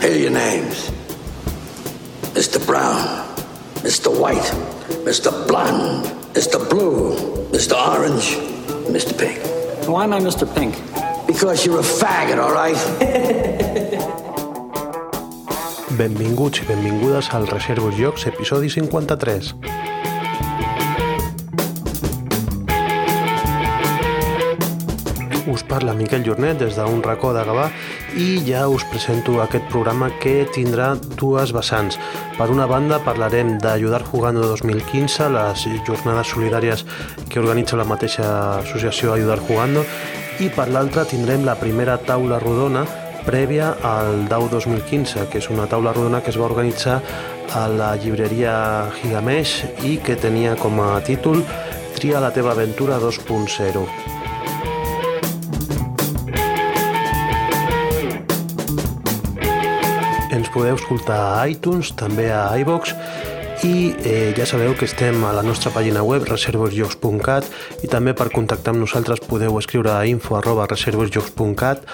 Here are your names Mr. Brown, Mr. White, Mr. Blonde, Mr. Blue, Mr. Orange, Mr. Pink. Why am I Mr. Pink? Because you're a faggot, all right? Benvinguts i benvingudes al Reservos Jocs, episodi 53. Us parla Miquel Jornet des d'un racó de Gavà i ja us presento aquest programa que tindrà dues vessants. Per una banda parlarem d'Ajudar Jugando 2015, les jornades solidàries que organitza la mateixa associació Ajudar Jugando, i per l'altra tindrem la primera taula rodona prèvia al DAU 2015, que és una taula rodona que es va organitzar a la llibreria Gigamesh i que tenia com a títol Tria la teva aventura 2.0. podeu escoltar a iTunes, també a iVox i eh, ja sabeu que estem a la nostra pàgina web reservosjocs.cat i també per contactar amb nosaltres podeu escriure a info arroba reservosjocs.cat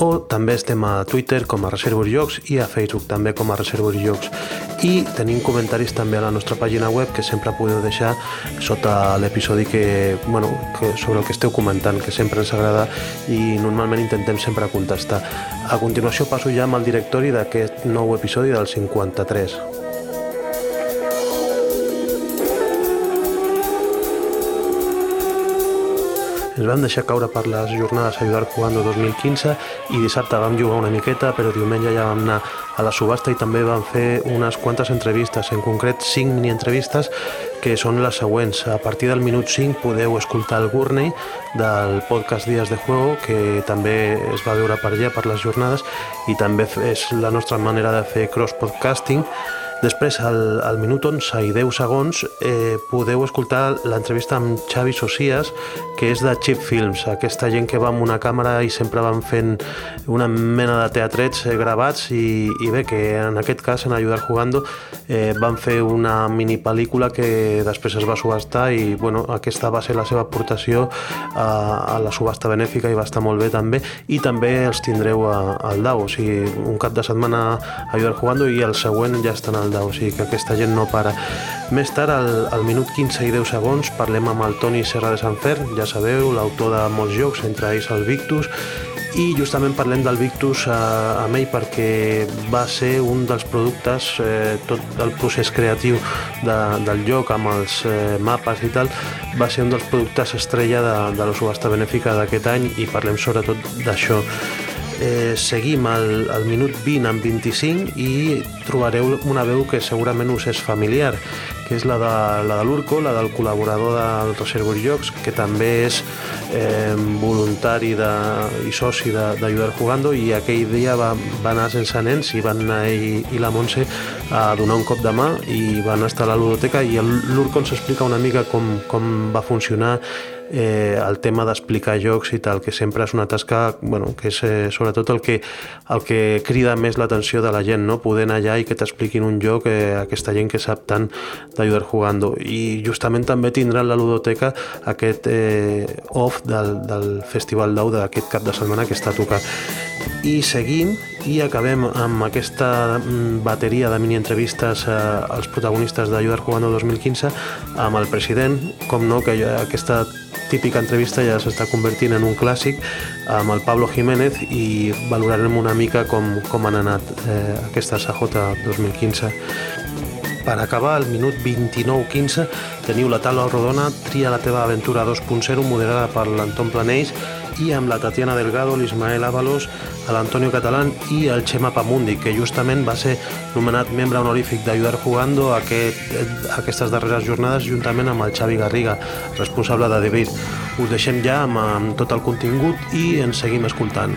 o també estem a Twitter com a Reservosjocs i a Facebook també com a Reservosjocs i tenim comentaris també a la nostra pàgina web que sempre podeu deixar sota l'episodi que, bueno, que, sobre el que esteu comentant, que sempre ens agrada i normalment intentem sempre contestar. A continuació passo ja amb el directori d'aquest nou episodi del 53. Ens vam deixar caure per les jornades Ayudar Jugando 2015 i dissabte vam jugar una miqueta, però diumenge ja vam anar a la subhasta i també vam fer unes quantes entrevistes, en concret 5 mini-entrevistes que són les següents. A partir del minut 5 podeu escoltar el Gurney del podcast Dies de Juego, que també es va veure per allà per les jornades i també és la nostra manera de fer cross-podcasting Després, al, al minut 11 i 10 segons, eh, podeu escoltar l'entrevista amb Xavi Socias, que és de Chip Films, aquesta gent que va amb una càmera i sempre van fent una mena de teatrets eh, gravats i, i bé, que en aquest cas, en Ayudar Jugando, eh, van fer una mini pel·lícula que després es va subhastar i bueno, aquesta va ser la seva aportació a, a la subhasta benèfica i va estar molt bé també. I també els tindreu a, al DAO, o sigui, un cap de setmana Ayudar Jugando i el següent ja estan al Zelda, o sigui que aquesta gent no para. Més tard, al, al minut 15 i 10 segons, parlem amb el Toni Serra de Sant Fer, ja sabeu, l'autor de molts jocs, entre ells el Victus, i justament parlem del Victus eh, amb ell perquè va ser un dels productes, eh, tot el procés creatiu de, del lloc amb els eh, mapes i tal, va ser un dels productes estrella de, de la subhasta benèfica d'aquest any i parlem sobretot d'això eh, seguim al, al minut 20 amb 25 i trobareu una veu que segurament us és familiar, que és la de, la de l'Urco, la del col·laborador del Reservoir Jocs, que també és eh, voluntari de, i soci d'Ajudar Jugando i aquell dia va, va anar sense nens i van anar ell i la Montse a donar un cop de mà i van estar a la ludoteca i l'Urco ens explica una mica com, com va funcionar eh, el tema d'explicar jocs i tal, que sempre és una tasca bueno, que és eh, sobretot el que, el que crida més l'atenció de la gent, no? poder anar allà i que t'expliquin un joc eh, aquesta gent que sap tant d'ajudar jugando i justament també tindran la ludoteca aquest eh, off del, del Festival d'Au d'aquest cap de setmana que està tocat i seguim i acabem amb aquesta mm, bateria de mini-entrevistes eh, als protagonistes d'Ajudar Jugando 2015 amb el president, com no, que aquesta típica entrevista ja s'està convertint en un clàssic amb el Pablo Jiménez i valorarem una mica com, com han anat eh, aquesta SJ 2015. Per acabar, al minut 29-15 teniu la taula rodona Tria la teva aventura 2.0 moderada per l'Anton Planells i amb la Tatiana Delgado, l'Ismael Ábalos, l'Antonio Catalán i el Xema Pamundi, que justament va ser nomenat membre honorífic d'Ajudar Jugando aquest, aquestes darreres jornades juntament amb el Xavi Garriga, responsable de Debir. Us deixem ja amb, amb tot el contingut i ens seguim escoltant.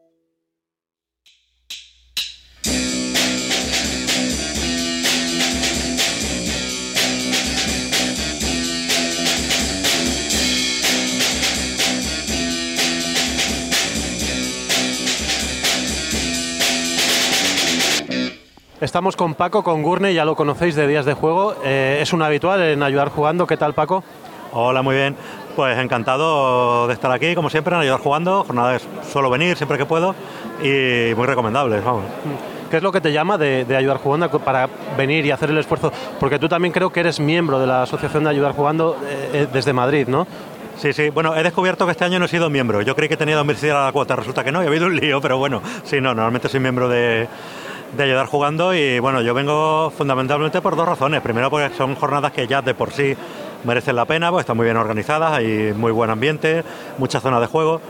Estamos con Paco, con Gurney, ya lo conocéis de Días de Juego. Eh, es un habitual en ayudar jugando. ¿Qué tal, Paco? Hola, muy bien. Pues encantado de estar aquí, como siempre, en ayudar jugando. Jornadas suelo venir siempre que puedo y muy recomendables, vamos. ¿Qué es lo que te llama de, ayudar jugando para venir y hacer el esfuerzo? Porque tú también creo que eres miembro de la Asociación de Ayudar Jugando eh, eh, desde Madrid, ¿no? Sí, sí. Bueno, he descubierto que este año no he sido miembro. Yo creí que tenía dos a la cuota. Resulta que no, y ha habido un lío, pero bueno, sí, no, normalmente soy miembro de, de ayudar jugando y bueno, yo vengo fundamentalmente por dos razones. Primero porque son jornadas que ya de por sí merecen la pena, porque están muy bien organizadas, hay muy buen ambiente, mucha zona de juego.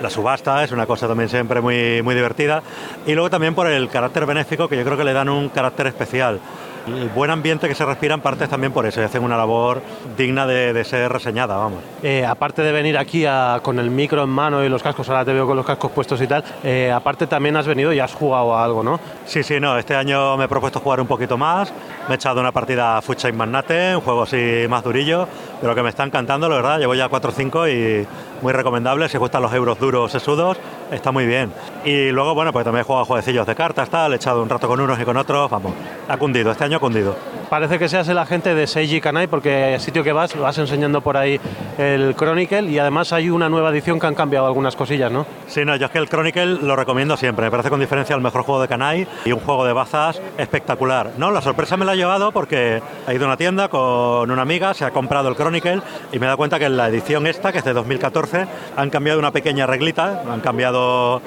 La subasta es una cosa también siempre muy, muy divertida. Y luego también por el carácter benéfico, que yo creo que le dan un carácter especial el buen ambiente que se respira en parte también por eso y hacen una labor digna de, ser reseñada, vamos. Eh, aparte de venir aquí con el micro en mano y los cascos, ahora te veo con los cascos puestos y tal, eh, aparte también has venido y has jugado a algo, ¿no? Sí, sí, no, este año me he propuesto jugar un poquito más, me he echado una partida a Chain Magnate, un juego así más durillo, pero que me está encantando, la verdad, llevo ya 4 o 5 y muy recomendable, si gustan los euros duros sesudos, está muy bien. Y luego, bueno, pues también he jugado jueguecillos de cartas, tal, he echado un rato con unos y con otros, vamos, ha cundido, este año ha cundido. Parece que seas el agente de Seiji Kanai porque el sitio que vas vas enseñando por ahí el Chronicle y además hay una nueva edición que han cambiado algunas cosillas, ¿no? Sí, no, yo es que el Chronicle lo recomiendo siempre, me parece con diferencia el mejor juego de Kanai y un juego de bazas espectacular. No, la sorpresa me la ha llevado porque he ido a una tienda con una amiga, se ha comprado el Chronicle y me he dado cuenta que en la edición esta, que es de 2014, han cambiado una pequeña reglita, han cambiado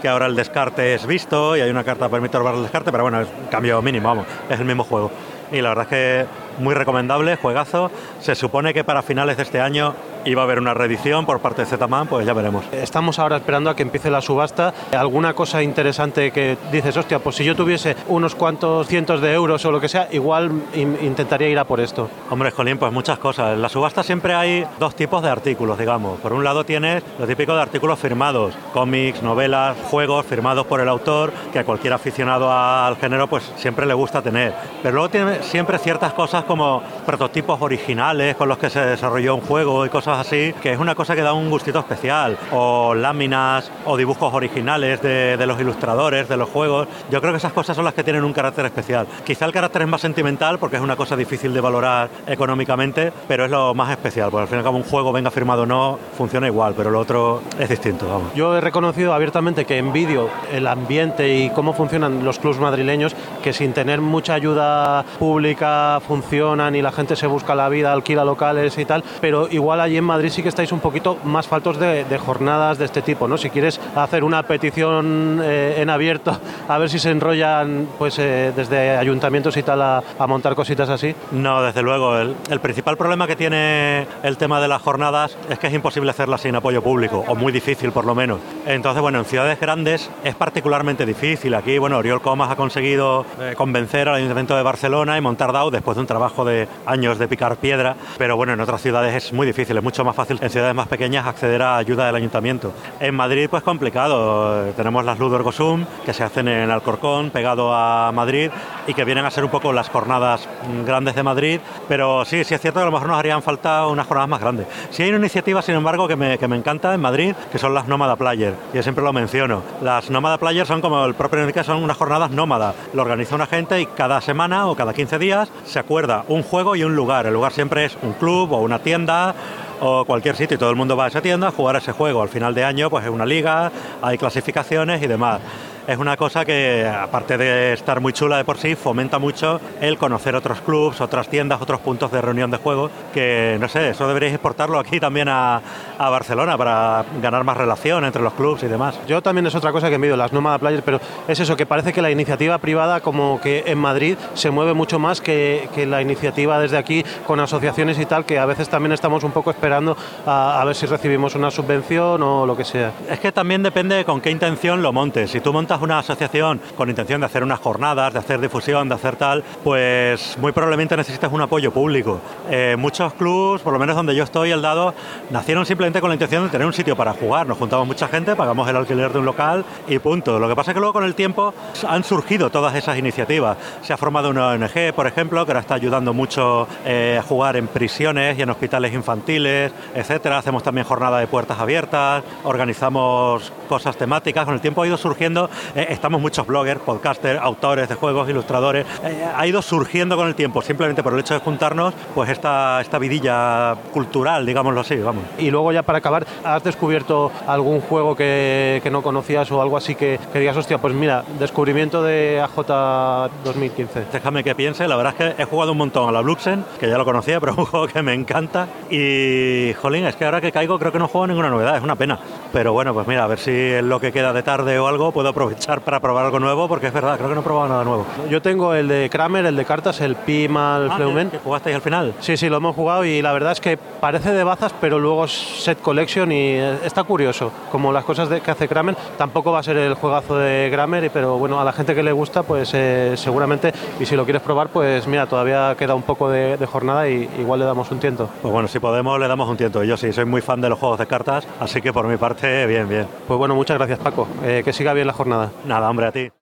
que ahora el descarte es visto y hay una carta para permitir robar el descarte, pero bueno, es un cambio mínimo, vamos, es el mismo juego. Y la verdad es que muy recomendable, juegazo. Se supone que para finales de este año iba a haber una reedición por parte de Zetaman, pues ya veremos. Estamos ahora esperando a que empiece la subasta. ¿Alguna cosa interesante que dices, hostia, pues si yo tuviese unos cuantos cientos de euros o lo que sea, igual intentaría ir a por esto? Hombre, Jolín, pues muchas cosas. En la subasta siempre hay dos tipos de artículos, digamos. Por un lado tienes lo típico de artículos firmados, cómics, novelas, juegos firmados por el autor, que a cualquier aficionado al género pues siempre le gusta tener. Pero luego tiene siempre ciertas cosas como prototipos originales con los que se desarrolló un juego y cosas así, que es una cosa que da un gustito especial. O láminas o dibujos originales de, los ilustradores, de los juegos. Yo creo que esas cosas son las que tienen un carácter especial. Quizá el carácter es más sentimental porque es una cosa difícil de valorar económicamente, pero es lo más especial, porque al final como un juego venga firmado o no, funciona igual, pero lo otro es distinto. Vamos. Yo he reconocido abiertamente que envidio el ambiente y cómo funcionan los clubs madrileños, que sin tener mucha ayuda pública funcionan y la gente se busca la vida, alquila locales y tal, pero igual allí en Madrid sí que estáis un poquito más faltos de, jornadas de este tipo, ¿no? Si quieres hacer una petición eh, en abierto, a ver si se enrollan pues eh, desde ayuntamientos y tal a, montar cositas así. No, desde luego. El, principal problema que tiene el tema de las jornadas es que es imposible hacerlas sin apoyo público, o muy difícil por lo menos. Entonces, bueno, en ciudades grandes es particularmente difícil. Aquí, bueno, Oriol Comas ha conseguido eh, convencer al Ayuntamiento de Barcelona y montar DAO después de un trabajo de años de picar piedra, pero bueno, en otras ciudades es muy difícil, es mucho más fácil en ciudades más pequeñas acceder a ayuda del ayuntamiento. En Madrid pues complicado, tenemos las Ludor Gosum que se hacen en Alcorcón, pegado a Madrid y que vienen a ser un poco las jornadas grandes de Madrid, pero sí, sí es cierto que a lo mejor nos harían falta unas jornadas más grandes. Sí hay una iniciativa, sin embargo, que me, que me encanta en Madrid, que son las Nómada Player, yo siempre lo menciono. Las Nómada Player son como el propio nombre son unas jornadas nómadas. Lo organiza una gente y cada semana o cada 15 días se acuerda un juego y un lugar. El lugar siempre es un club o una tienda o cualquier sitio y todo el mundo va a esa tienda a jugar ese juego. Al final de año pues es una liga, hay clasificaciones y demás es una cosa que, aparte de estar muy chula de por sí, fomenta mucho el conocer otros clubs, otras tiendas, otros puntos de reunión de juego, que no sé, eso deberíais exportarlo aquí también a, Barcelona para ganar más relación entre los clubs y demás. Yo también es otra cosa que envidio, las Nómada Players, pero es eso, que parece que la iniciativa privada como que en Madrid se mueve mucho más que, la iniciativa desde aquí con asociaciones y tal, que a veces también estamos un poco esperando a, a ver si recibimos una subvención o lo que sea. Es que también depende con qué intención lo montes. Si tú montas una asociación con intención de hacer unas jornadas, de hacer difusión, de hacer tal, pues muy probablemente necesitas un apoyo público. Eh, muchos clubs, por lo menos donde yo estoy, el dado, nacieron simplemente con la intención de tener un sitio para jugar. Nos juntamos mucha gente, pagamos el alquiler de un local y punto. Lo que pasa es que luego con el tiempo han surgido todas esas iniciativas. Se ha formado una ONG, por ejemplo, que ahora está ayudando mucho eh, a jugar en prisiones y en hospitales infantiles, etcétera. Hacemos también jornada de puertas abiertas, organizamos cosas temáticas. Con el tiempo ha ido surgiendo eh, estamos muchos bloggers, podcasters, autores de juegos, ilustradores. Eh, ha ido surgiendo con el tiempo, simplemente por el hecho de juntarnos, pues esta, esta vidilla cultural, digámoslo así, vamos. Y luego ya para acabar, ¿has descubierto algún juego que, que no conocías o algo así que, que digas, hostia, pues mira, descubrimiento de AJ 2015? Déjame que piense, la verdad es que he jugado un montón a la Bluxen, que ya lo conocía, pero es un juego que me encanta. Y, jolín, es que ahora que caigo creo que no juego ninguna novedad, es una pena. Pero bueno, pues mira, a ver si en lo que queda de tarde o algo puedo aprovechar para probar algo nuevo, porque es verdad, creo que no he probado nada nuevo. Yo tengo el de Kramer, el de cartas, el Pimal Ah, Fleumen. ¿que- que jugasteis al final? Sí, sí, lo hemos jugado y la verdad es que parece de bazas, pero luego es set collection y eh, está curioso. Como las cosas de- que hace Kramer, tampoco va a ser el juegazo de Kramer, pero bueno, a la gente que le gusta, pues eh, seguramente, y si lo quieres probar, pues mira, todavía queda un poco de, de jornada y igual le damos un tiento. Pues bueno, si podemos le damos un tiento. Yo sí, soy muy fan de los juegos de cartas, así que por mi parte, bien, bien. Pues bueno, muchas gracias Paco, Eh, que siga bien la jornada. Nada, hombre, a ti.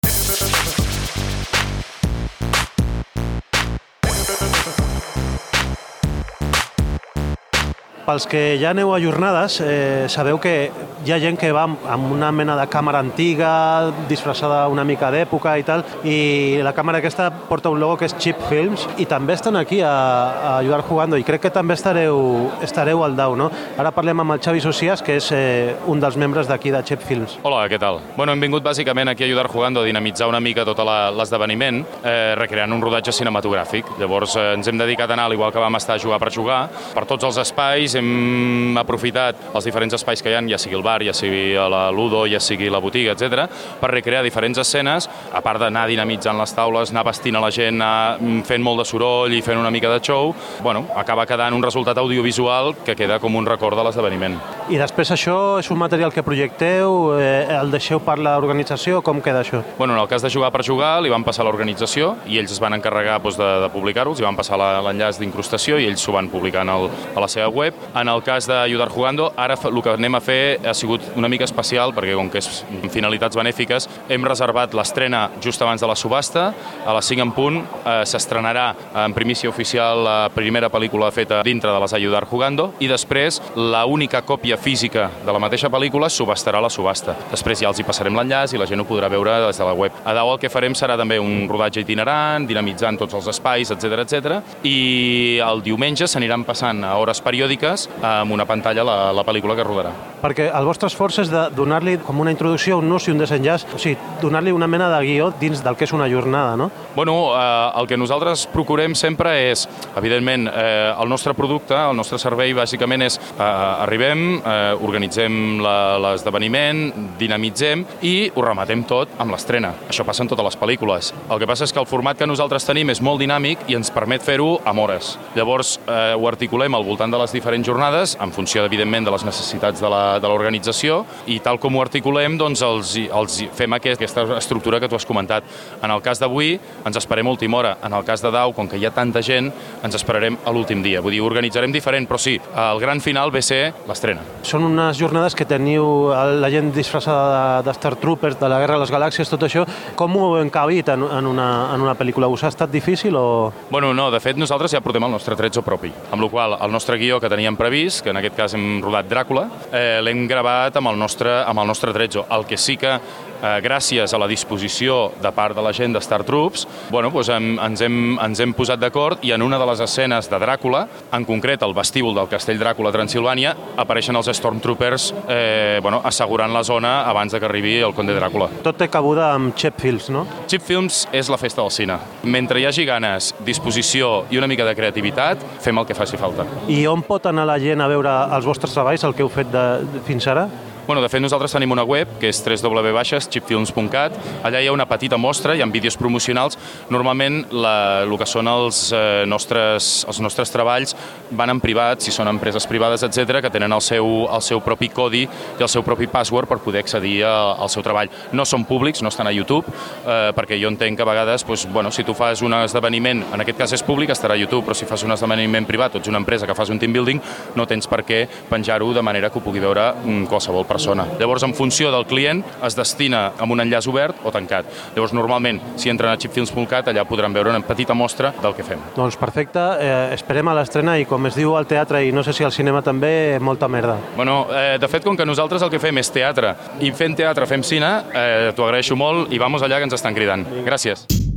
Pels que ja aneu a jornades, eh, sabeu que hi ha gent que va amb- una mena de càmera antiga, disfressada una mica d'època i tal, i la càmera aquesta porta un logo que és Chip Films, i també estan aquí a, a Ayudar Jugando, i crec que també estareu, estareu al DAO, no? Ara parlem amb el Xavi Socias, que és eh, un dels membres d'aquí de Chip Films. Hola, què tal? Bueno, hem vingut bàsicament aquí a ajudar jugando a dinamitzar una mica tot l'esdeveniment, eh, recreant un rodatge cinematogràfic. Llavors eh, ens hem dedicat a anar, al igual que vam estar a jugar per jugar, per tots els espais, hem aprofitat els diferents espais que hi ha, ja sigui el bar, ja sigui la Ludo, ja sigui la botiga, etc, per recrear diferents escenes, a part d'anar dinamitzant les taules, anar vestint a la gent, anar mm, fent molt de soroll i fent una mica de show, bueno, acaba quedant un resultat audiovisual que queda com un record de l'esdeveniment. I després això és un material que projecteu, eh, el deixeu per l'organització, com queda això? Bueno, en el cas de jugar per jugar, li van passar a l'organització i ells es van encarregar doncs, de, de publicar-ho, els hi van passar la- l'enllaç d'incrustació i ells s'ho van publicar en el, a la seva web. En el cas d'Ayudar Jugando, ara el que anem a fer ha sigut una mica especial, perquè com que és finalitats benèfiques, hem reservat l'estrena just abans de la subhasta, a les 5 en punt eh, s'estrenarà en primícia oficial la primera pel·lícula feta dintre de les Ayudar Jugando i després la única còpia física de la mateixa pel·lícula subhastarà la subhasta. Després ja els hi passarem l'enllaç i la gent ho podrà veure des de la web. A dalt el que farem serà també un rodatge itinerant, dinamitzant tots els espais, etc etc. i el diumenge s'aniran passant a hores periòdiques amb una pantalla la, la pel·lícula que rodarà. Perquè el vostre esforç és de donar-li com una introducció, un nus i un desenllaç, o sigui, donar-li una mena de guió dins del que és una jornada, no? Bueno, eh, el que nosaltres procurem sempre és, evidentment, eh, el nostre producte, el nostre servei bàsicament és eh, arribem, eh, organitzem l'esdeveniment, dinamitzem i ho rematem tot amb l'estrena. Això passa en totes les pel·lícules. El que passa és que el format que nosaltres tenim és molt dinàmic i ens permet fer-ho amb hores. Llavors, eh, ho articulem al voltant de les diferents jornades, en funció, evidentment, de les necessitats de l'organització, i tal com ho articulem, doncs els, els fem aquest- aquesta estructura que tu has comentat. En el cas d'avui, ens esperem a última hora. En el cas de Dau, com que hi ha tanta gent, ens esperarem a l'últim dia. Vull dir, organitzarem diferent, però sí, el gran final ve ser l'estrena. Són unes jornades que teniu la gent disfressada de, de Star Troopers, de la Guerra de les Galàxies, tot això. Com ho heu encabit en, en, una, en una pel·lícula? Us ha estat difícil o...? Bueno, no, de fet nosaltres ja portem el nostre tretzo propi, amb la qual el nostre guió que teníem previst, que en aquest cas hem rodat Dràcula, eh, l'hem gravat amb el nostre, amb el nostre tretzo. El que sí que eh, gràcies a la disposició de part de la gent de Star Troops, bueno, doncs hem, ens, hem, ens hem posat d'acord i en una de les escenes de Dràcula, en concret el vestíbul del castell Dràcula a Transilvània, apareixen els Stormtroopers eh, bueno, assegurant la zona abans de que arribi el conde Dràcula. Tot té cabuda amb Chip Films, no? Chip Films és la festa del cine. Mentre hi hagi ganes, disposició i una mica de creativitat, fem el que faci falta. I on pot anar la gent a veure els vostres treballs, el que heu fet de, de, fins ara? Bueno, de fet, nosaltres tenim una web, que és www.chipfilms.cat. Allà hi ha una petita mostra, hi ha vídeos promocionals. Normalment, la, el que són els, eh, nostres, els nostres treballs van en privat, si són empreses privades, etc que tenen el seu, el seu propi codi i el seu propi password per poder accedir a, al seu treball. No són públics, no estan a YouTube, eh, perquè jo entenc que a vegades, doncs, bueno, si tu fas un esdeveniment, en aquest cas és públic, estarà a YouTube, però si fas un esdeveniment privat o ets una empresa que fas un team building, no tens per què penjar-ho de manera que ho pugui veure mm, qualsevol persona persona. Llavors, en funció del client, es destina amb un enllaç obert o tancat. Llavors, normalment, si entren a chipfilms.cat, allà podran veure una petita mostra del que fem. Doncs perfecte, eh, esperem a l'estrena i com es diu al teatre i no sé si al cinema també, molta merda. Bueno, eh, de fet, com que nosaltres el que fem és teatre i fent teatre fem cine, eh, t'ho agraeixo molt i vamos allà que ens estan cridant. Gràcies.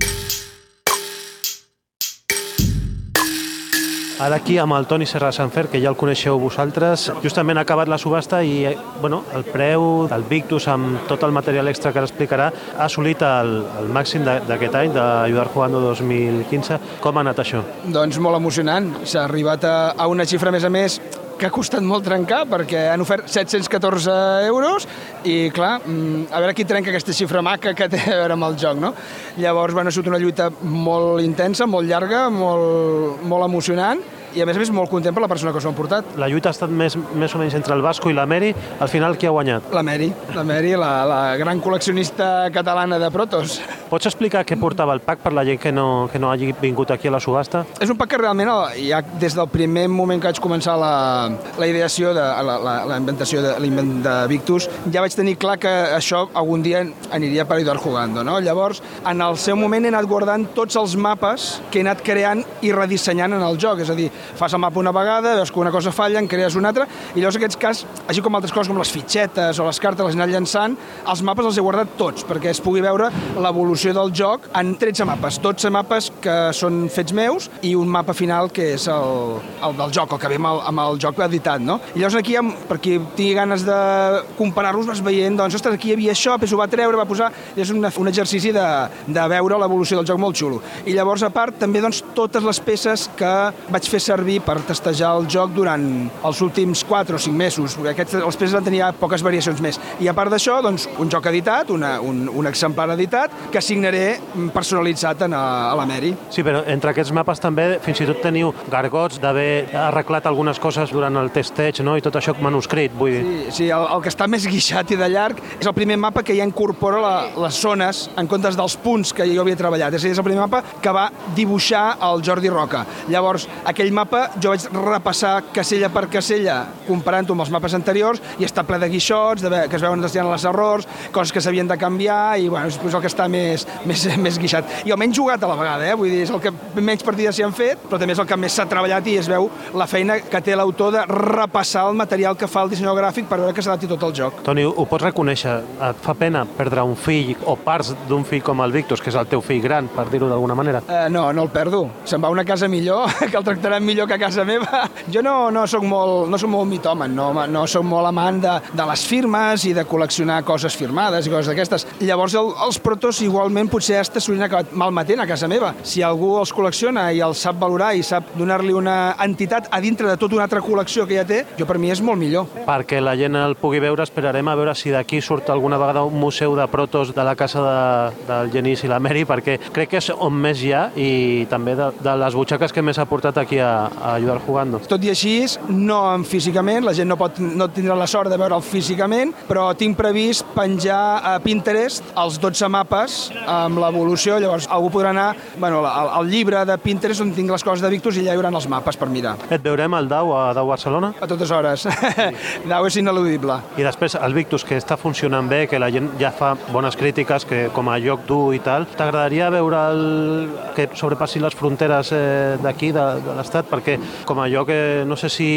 Ara aquí amb el Toni Serra Sanfer, que ja el coneixeu vosaltres, justament ha acabat la subhasta i eh, bueno, el preu del Victus amb tot el material extra que ara explicarà ha assolit el, el màxim d'aquest any, d'Ajudar Jugando 2015. Com ha anat això? Doncs molt emocionant. S'ha arribat a, a una xifra, a més a més, que ha costat molt trencar perquè han ofert 714 euros i, clar, mm, a veure qui trenca aquesta xifra maca que té a veure amb el joc, no? Llavors, bueno, ha sigut una lluita molt intensa, molt llarga, molt, molt emocionant i, a més a més, molt content per la persona que s'ho ha portat. La lluita ha estat més, més o menys entre el Vasco i la Meri. Al final, qui ha guanyat? La Mary, la Mary, la, la gran col·leccionista catalana de protos. Pots explicar què portava el pack per la gent que no, que no hagi vingut aquí a la subhasta? És un pack que realment, eh, ja des del primer moment que vaig començar la, la ideació, de, la, la, la inventació de l'invent de Victus, ja vaig tenir clar que això algun dia aniria per Eduard Jugando. No? Llavors, en el seu moment he anat guardant tots els mapes que he anat creant i redissenyant en el joc. És a dir, fas el mapa una vegada, veus que una cosa falla, en crees una altra, i llavors en aquests cas, així com altres coses com les fitxetes o les cartes, les he anat llençant, els mapes els he guardat tots, perquè es pugui veure l'evolució del joc en 13 mapes, 12 mapes que són fets meus i un mapa final que és el, el del joc, el que ve amb el, amb el joc editat, no? I llavors aquí, per qui tingui ganes de comparar-los, vas veient, doncs, ostres, aquí hi havia això, després ho va treure, va posar... i És un, un exercici de, de veure l'evolució del joc molt xulo. I llavors, a part, també doncs, totes les peces que vaig fer servir per testejar el joc durant els últims 4 o 5 mesos, perquè aquests, les peces van tenir poques variacions més. I a part d'això, doncs, un joc editat, una, un, un exemplar editat, que signaré personalitzat en a, a la Mary. Sí, però entre aquests mapes també fins i tot teniu gargots d'haver arreglat algunes coses durant el testeig, no? I tot això manuscrit, vull dir. Sí, sí el, el que està més guixat i de llarg és el primer mapa que ja incorpora la, les zones en comptes dels punts que jo havia treballat. És a dir, és el primer mapa que va dibuixar el Jordi Roca. Llavors, aquell mapa jo vaig repassar casella per casella comparant-ho amb els mapes anteriors i està ple de guixots, de, que es veuen desviant els errors, coses que s'havien de canviar i bueno, és el que està més, més, més guixat. I el menys jugat a la vegada, eh? vull dir, és el que menys partides s'hi han fet, però també és el que més s'ha treballat i es veu la feina que té l'autor de repassar el material que fa el dissenyador gràfic per veure que s'adapti tot el joc. Toni, ho pots reconèixer? Et fa pena perdre un fill o parts d'un fill com el Victus, que és el teu fill gran, per dir-ho d'alguna manera? Eh, no, no el perdo. Se'n va a una casa millor, que el tractaran millor que a casa meva. Jo no, no soc molt, no soc molt mitòman, no, no soc molt amant de, de les firmes i de col·leccionar coses firmades i coses d'aquestes. Llavors el, els protos igualment potser hasta s'haurien acabat malmetent a casa meva. Si algú els col·lecciona i els sap valorar i sap donar-li una entitat a dintre de tota una altra col·lecció que ja té, jo per mi és molt millor. Perquè la gent el pugui veure, esperarem a veure si d'aquí surt alguna vegada un museu de protos de la casa de, del Genís i la Mary, perquè crec que és on més hi ha i també de, de les butxaques que més ha portat aquí a, a Ayudar Jugando. Tot i així, no en físicament, la gent no, pot, no tindrà la sort de veure'l físicament, però tinc previst penjar a Pinterest els 12 mapes amb l'evolució, llavors algú podrà anar bueno, al, al llibre de Pinterest on tinc les coses de Victus i allà hi haurà els mapes per mirar. Et veurem al Dau, a Dau Barcelona? A totes hores. Dau és ineludible. I després el Victus, que està funcionant bé, que la gent ja fa bones crítiques, que com a lloc dur i tal, t'agradaria veure el... que sobrepassi les fronteres eh, d'aquí, de, de l'Estat? Perquè com a lloc, no sé si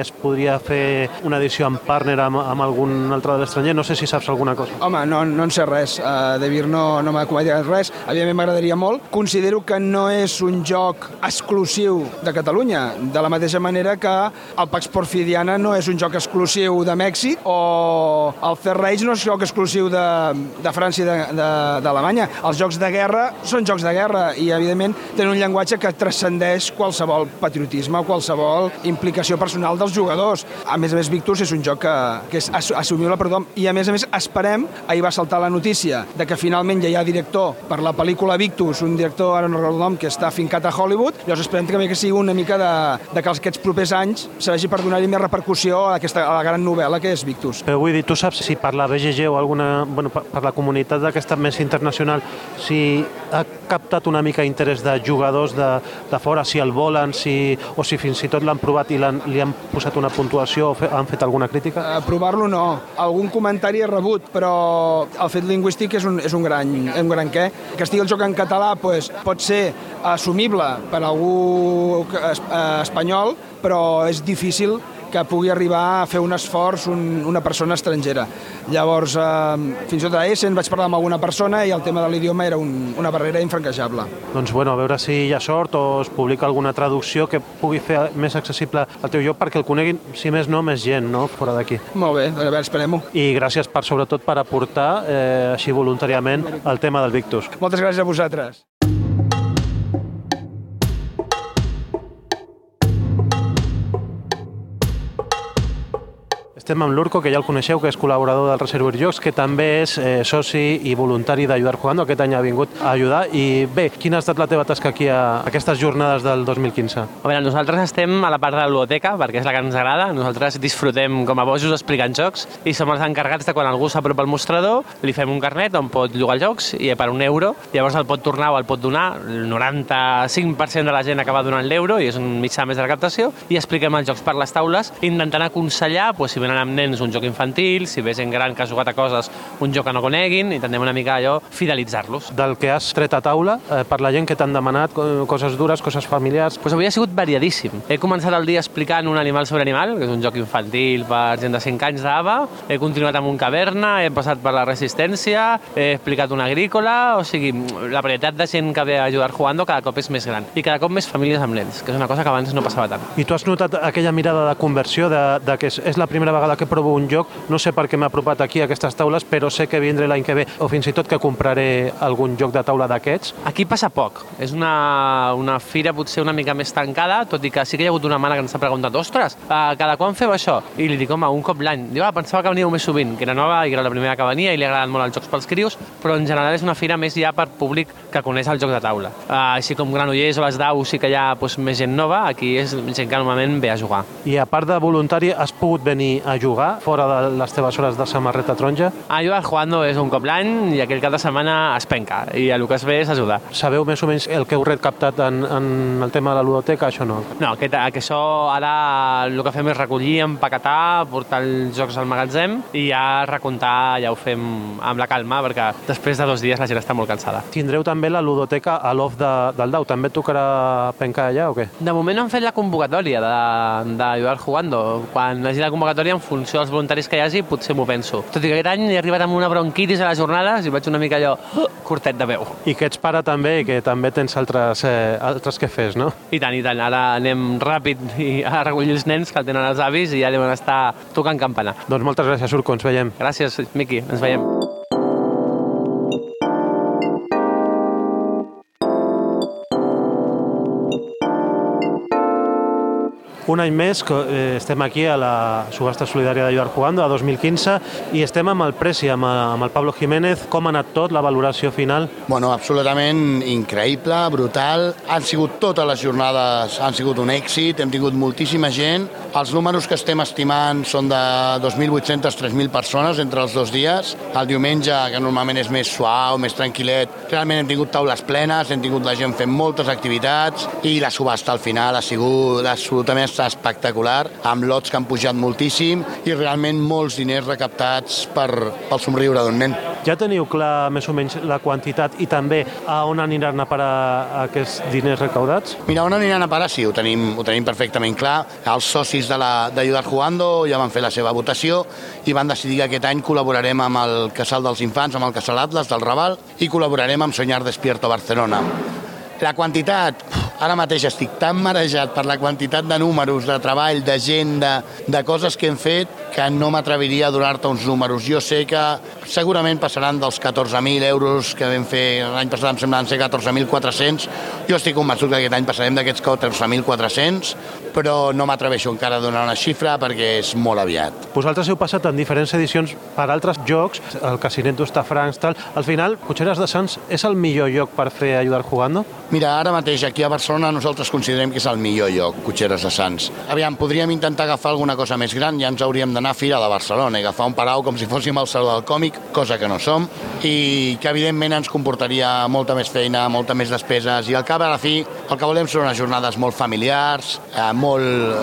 es podria fer una edició en partner amb, amb algun altre de l'estranger, no sé si saps alguna cosa. Home, no, no en sé res. Uh, de Vir no, no m'ha comentat res. Evidentment m'agradaria molt. Considero que no és un joc exclusiu de Catalunya, de la mateixa manera que el Pax Porfidiana no és un joc exclusiu de Mèxic o el Reich no és un joc exclusiu de, de França i d'Alemanya. Els jocs de guerra són jocs de guerra i, evidentment, tenen un llenguatge que transcendeix qualsevol patriotisme o qualsevol implicació personal dels jugadors. A més a més, Victus és un joc que, que és assu- assumible per tothom i, a més a més, esperem, ahir va saltar la notícia de que finalment ja hi ha director per la pel·lícula Victus, un director, ara no recordo el nom, que està fincat a Hollywood, llavors esperem també que sigui una mica de, de que aquests propers anys serveixi per donar-hi més repercussió a, aquesta, a la gran novel·la que és Victus. Però vull dir, tu saps si per la BGG o alguna, bueno, per, per la comunitat d'aquesta més internacional, si ha captat una mica interès de jugadors de, de fora, si el volen, si, o si fins i tot l'han provat i han, li han posat una puntuació o fe, han fet alguna crítica? Uh, Provar-lo no. Algun comentari he rebut, però el fet lingüístic és un, és un, gran, un gran què. Que estigui el joc en català pues, pot ser assumible per algú espanyol, però és difícil que pugui arribar a fer un esforç un, una persona estrangera. Llavors, eh, fins i tot a Essen vaig parlar amb alguna persona i el tema de l'idioma era un, una barrera infranquejable. Doncs bueno, a veure si hi ha sort o es publica alguna traducció que pugui fer més accessible al teu joc perquè el coneguin, si més no, més gent, no?, fora d'aquí. Molt bé, a veure, esperem-ho. I gràcies per, sobretot, per aportar eh, així voluntàriament el tema del Victus. Moltes gràcies a vosaltres. Estem amb l'Urco, que ja el coneixeu, que és col·laborador del Reservoir Jocs, que també és eh, soci i voluntari d'Ajudar Jugando. Aquest any ha vingut a ajudar. I bé, quina ha estat la teva tasca aquí a aquestes jornades del 2015? A veure, nosaltres estem a la part de la ludoteca, perquè és la que ens agrada. Nosaltres disfrutem com a bojos explicant jocs i som els encarregats de quan algú s'apropa al mostrador, li fem un carnet on pot els jocs i per un euro, llavors el pot tornar o el pot donar. El 95% de la gent acaba donant l'euro i és un mitjà més de recaptació i expliquem els jocs per les taules intentant aconsellar pues, si venen amb nens un joc infantil, si ve gent gran que ha jugat a coses, un joc que no coneguin, intentem una mica allò fidelitzar-los. Del que has tret a taula, eh, per la gent que t'han demanat coses dures, coses familiars... Pues avui ha sigut variadíssim. He començat el dia explicant un animal sobre animal, que és un joc infantil per gent de 5 anys d'AVA, he continuat amb un caverna, he passat per la resistència, he explicat una agrícola, o sigui, la varietat de gent que ve a ajudar jugando cada cop és més gran i cada cop més famílies amb nens, que és una cosa que abans no passava tant. I tu has notat aquella mirada de conversió de, de que és, és la primera vegada que provo un joc, no sé per què m'he apropat aquí a aquestes taules, però sé que vindré l'any que ve, o fins i tot que compraré algun joc de taula d'aquests. Aquí passa poc. És una, una fira potser una mica més tancada, tot i que sí que hi ha hagut una mare que ens ha preguntat ostres, uh, cada quan feu això? I li dic, home, un cop l'any. Diu, ah, pensava que veníeu més sovint, que era nova i era la primera que venia i li agraden molt els jocs pels crios, però en general és una fira més ja per públic que coneix el joc de taula. Uh, així com Granollers o les Dau sí que hi ha doncs, més gent nova, aquí és gent que normalment ve a jugar. I a part de voluntari, has pogut venir a jugar fora de les teves hores de samarreta taronja? Ayudar jugando és un cop l'any i aquell cap de setmana es penca i el que es ve és ajudar. Sabeu més o menys el que heu recaptat en, en el tema de la ludoteca, això no? No, que, que això ara el que fem és recollir, empaquetar, portar els jocs al magatzem i ja recomptar, ja ho fem amb la calma perquè després de dos dies la gent està molt cansada. Tindreu també la ludoteca a l'off de, del Dau, també tocarà pencar allà o què? De moment no hem fet la convocatòria d'Ayudar Jugando. Quan hagi la convocatòria, funció dels voluntaris que hi hagi, potser m'ho penso. Tot i que aquest any he arribat amb una bronquitis a les jornades i vaig una mica allò oh, curtet de veu. I que ets pare també i que també tens altres, eh, altres que fes, no? I tant, i tant. Ara anem ràpid i a recollir els nens que el tenen els avis i ja deuen estar tocant campana. Doncs moltes gràcies, Urco, ens veiem. Gràcies, Miqui, ens veiem. Un any més que eh, estem aquí a la subhasta solidària d'Ajudar Jugando, a 2015, i estem amb el Preci, amb, amb el Pablo Jiménez. Com ha anat tot, la valoració final? Bueno, absolutament increïble, brutal. Han sigut totes les jornades, han sigut un èxit, hem tingut moltíssima gent. Els números que estem estimant són de 2.800-3.000 persones entre els dos dies. El diumenge, que normalment és més suau, més tranquil·let, realment hem tingut taules plenes, hem tingut la gent fent moltes activitats i la subhasta al final ha sigut absolutament està espectacular, amb lots que han pujat moltíssim i realment molts diners recaptats per, pel somriure d'un nen. Ja teniu clar més o menys la quantitat i també a on aniran a parar aquests diners recaudats? Mira, on aniran a parar sí, ho tenim, ho tenim perfectament clar. Els socis d'Ajudar Jugando ja van fer la seva votació i van decidir que aquest any col·laborarem amb el Casal dels Infants, amb el Casal Atlas del Raval i col·laborarem amb Soñar Despierto Barcelona. La quantitat, ara mateix estic tan marejat per la quantitat de números, de treball, de gent, de, de coses que hem fet, que no m'atreviria a donar-te uns números. Jo sé que segurament passaran dels 14.000 euros que vam fer l'any passat, em semblen ser 14.400. Jo estic convençut que aquest any passarem d'aquests 14.400, però no m'atreveixo encara a donar una xifra perquè és molt aviat. Vosaltres heu passat en diferents edicions per altres jocs, el Casinet d'Ostafrancs, tal. Al final, Cotxeres de Sants és el millor lloc per fer Ajudar Jugando? Mira, ara mateix aquí a Barcelona nosaltres considerem que és el millor lloc, Cotxeres de Sants. Aviam, podríem intentar agafar alguna cosa més gran, ja ens hauríem d'anar d'anar a Fira de Barcelona i agafar un parau com si fóssim el Saló del Còmic, cosa que no som, i que evidentment ens comportaria molta més feina, molta més despeses, i al cap a la fi el que volem són unes jornades molt familiars, eh, molt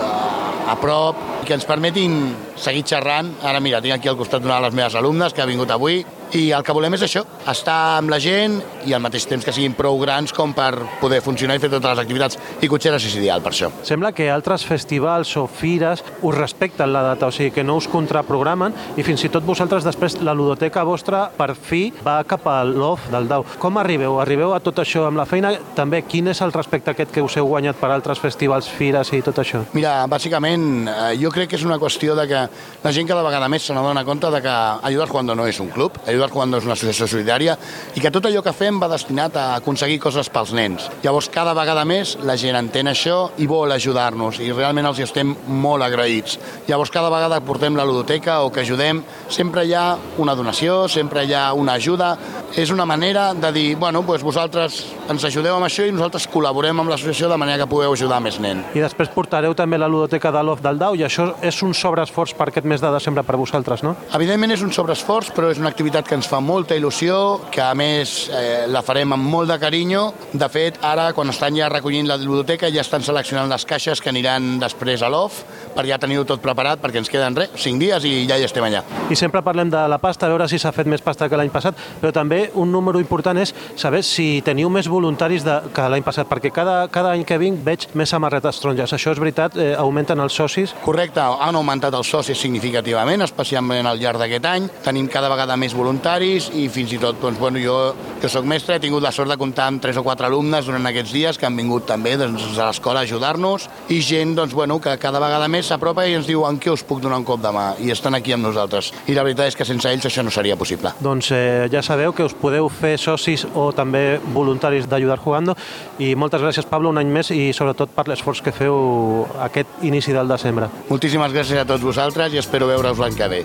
a prop, que ens permetin seguir xerrant. Ara mira, tinc aquí al costat una de les meves alumnes que ha vingut avui i el que volem és això, estar amb la gent i al mateix temps que siguin prou grans com per poder funcionar i fer totes les activitats. I Cotxeres és ideal per això. Sembla que altres festivals o fires us respecten la data, o sigui que no us contraprogramen i fins i tot vosaltres després la ludoteca vostra per fi va cap a l'off del DAU. Com arribeu? Arribeu a tot això amb la feina? També quin és el respecte aquest que us heu guanyat per altres festivals, fires i tot això? Mira, bàsicament, eh, jo crec que és una qüestió de que la gent cada vegada més se n'adona compte de que Ayudar Cuando no és un club, Ayudar Cuando és una associació solidària i que tot allò que fem va destinat a aconseguir coses pels nens. Llavors, cada vegada més la gent entén això i vol ajudar-nos i realment els hi estem molt agraïts. Llavors, cada vegada portem la ludoteca o que ajudem, sempre hi ha una donació, sempre hi ha una ajuda. És una manera de dir, bueno, doncs vosaltres ens ajudeu amb això i nosaltres col·laborem amb l'associació de manera que pugueu ajudar més nens. I després portareu també la ludoteca de l'off del DAU i això és un sobreesforç per aquest mes de desembre per vosaltres, no? Evidentment és un sobreesforç, però és una activitat que ens fa molta il·lusió, que a més eh, la farem amb molt de carinyo. De fet, ara, quan estan ja recollint la biblioteca, ja estan seleccionant les caixes que aniran després a l'OF, per ja tenir-ho tot preparat, perquè ens queden res, 5 dies i ja hi estem allà. I sempre parlem de la pasta, a veure si s'ha fet més pasta que l'any passat, però també un número important és saber si teniu més voluntaris de, que l'any passat, perquè cada, cada any que vinc veig més samarretes taronges. Això és veritat? Eh, augmenten els socis? Correcte, han augmentat els socis significativament, especialment al llarg d'aquest any. Tenim cada vegada més voluntaris i fins i tot, doncs, bueno, jo, jo soc mestre, he tingut la sort de comptar amb tres o quatre alumnes durant aquests dies que han vingut també doncs, a l'escola a ajudar-nos i gent doncs, bueno, que cada vegada més s'apropa i ens diu en què us puc donar un cop de mà i estan aquí amb nosaltres. I la veritat és que sense ells això no seria possible. Doncs eh, ja sabeu que us podeu fer socis o també voluntaris d'Ajudar Jugando i moltes gràcies Pablo un any més i sobretot per l'esforç que feu aquest inici del desembre. Moltíssimes gràcies a tots vosaltres i espero veure-us l'any que ve.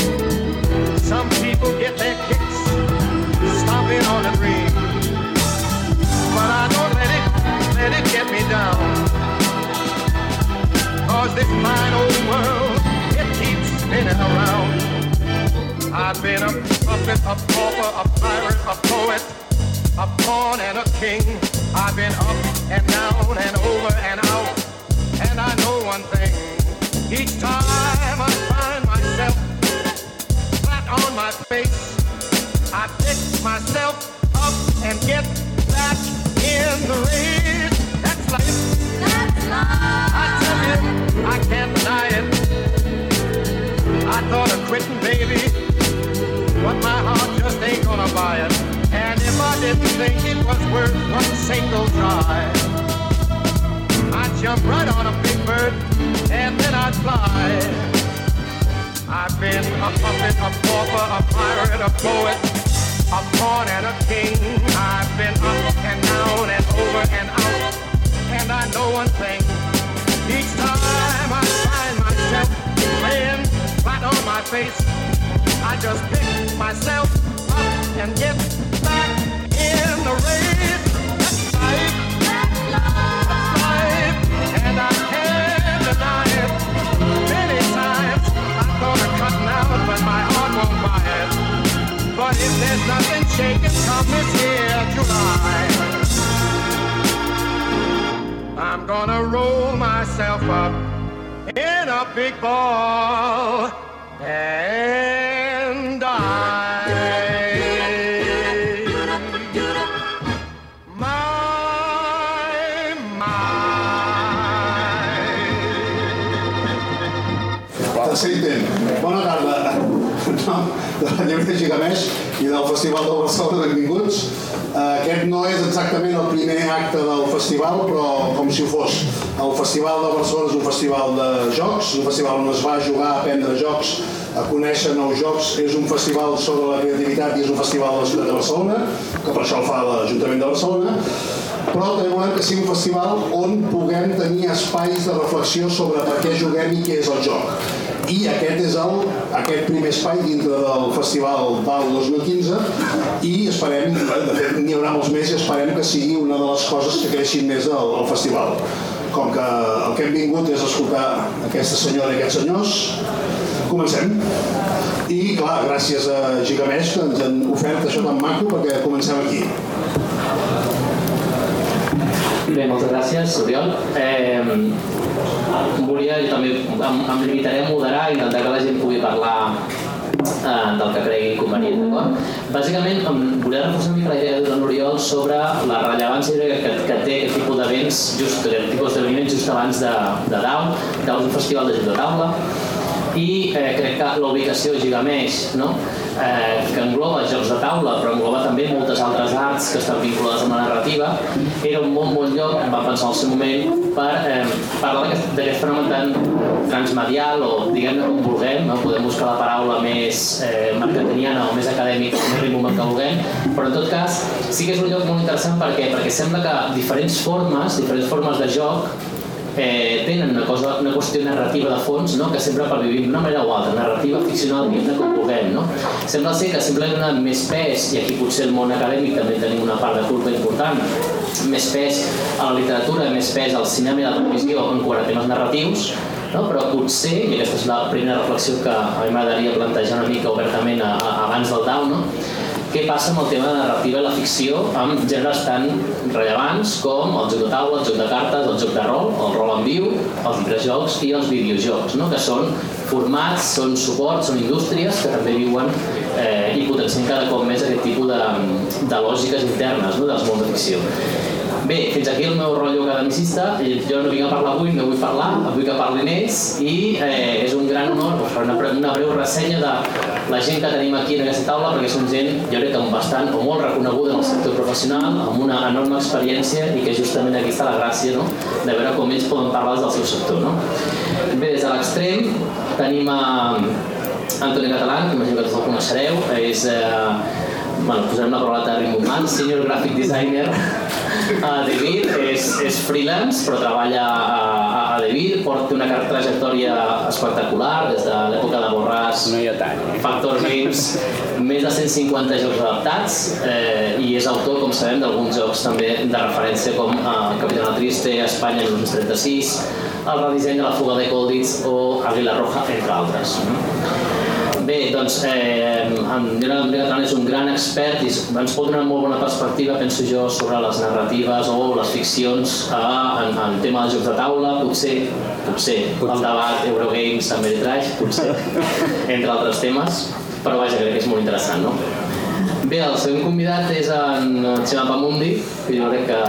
This fine old world, it keeps spinning around. I've been a puppet, a pauper, a pirate, a poet, a pawn and a king. I've been up and down and over and out. And I know one thing, each time I find myself flat on my face, I pick myself up and get back in the race. That's life. I tell you, I can't deny it. I thought of quitting, baby, but my heart just ain't gonna buy it. And if I didn't think it was worth one single try, I'd jump right on a big bird and then I'd fly. I've been a puppet, a pauper, a pirate, a poet, a pawn and a king. I've been up and down and over and out. And I know one thing. Face, I just pick myself up and get back in the race. That's life. Life. And I can't deny it. Many times I thought of cutting out, but my heart won't buy it. But if there's nothing shaking come this here July, I'm gonna roll myself up in a big ball and I. My, my. T'has. Bona tarda. No, de la llibre de Gigamés i del Festival de Barcelona, benvinguts. Eh, aquest no és exactament el primer acte del festival, però com si ho fos. El Festival de Barcelona és un festival de jocs, un festival on es va jugar a aprendre jocs, a conèixer nous jocs, és un festival sobre la creativitat i és un festival de la ciutat de Barcelona, que per això el fa l'Ajuntament de Barcelona, però també volem que sigui un festival on puguem tenir espais de reflexió sobre per què juguem i què és el joc. I aquest és el, aquest primer espai dintre del Festival del 2015 i esperem, de fet n'hi haurà molts més i esperem que sigui una de les coses que creixin més al, al festival. Com que el que hem vingut és escoltar aquesta senyora i aquests senyors, comencem. I clar, gràcies a Gigamés que ens han ofert això tan maco perquè comencem aquí. Bé, moltes gràcies, Oriol. Eh, volia, jo també em, em limitaré a moderar i intentar que la gent pugui parlar eh, del que cregui convenient, d'acord? Bàsicament, em volia reforçar una la idea de l'Oriol sobre la rellevància que, que, que té aquest tipus d'events, just tipus d'esdeveniments just abans de, de DAO, un festival de joc de taula, i eh, crec que la ubicació Gigameix, no? eh, que engloba jocs de taula, però engloba també moltes altres arts que estan vinculades amb la narrativa, era un bon bon lloc, va pensar al seu moment, per eh, parlar d'aquest fenomen tan transmedial o diguem-ne com vulguem, no? podem buscar la paraula més eh, marketingiana o més acadèmica o més moment que vulguem, però en tot cas sí que és un lloc molt interessant perquè, perquè sembla que diferents formes, diferents formes de joc eh, tenen una, cosa, una qüestió narrativa de fons no? que sempre pervivim d'una manera o altra, narrativa, ficcional, diguem com vulguem. No? Sembla ser que sempre hem donat més pes, i aquí potser el món acadèmic també tenim una part de culpa important, més pes a la literatura, més pes al cinema i a la televisió en quant a temes narratius, no? però potser, i aquesta és la primera reflexió que a mi m'agradaria plantejar una mica obertament a, a, abans del DAO, no? Què passa amb el tema de narrativa i la ficció amb gèneres tan rellevants com el joc de taula, el joc de cartes, el joc de rol, el rol en viu, els videojocs i els videojocs, no? que són formats, són suports, són indústries que també viuen eh, i potencien cada cop més aquest tipus de, de lògiques internes no? dels mons de ficció. Bé, fins aquí el meu rotllo academicista. Jo no vinc a parlar avui, no vull parlar, vull que parli més i eh, és un gran honor fer una, una breu ressenya de la gent que tenim aquí en aquesta taula perquè són gent, jo crec que bastant o molt reconeguda en el sector professional, amb una enorme experiència i que justament aquí està la gràcia no? de veure com ells poden parlar del seu sector. No? Bé, des de l'extrem tenim a Antoni Catalán, que imagino que tots el coneixereu, és eh, bueno, posarem una paraula de rimbombant, senior graphic designer a David, és, és freelance però treballa a, David, porta una trajectòria espectacular des de l'època de Borràs, no hi ha tant. Factor Games, més de 150 jocs adaptats eh, i és autor, com sabem, d'alguns jocs també de referència com eh, Capitana Triste, Espanya 1936, el redisseny de la fuga de Colditz o Aguila Roja, entre altres. Bé, doncs eh, en Jonathan Megatron és un gran expert i ens pot donar molt bona perspectiva, penso jo, sobre les narratives o les ficcions eh, en, en tema de jocs de taula, potser, potser, potser. el debat Eurogames també traix, potser, entre altres temes, però vaja, crec que és molt interessant, no? Bé, el següent convidat és en Xema Pamundi, que jo crec que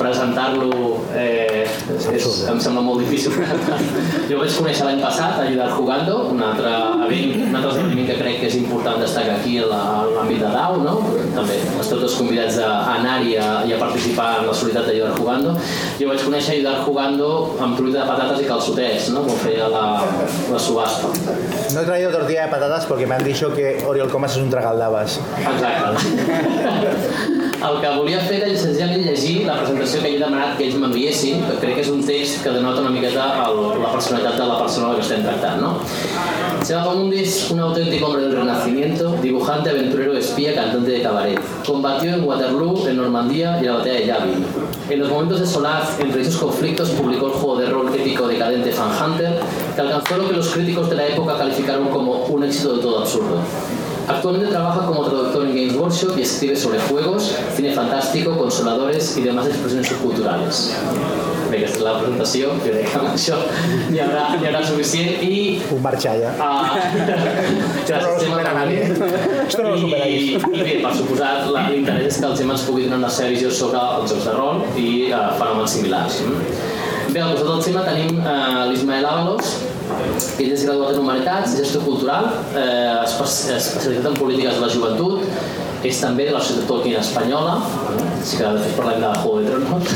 presentar-lo eh, és, em sembla molt difícil. jo vaig conèixer l'any passat a Ayudar Jugando, un altre event, un altre esdeveniment que crec que és important destacar aquí a l'àmbit de DAO, no? també estem tots convidats a anar-hi a, i a participar en la solidaritat d'Ayudar Jugando. Jo vaig conèixer Ayudar Jugando amb truita de patates i calçotets, no? com feia la, la subhasta. No he traído tortilla de patatas porque me han dicho que Oriol Comas es un tragaldabas. Exacte. El que volia fer era senzillament llegir la presentació que he demanat que ells m'enviessin, que crec que és un text que denota una miqueta el, la personalitat de la persona que estem tractant. ¿no? Seba Famundi es un auténtico hombre del Renacimiento, dibujante, aventurero, espía, cantante de cabaret. Combatió en Waterloo, en Normandía y la batalla de Yavin. En los momentos de solaz, entre esos conflictos, publicó el juego de rol épico decadente Fan Hunter, que alcanzó lo que los críticos de la época calificaron como un éxito de todo absurdo. Actualmente trabaja como traductor en Games Workshop y escribe sobre juegos, cine fantástico, consoladores y demás expresiones subculturales. Bé, aquesta és la presentació, jo crec que amb això n'hi haurà, hi haurà suficient i... Un marxar ja. Uh, Esto no lo supera nadie. Esto no lo supera I, I bé, per suposat, l'interès és que el Gemma ens pugui donar una seva visió sobre els jocs de rol i uh, fenòmens similars. Bé, al costat del Gemma tenim uh, l'Ismael Ábalos, Ell és graduat en Humanitats, gestió cultural, eh, especialitzat en polítiques de la joventut, és també de la societat Tolkien espanyola, sí que de fet parlem de Juego de Tronos,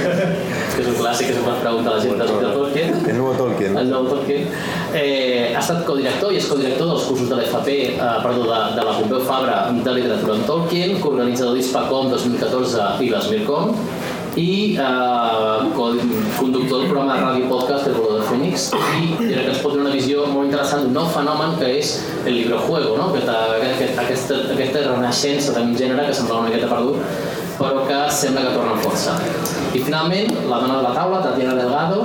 que és un clàssic que sempre es pregunta a la gent de la Tolkien. El nou Tolkien. El nou Tolkien. Eh, ha estat codirector i és codirector dels cursos de l'FP, eh, perdó, de, de la Pompeu Fabra de literatura en Tolkien, coorganitzador d'ISPACOM 2014 i l'ESMIRCOM, i eh, conductor del programa de ràdio podcast del Voló de Fènix i crec que ens pot donar una visió molt interessant d'un nou fenomen que és el librojuego, no? aquesta, aquesta, aquesta, aquesta renaixença d'un gènere que semblava una miqueta perdut però que sembla que torna amb força. I finalment, la dona de la taula, Tatiana Delgado,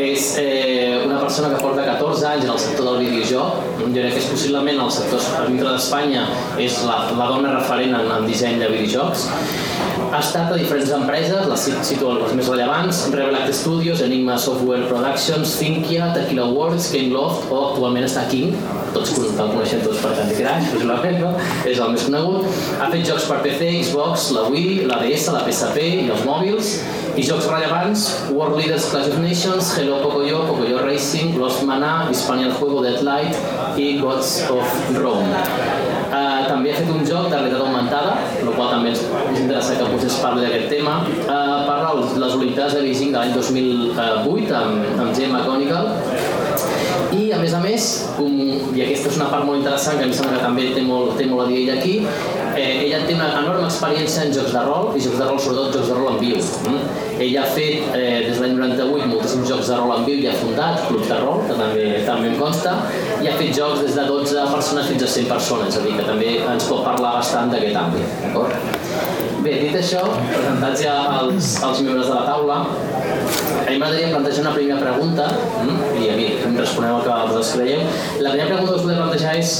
és eh, una persona que porta 14 anys en el sector del videojoc. Jo crec que és possiblement el sector dintre d'Espanya és la, la dona referent en, en disseny de videojocs ha estat a diferents empreses, les cito les més rellevants, Rebel Act Studios, Enigma Software Productions, Thinkia, Tequila Awards, Loft o actualment està King, tots el coneixem tots per Candy Crush, possiblement, no? és el més conegut. Ha fet jocs per PC, Xbox, la Wii, la DS, la PSP i els mòbils, i jocs rellevants, World Leaders Clash of Nations, Hello Pocoyo, Pocoyo Racing, Lost Mana, Hispania el Juego, Deadlight i Gods of Rome. Uh, també ha fet un joc de realitat augmentada, el qual també ens interessa que potser es parli d'aquest tema. Uh, parla les Olimpiades de Beijing de l'any 2008 amb, amb Jane McGonigal i a més a més, com, i aquesta és una part molt interessant que em sembla que també té molt, té molt a dir ella aquí, eh, ella té una enorme experiència en jocs de rol i jocs de rol, sobretot jocs de rol en viu. Mm? Ella ha fet eh, des de l'any 98 moltíssims jocs de rol en viu i ha fundat clubs de rol, que també, també em consta, i ha fet jocs des de 12 persones fins a 100 persones, és a dir, que també ens pot parlar bastant d'aquest àmbit. D'acord? Bé, dit això, presentats ja els, els membres de la taula, a mi m'agradaria plantejar una primera pregunta, mm? i a mi em responeu el que vosaltres creieu. La primera pregunta que us podem plantejar és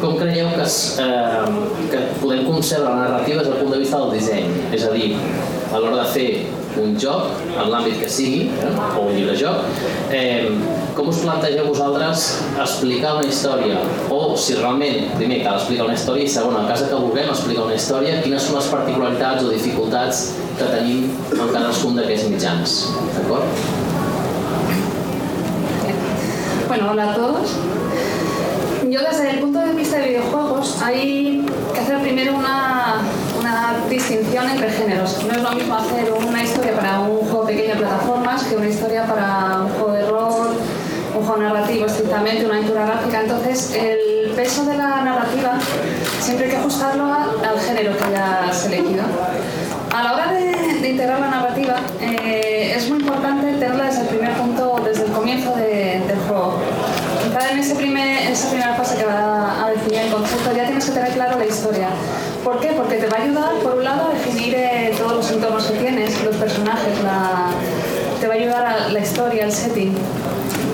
com creieu que, eh, que podem concebre la narrativa des del punt de vista del disseny? És a dir, a l'hora de fer un joc, en l'àmbit que sigui, eh, o un llibre joc, eh, com us plantegeu vosaltres explicar una història? O si realment, primer, cal explicar una història i segon, en cas que vulguem explicar una història, quines són les particularitats o dificultats que tenim en cadascun d'aquests mitjans. D'acord? Bueno, hola a todos. Yo desde el punto de vista de videojuegos hay que hacer primero una, una distinción entre géneros. No es lo mismo hacer una historia para un juego pequeño de plataformas que una historia para un juego de rol, un juego narrativo estrictamente, una aventura gráfica. Entonces, el peso de la narrativa siempre hay que ajustarlo al género que hayas elegido. A la hora de, integrar la narrativa, eh, es muy importante tenerla desde el primer punto, desde el comienzo del juego. en, ese esa primera fase que va a definir el concepto, ya tienes que tener claro la historia. ¿Por qué? Porque te va a ayudar, por un lado, a definir eh, todos los entornos que tienes, los personajes, te va a ayudar a la historia, el setting.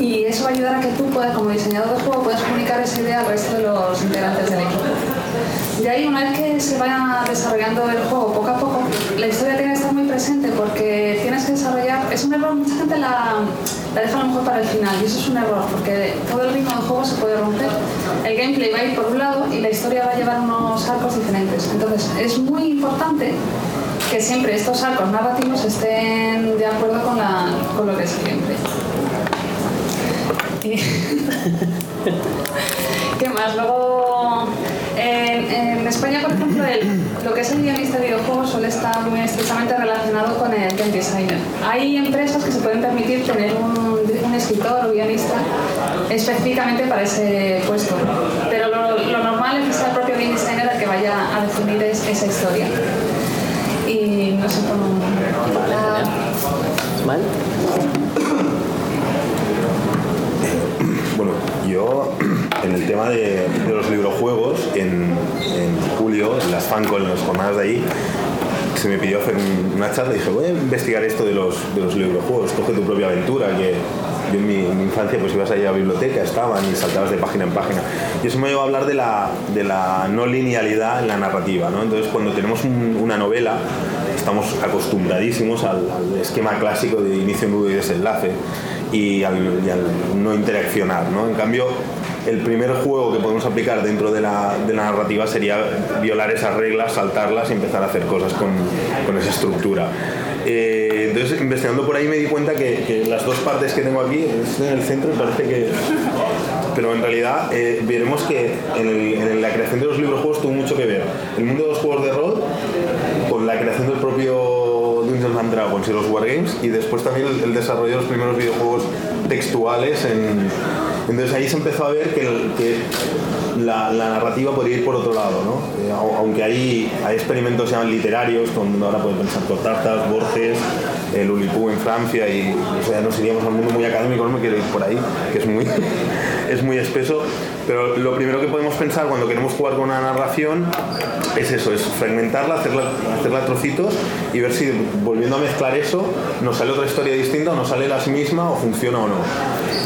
Y eso va a ayudar a que tú, puedas, como diseñador de juego, puedas comunicar esa idea al resto de los integrantes del equipo. De ahí, una vez que se vaya desarrollando el juego poco a poco, la historia tiene que estar muy presente porque tienes que desarrollar. Es un error, mucha gente la, la deja a lo mejor para el final y eso es un error porque todo el ritmo del juego se puede romper. El gameplay va a ir por un lado y la historia va a llevar unos arcos diferentes. Entonces, es muy importante que siempre estos arcos narrativos estén de acuerdo con, la, con lo que es el gameplay. ¿Qué más? Luego, España, por ejemplo, lo que es el guionista de videojuegos suele estar muy estrechamente relacionado con el game designer. Hay empresas que se pueden permitir tener un, escritor o guionista específicamente para ese puesto, pero lo, normal es que sea el propio game designer el que vaya a definir esa historia. Y no sé cómo... ¿Vale? Bueno, yo en el tema de, los librojuegos, en, julio, en las FANCO, en las jornadas de ahí, se me pidió hacer una charla y dije, voy a investigar esto de los, de los librojuegos, coge tu propia aventura, que yo en mi, infancia pues ibas ahí a la biblioteca, estaban y saltabas de página en página. Y eso me llevó a hablar de la, de la no linealidad en la narrativa, ¿no? Entonces cuando tenemos una novela, estamos acostumbradísimos al, al, esquema clásico de inicio, nudo y desenlace y al, no interaccionar. ¿no? En cambio, el primer juego que podemos aplicar dentro de la, de la, narrativa sería violar esas reglas, saltarlas y empezar a hacer cosas con, con esa estructura. Eh, entonces, investigando por ahí me di cuenta que, las dos partes que tengo aquí, en el centro y parece que... Pero en realidad eh, veremos que en, la creación de los libros juegos tuvo mucho que ver el mundo de los juegos de rol con la creación del propio Dungeons and Dragons y los Wargames y después también el desarrollo de los primeros videojuegos textuales en, entonces ahí se empezó a ver que, la, narrativa podría ir por otro lado, ¿no? Eh, au- aunque hay, hay experimentos llaman literarios, donde ahora puede pensar Tortartas, Borges, el Ulipú en Francia y o sea, nos iríamos al mundo muy académico, no me quiero ir por ahí, que es muy, es muy espeso, pero lo primero que podemos pensar cuando queremos jugar con una narración es eso, es fragmentarla, hacerla, hacerla trocitos y ver si volviendo a mezclar eso nos sale otra historia distinta o nos sale la misma o funciona o no.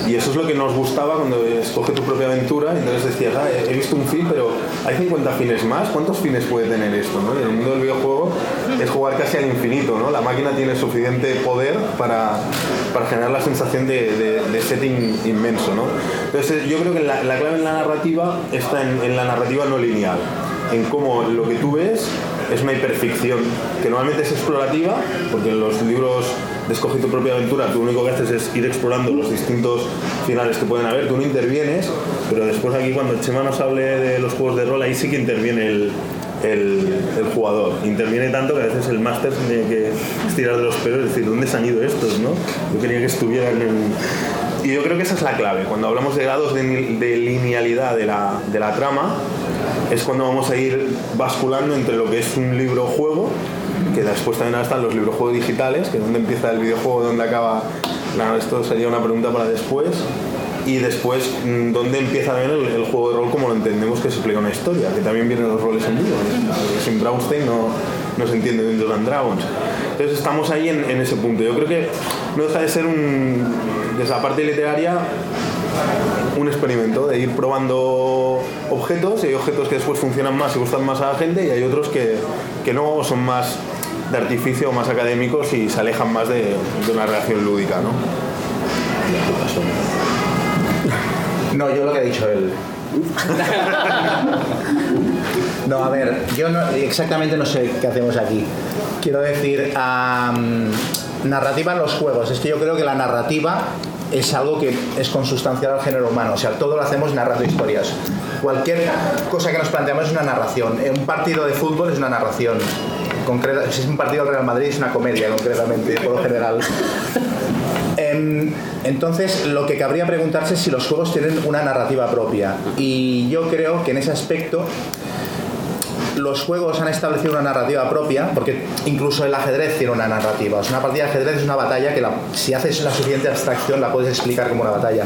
Y eso es lo que nos gustaba cuando escoge tu propia aventura entonces decías, ah, he visto un fin, pero hay 50 fines más, ¿cuántos fines puede tener esto? ¿no? Y en el mundo del videojuego es jugar casi al infinito, ¿no? La máquina tiene suficiente poder para, para generar la sensación de, de- de setting inmenso, ¿no? Entonces yo creo que la, la clave en la narrativa está en, la narrativa no lineal, en cómo lo que tú ves es una hiperficción, que normalmente es explorativa, porque en los libros de Escoge tu propia aventura, tú lo único que haces es ir explorando los distintos finales que pueden haber, tú no intervienes, pero después aquí cuando Chema nos hable de los juegos de rol, ahí sí que interviene el, el, el jugador. Interviene tanto que a veces el máster tiene que estirar de los pelos y decir, ¿dónde se han ido estos? ¿no? Yo quería que estuvieran en... Y yo creo que esa es la clave. Cuando hablamos de grados de, linealidad de la, de la trama, es cuando vamos a ir basculando entre lo que es un libro-juego, que después también están los librojuegos digitales, que es donde empieza el videojuego, donde acaba... Esto sería una pregunta para después. Y después, mm, ¿dónde empieza también el, el juego de rol como lo entendemos que se explica una historia? Que también vienen los roles en vivo. Sin Braunstein no, no se entiende Dungeons and Dragons. Entonces estamos ahí en ese punto. Yo creo que no deja de ser un, desde la parte literaria, un experimento de ir probando objetos y hay objetos que después funcionan más y gustan más a la gente y hay otros que, que no son más de artificio, más académicos y se alejan más de, de una relación lúdica, ¿no? No, yo lo que ha dicho él. No, a ver, yo no- exactamente no sé qué hacemos aquí. Quiero decir, am, narrativa en los juegos. Es que yo creo que la narrativa es algo que es consustancial al género humano. O sea, todo lo hacemos narrando historias. Cualquier cosa que nos planteamos es una narración. En un partido de fútbol es una narración. Concreta, si es un partido del Real Madrid es una comedia, concretamente, por lo general. Em, entonces, lo que cabría preguntarse es si los juegos tienen una narrativa propia. Y yo creo que en ese aspecto los juegos han establecido una narrativa propia, porque incluso el ajedrez tiene una narrativa. O sea, una partida de ajedrez es una batalla que si haces la suficiente abstracción la puedes explicar como una batalla.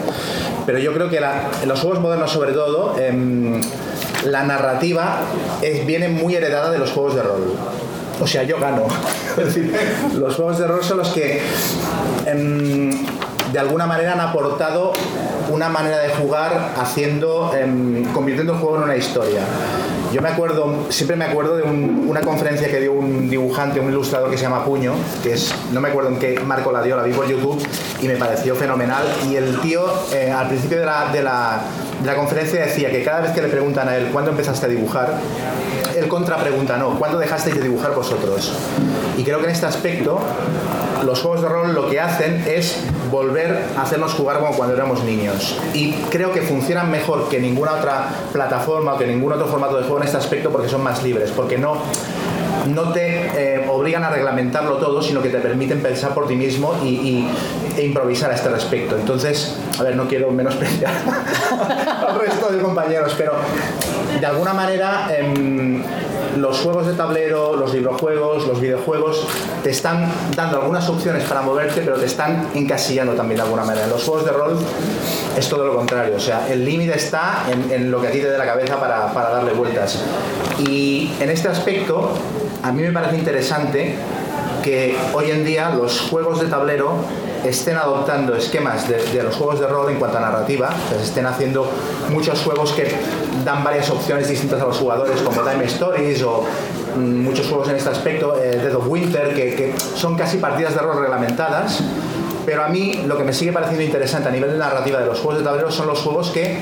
Pero yo creo que en los juegos modernos sobre todo, em, la narrativa es, viene muy heredada de los juegos de rol. O sea, yo gano. Es decir, los juegos de rol son los que em, de alguna manera han aportado una manera de jugar haciendo, em, convirtiendo el juego en una historia. Yo me acuerdo, siempre me acuerdo de un- una conferencia que dio un dibujante, un ilustrador que se llama Puño, que es, no me acuerdo en qué marco la dio, la vi por YouTube y me pareció fenomenal. Y el tío, eh, al principio de la, de, la, de la conferencia, decía que cada vez que le preguntan a él cuándo empezaste a dibujar, él contrapregunta, no, ¿cuándo dejasteis de dibujar vosotros? Y creo que en este aspecto los juegos de rol lo que hacen es volver a hacernos jugar como cuando éramos niños. Y creo que funcionan mejor que ninguna otra plataforma o que ningún otro formato de juego en este aspecto porque son más libres, porque no, no te eh, obligan a reglamentarlo todo, sino que te permiten pensar por ti mismo y, e improvisar a este respecto. Entonces, a ver, no quiero menospreciar al resto de compañeros, pero de alguna manera em, los juegos de tablero, los librojuegos, los videojuegos te están dando algunas opciones para moverte, pero te están encasillando también de alguna manera. En los juegos de rol es todo lo contrario, o sea, el límite está en, lo que a ti te dé la cabeza para, para darle vueltas. Y en este aspecto, a mí me parece interesante que hoy en día los juegos de tablero estén adoptando esquemas de, los juegos de rol en cuanto a narrativa, estén haciendo muchos juegos que dan varias opciones distintas a los jugadores, como Time Stories o mm, muchos juegos en este aspecto, eh, Dead of Winter, que, son casi partidas de rol reglamentadas. Pero a mí lo que me sigue pareciendo interesante a nivel de narrativa de los juegos de tablero son los juegos que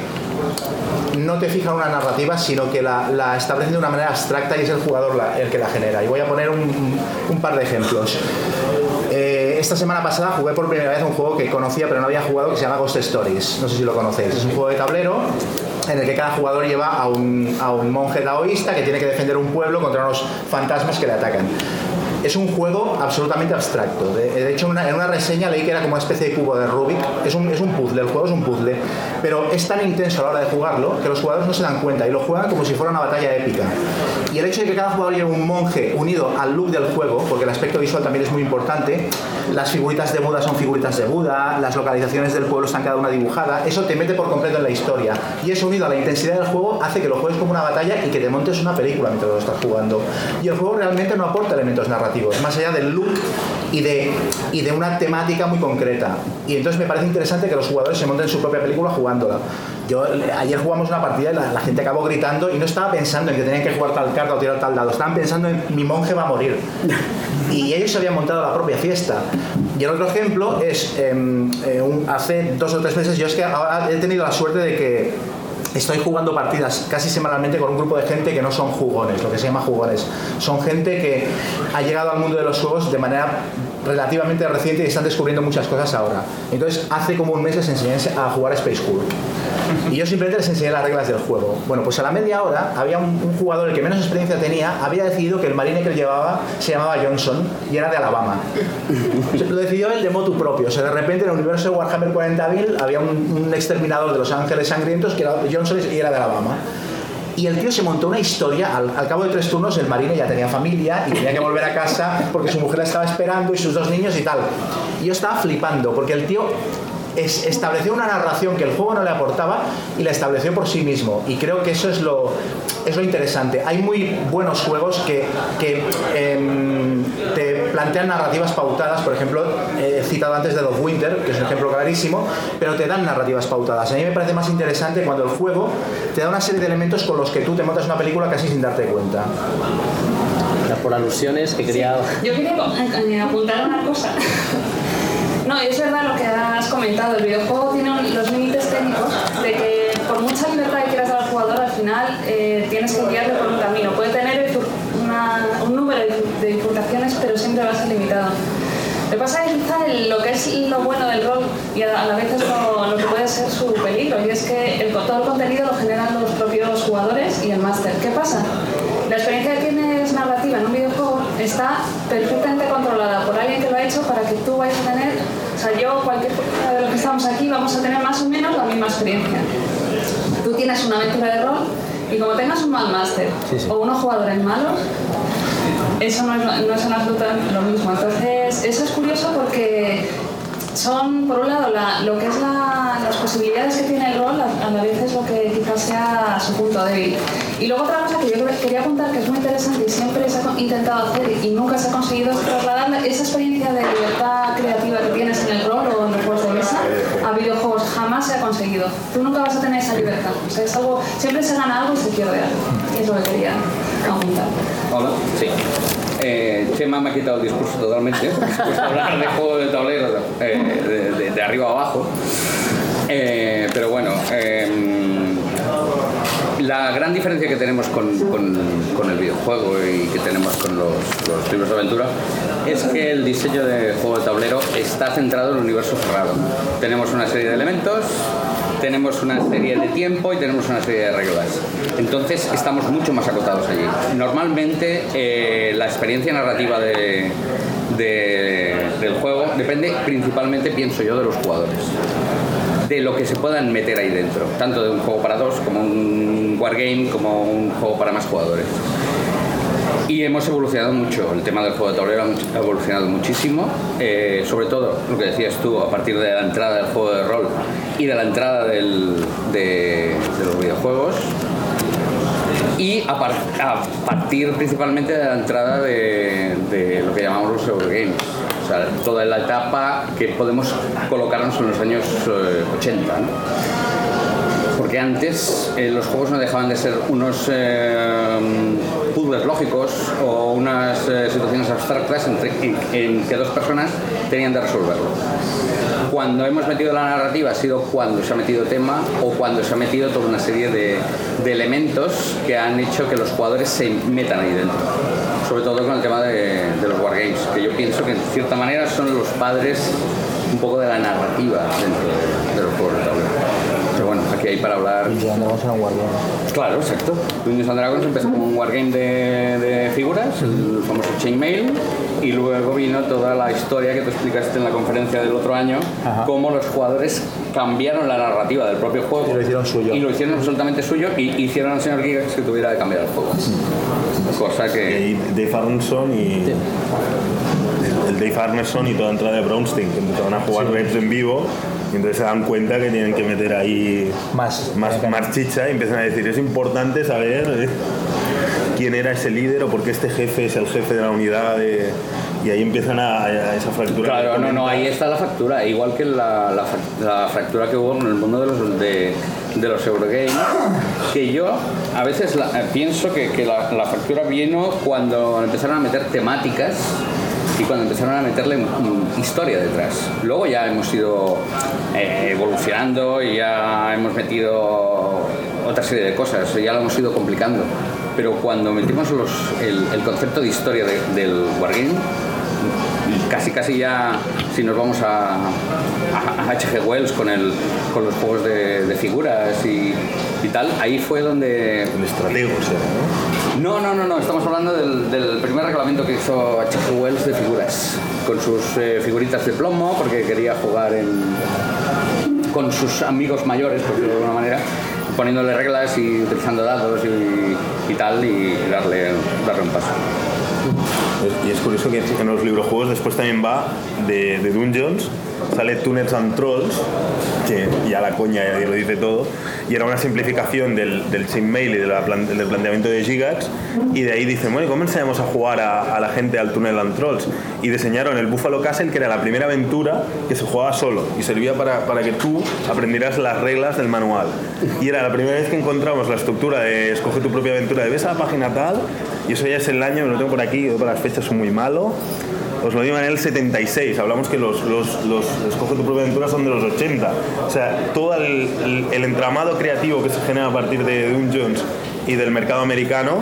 no te fijan una narrativa, sino que la, establecen de una manera abstracta y es el jugador el que la genera. Y voy a poner un, un par de ejemplos. Esta semana pasada jugué por primera vez un juego que conocía pero no había jugado que se llama Ghost Stories. No sé si lo conocéis. Es un juego de tablero en el que cada jugador lleva a un, a un monje taoísta que tiene que defender un pueblo contra unos fantasmas que le atacan es un juego absolutamente abstracto. De, hecho, una, en una reseña leí que era como una especie de cubo de Rubik. Es un, es un puzzle, el juego es un puzzle. Pero es tan intenso a la hora de jugarlo que los jugadores no se dan cuenta y lo juegan como si fuera una batalla épica. Y el hecho de que cada jugador lleve un monje unido al look del juego, porque el aspecto visual también es muy importante, las figuritas de Buda son figuritas de Buda, las localizaciones del pueblo están cada una dibujada, eso te mete por completo en la historia. Y eso unido a la intensidad del juego hace que lo juegues como una batalla y que te montes una película mientras lo estás jugando. Y el juego realmente no aporta elementos narrativos, más allá del look y de, y de una temática muy concreta. Y entonces me parece interesante que los jugadores se monten su propia película jugándola. Yo ayer jugamos una partida y la, la gente acabó gritando y no estaba pensando en que tenían que jugar tal carta o tirar tal dado, estaban pensando en mi monje va a morir. Y ellos habían montado la propia fiesta. Y el otro ejemplo es, em, eh, hace dos o tres meses, yo es que ahora he tenido la suerte de que estoy jugando partidas casi semanalmente con un grupo de gente que no son jugones, lo que se llama jugones. Son gente que ha llegado al mundo de los juegos de manera relativamente reciente y están descubriendo muchas cosas ahora. Entonces, hace como un mes les enseñé a jugar a Space Hulk. Y yo simplemente les enseñé las reglas del juego. Bueno, pues a la media hora había un, jugador, el que menos experiencia tenía, había decidido que el marine que él llevaba se llamaba Johnson y era de Alabama. Lo decidió él de motu propio. O sea, de repente en el universo de Warhammer 40.000 había un, un exterminador de los ángeles sangrientos que era Johnson y era de Alabama. Y el tío se montó una historia, al, al cabo de tres turnos el marine ya tenía familia y tenía que volver a casa porque su mujer la estaba esperando y sus dos niños y tal. Y yo estaba flipando porque el tío es- estableció una narración que el juego no le aportaba y la estableció por sí mismo. Y creo que eso es lo, es lo interesante. Hay muy buenos juegos que, que em, te plantean narrativas pautadas. Por ejemplo, he citado antes de Dog Winter, que es un ejemplo clarísimo, pero te dan narrativas pautadas. A mí me parece más interesante cuando el juego te da una serie de elementos con los que tú te montas una película casi sin darte cuenta. Por alusiones que quería... Yo quería apuntar una cosa. No, es verdad lo que has comentado. El videojuego tiene los límites técnicos de que por mucha libertad que quieras dar al jugador, al final eh, tienes que guiarle por un camino. Puede tener un número de bif- de bifurcaciones, pero siempre va a ser limitado. Lo que pasa es que lo que es lo bueno del rol y a la vez es lo, que puede ser su peligro, y es que todo el contenido lo generan los propios jugadores y el máster. ¿Qué pasa? La experiencia que tienes narrativa en un videojuego está perfectamente controlada por alguien que lo ha hecho para que tú vayas a tener, de los que estamos aquí, vamos a tener más o menos la misma experiencia. Tú tienes una aventura de rol y como tengas un mal máster o unos jugadores malos, eso no es, no es en lo mismo. Entonces, eso es curioso porque son, por un lado, la- lo que es la- las posibilidades que tiene el rol, a, a la vez es lo que quizás sea su punto débil. Y luego otra cosa que yo quería apuntar que es muy interesante y siempre se ha intentado hacer y nunca se ha conseguido trasladar esa experiencia de libertad creativa que tienes en el rol o en los juegos de mesa a videojuegos. Jamás se ha conseguido. Tú nunca vas a tener esa libertad. O sea, es algo, siempre se gana algo y se pierde algo. Y es lo que quería. Hola, sí. Eh, Chema me ha quitado el discurso totalmente, porque hablar de juego de tablero eh, de, arriba a abajo. Eh, pero bueno, em, la gran diferencia que tenemos con, el videojuego y que tenemos con los, los libros de aventura es que el diseño de juego de tablero está centrado en el universo cerrado. Tenemos una serie de elementos, tenemos una serie de tiempo y tenemos una serie de reglas. Entonces estamos mucho más acotados allí. Normalmente eh, la experiencia narrativa de- de- del juego depende principalmente, pienso yo, de los jugadores de lo que se puedan meter ahí dentro, tanto de un juego para dos como un wargame, como un juego para más jugadores. Y hemos evolucionado mucho, el tema del juego de tablero ha evolucionado muchísimo, eh, sobre todo lo que decías tú, a partir de la entrada del juego de rol y de la entrada de, los videojuegos, y a, par- a partir principalmente de la entrada de, de lo que llamamos los Eurogames. O sea, toda la etapa que podemos colocarnos en los años eh, 80. ¿no? Porque antes eh, los juegos no dejaban de ser unos eh, puzzles lógicos o unas eh, situaciones abstractas en, que dos personas tenían de resolverlo. Cuando hemos metido la narrativa ha sido cuando se ha metido tema o cuando se ha metido toda una serie de, elementos que han hecho que los jugadores se metan ahí dentro. Sobre todo con el tema de, de los wargames, que yo pienso que en cierta manera son los padres un poco de la narrativa dentro de, de los juegos de tablero. Hay para hablar. Y andamos en un wargame. Claro, exacto. Dungeons and Dragons empezó como un wargame de, de figuras, el famoso Chainmail, y luego vino toda la historia que tú explicaste en la conferencia del otro año, Ajá. cómo los jugadores cambiaron la narrativa del propio juego. Y lo hicieron suyo. Y lo hicieron absolutamente suyo y hicieron al señor Gigax que tuviera que cambiar el juego. Cosa que... Y Dave Arneson y... El Dave Arneson y toda la entrada de Brownstein, que empezaron a jugar reps en vivo y entonces se dan cuenta que tienen que meter ahí más, más, más chicha y empiezan a decir, es importante saber eh, quién era ese líder o por qué este jefe es el jefe de la unidad de- y ahí empiezan a, a esa fractura. Claro, no, no, ahí está la factura, igual que la, la fractura que hubo en el mundo de los, de, de los Eurogames, que yo a veces la- eh, pienso que, que la, la fractura vino cuando empezaron a meter temáticas y cuando empezaron a meterle mm, historia detrás. Luego ya hemos ido eh, evolucionando y ya hemos metido otra serie de cosas, ya lo hemos ido complicando. Pero cuando metimos el, concepto de historia de- del Wargame, casi casi ya si nos vamos a, a, a H.G. Wells con, el, con los juegos de, figuras y, tal, ahí fue donde... El estratego, o sea, ¿no? No, no, no, estamos hablando del, primer reglamento que hizo H.G. Wells de figuras, con sus eh, figuritas de plomo, porque quería jugar con sus amigos mayores, por decirlo de alguna manera, poniéndole reglas y utilizando dados y, tal, y darle, darle un paso. Y es curioso que en los librojuegos después también va de, de Dungeons, sale Tunnels and Trolls, que ya la coña ya lo dice todo, y era una simplificación del, del chainmail y del planteamiento de Gigax, y de ahí dicen, bueno, ¿y ¿cómo enseñamos a jugar a, a la gente al Tunnel and Trolls? Y diseñaron el Buffalo Castle, que era la primera aventura que se jugaba solo, y servía para, para que tú aprendieras las reglas del manual. Y era la primera vez que encontramos la estructura de escoge tu propia aventura, de ves a la página tal, y eso ya es el año, lo tengo por aquí, para las fechas soy muy malo. Os lo digo en el 76, hablamos que los, los, los tu propia aventura son de los 80. O sea, todo el, el- entramado creativo que se genera a partir de Dungeons y del mercado americano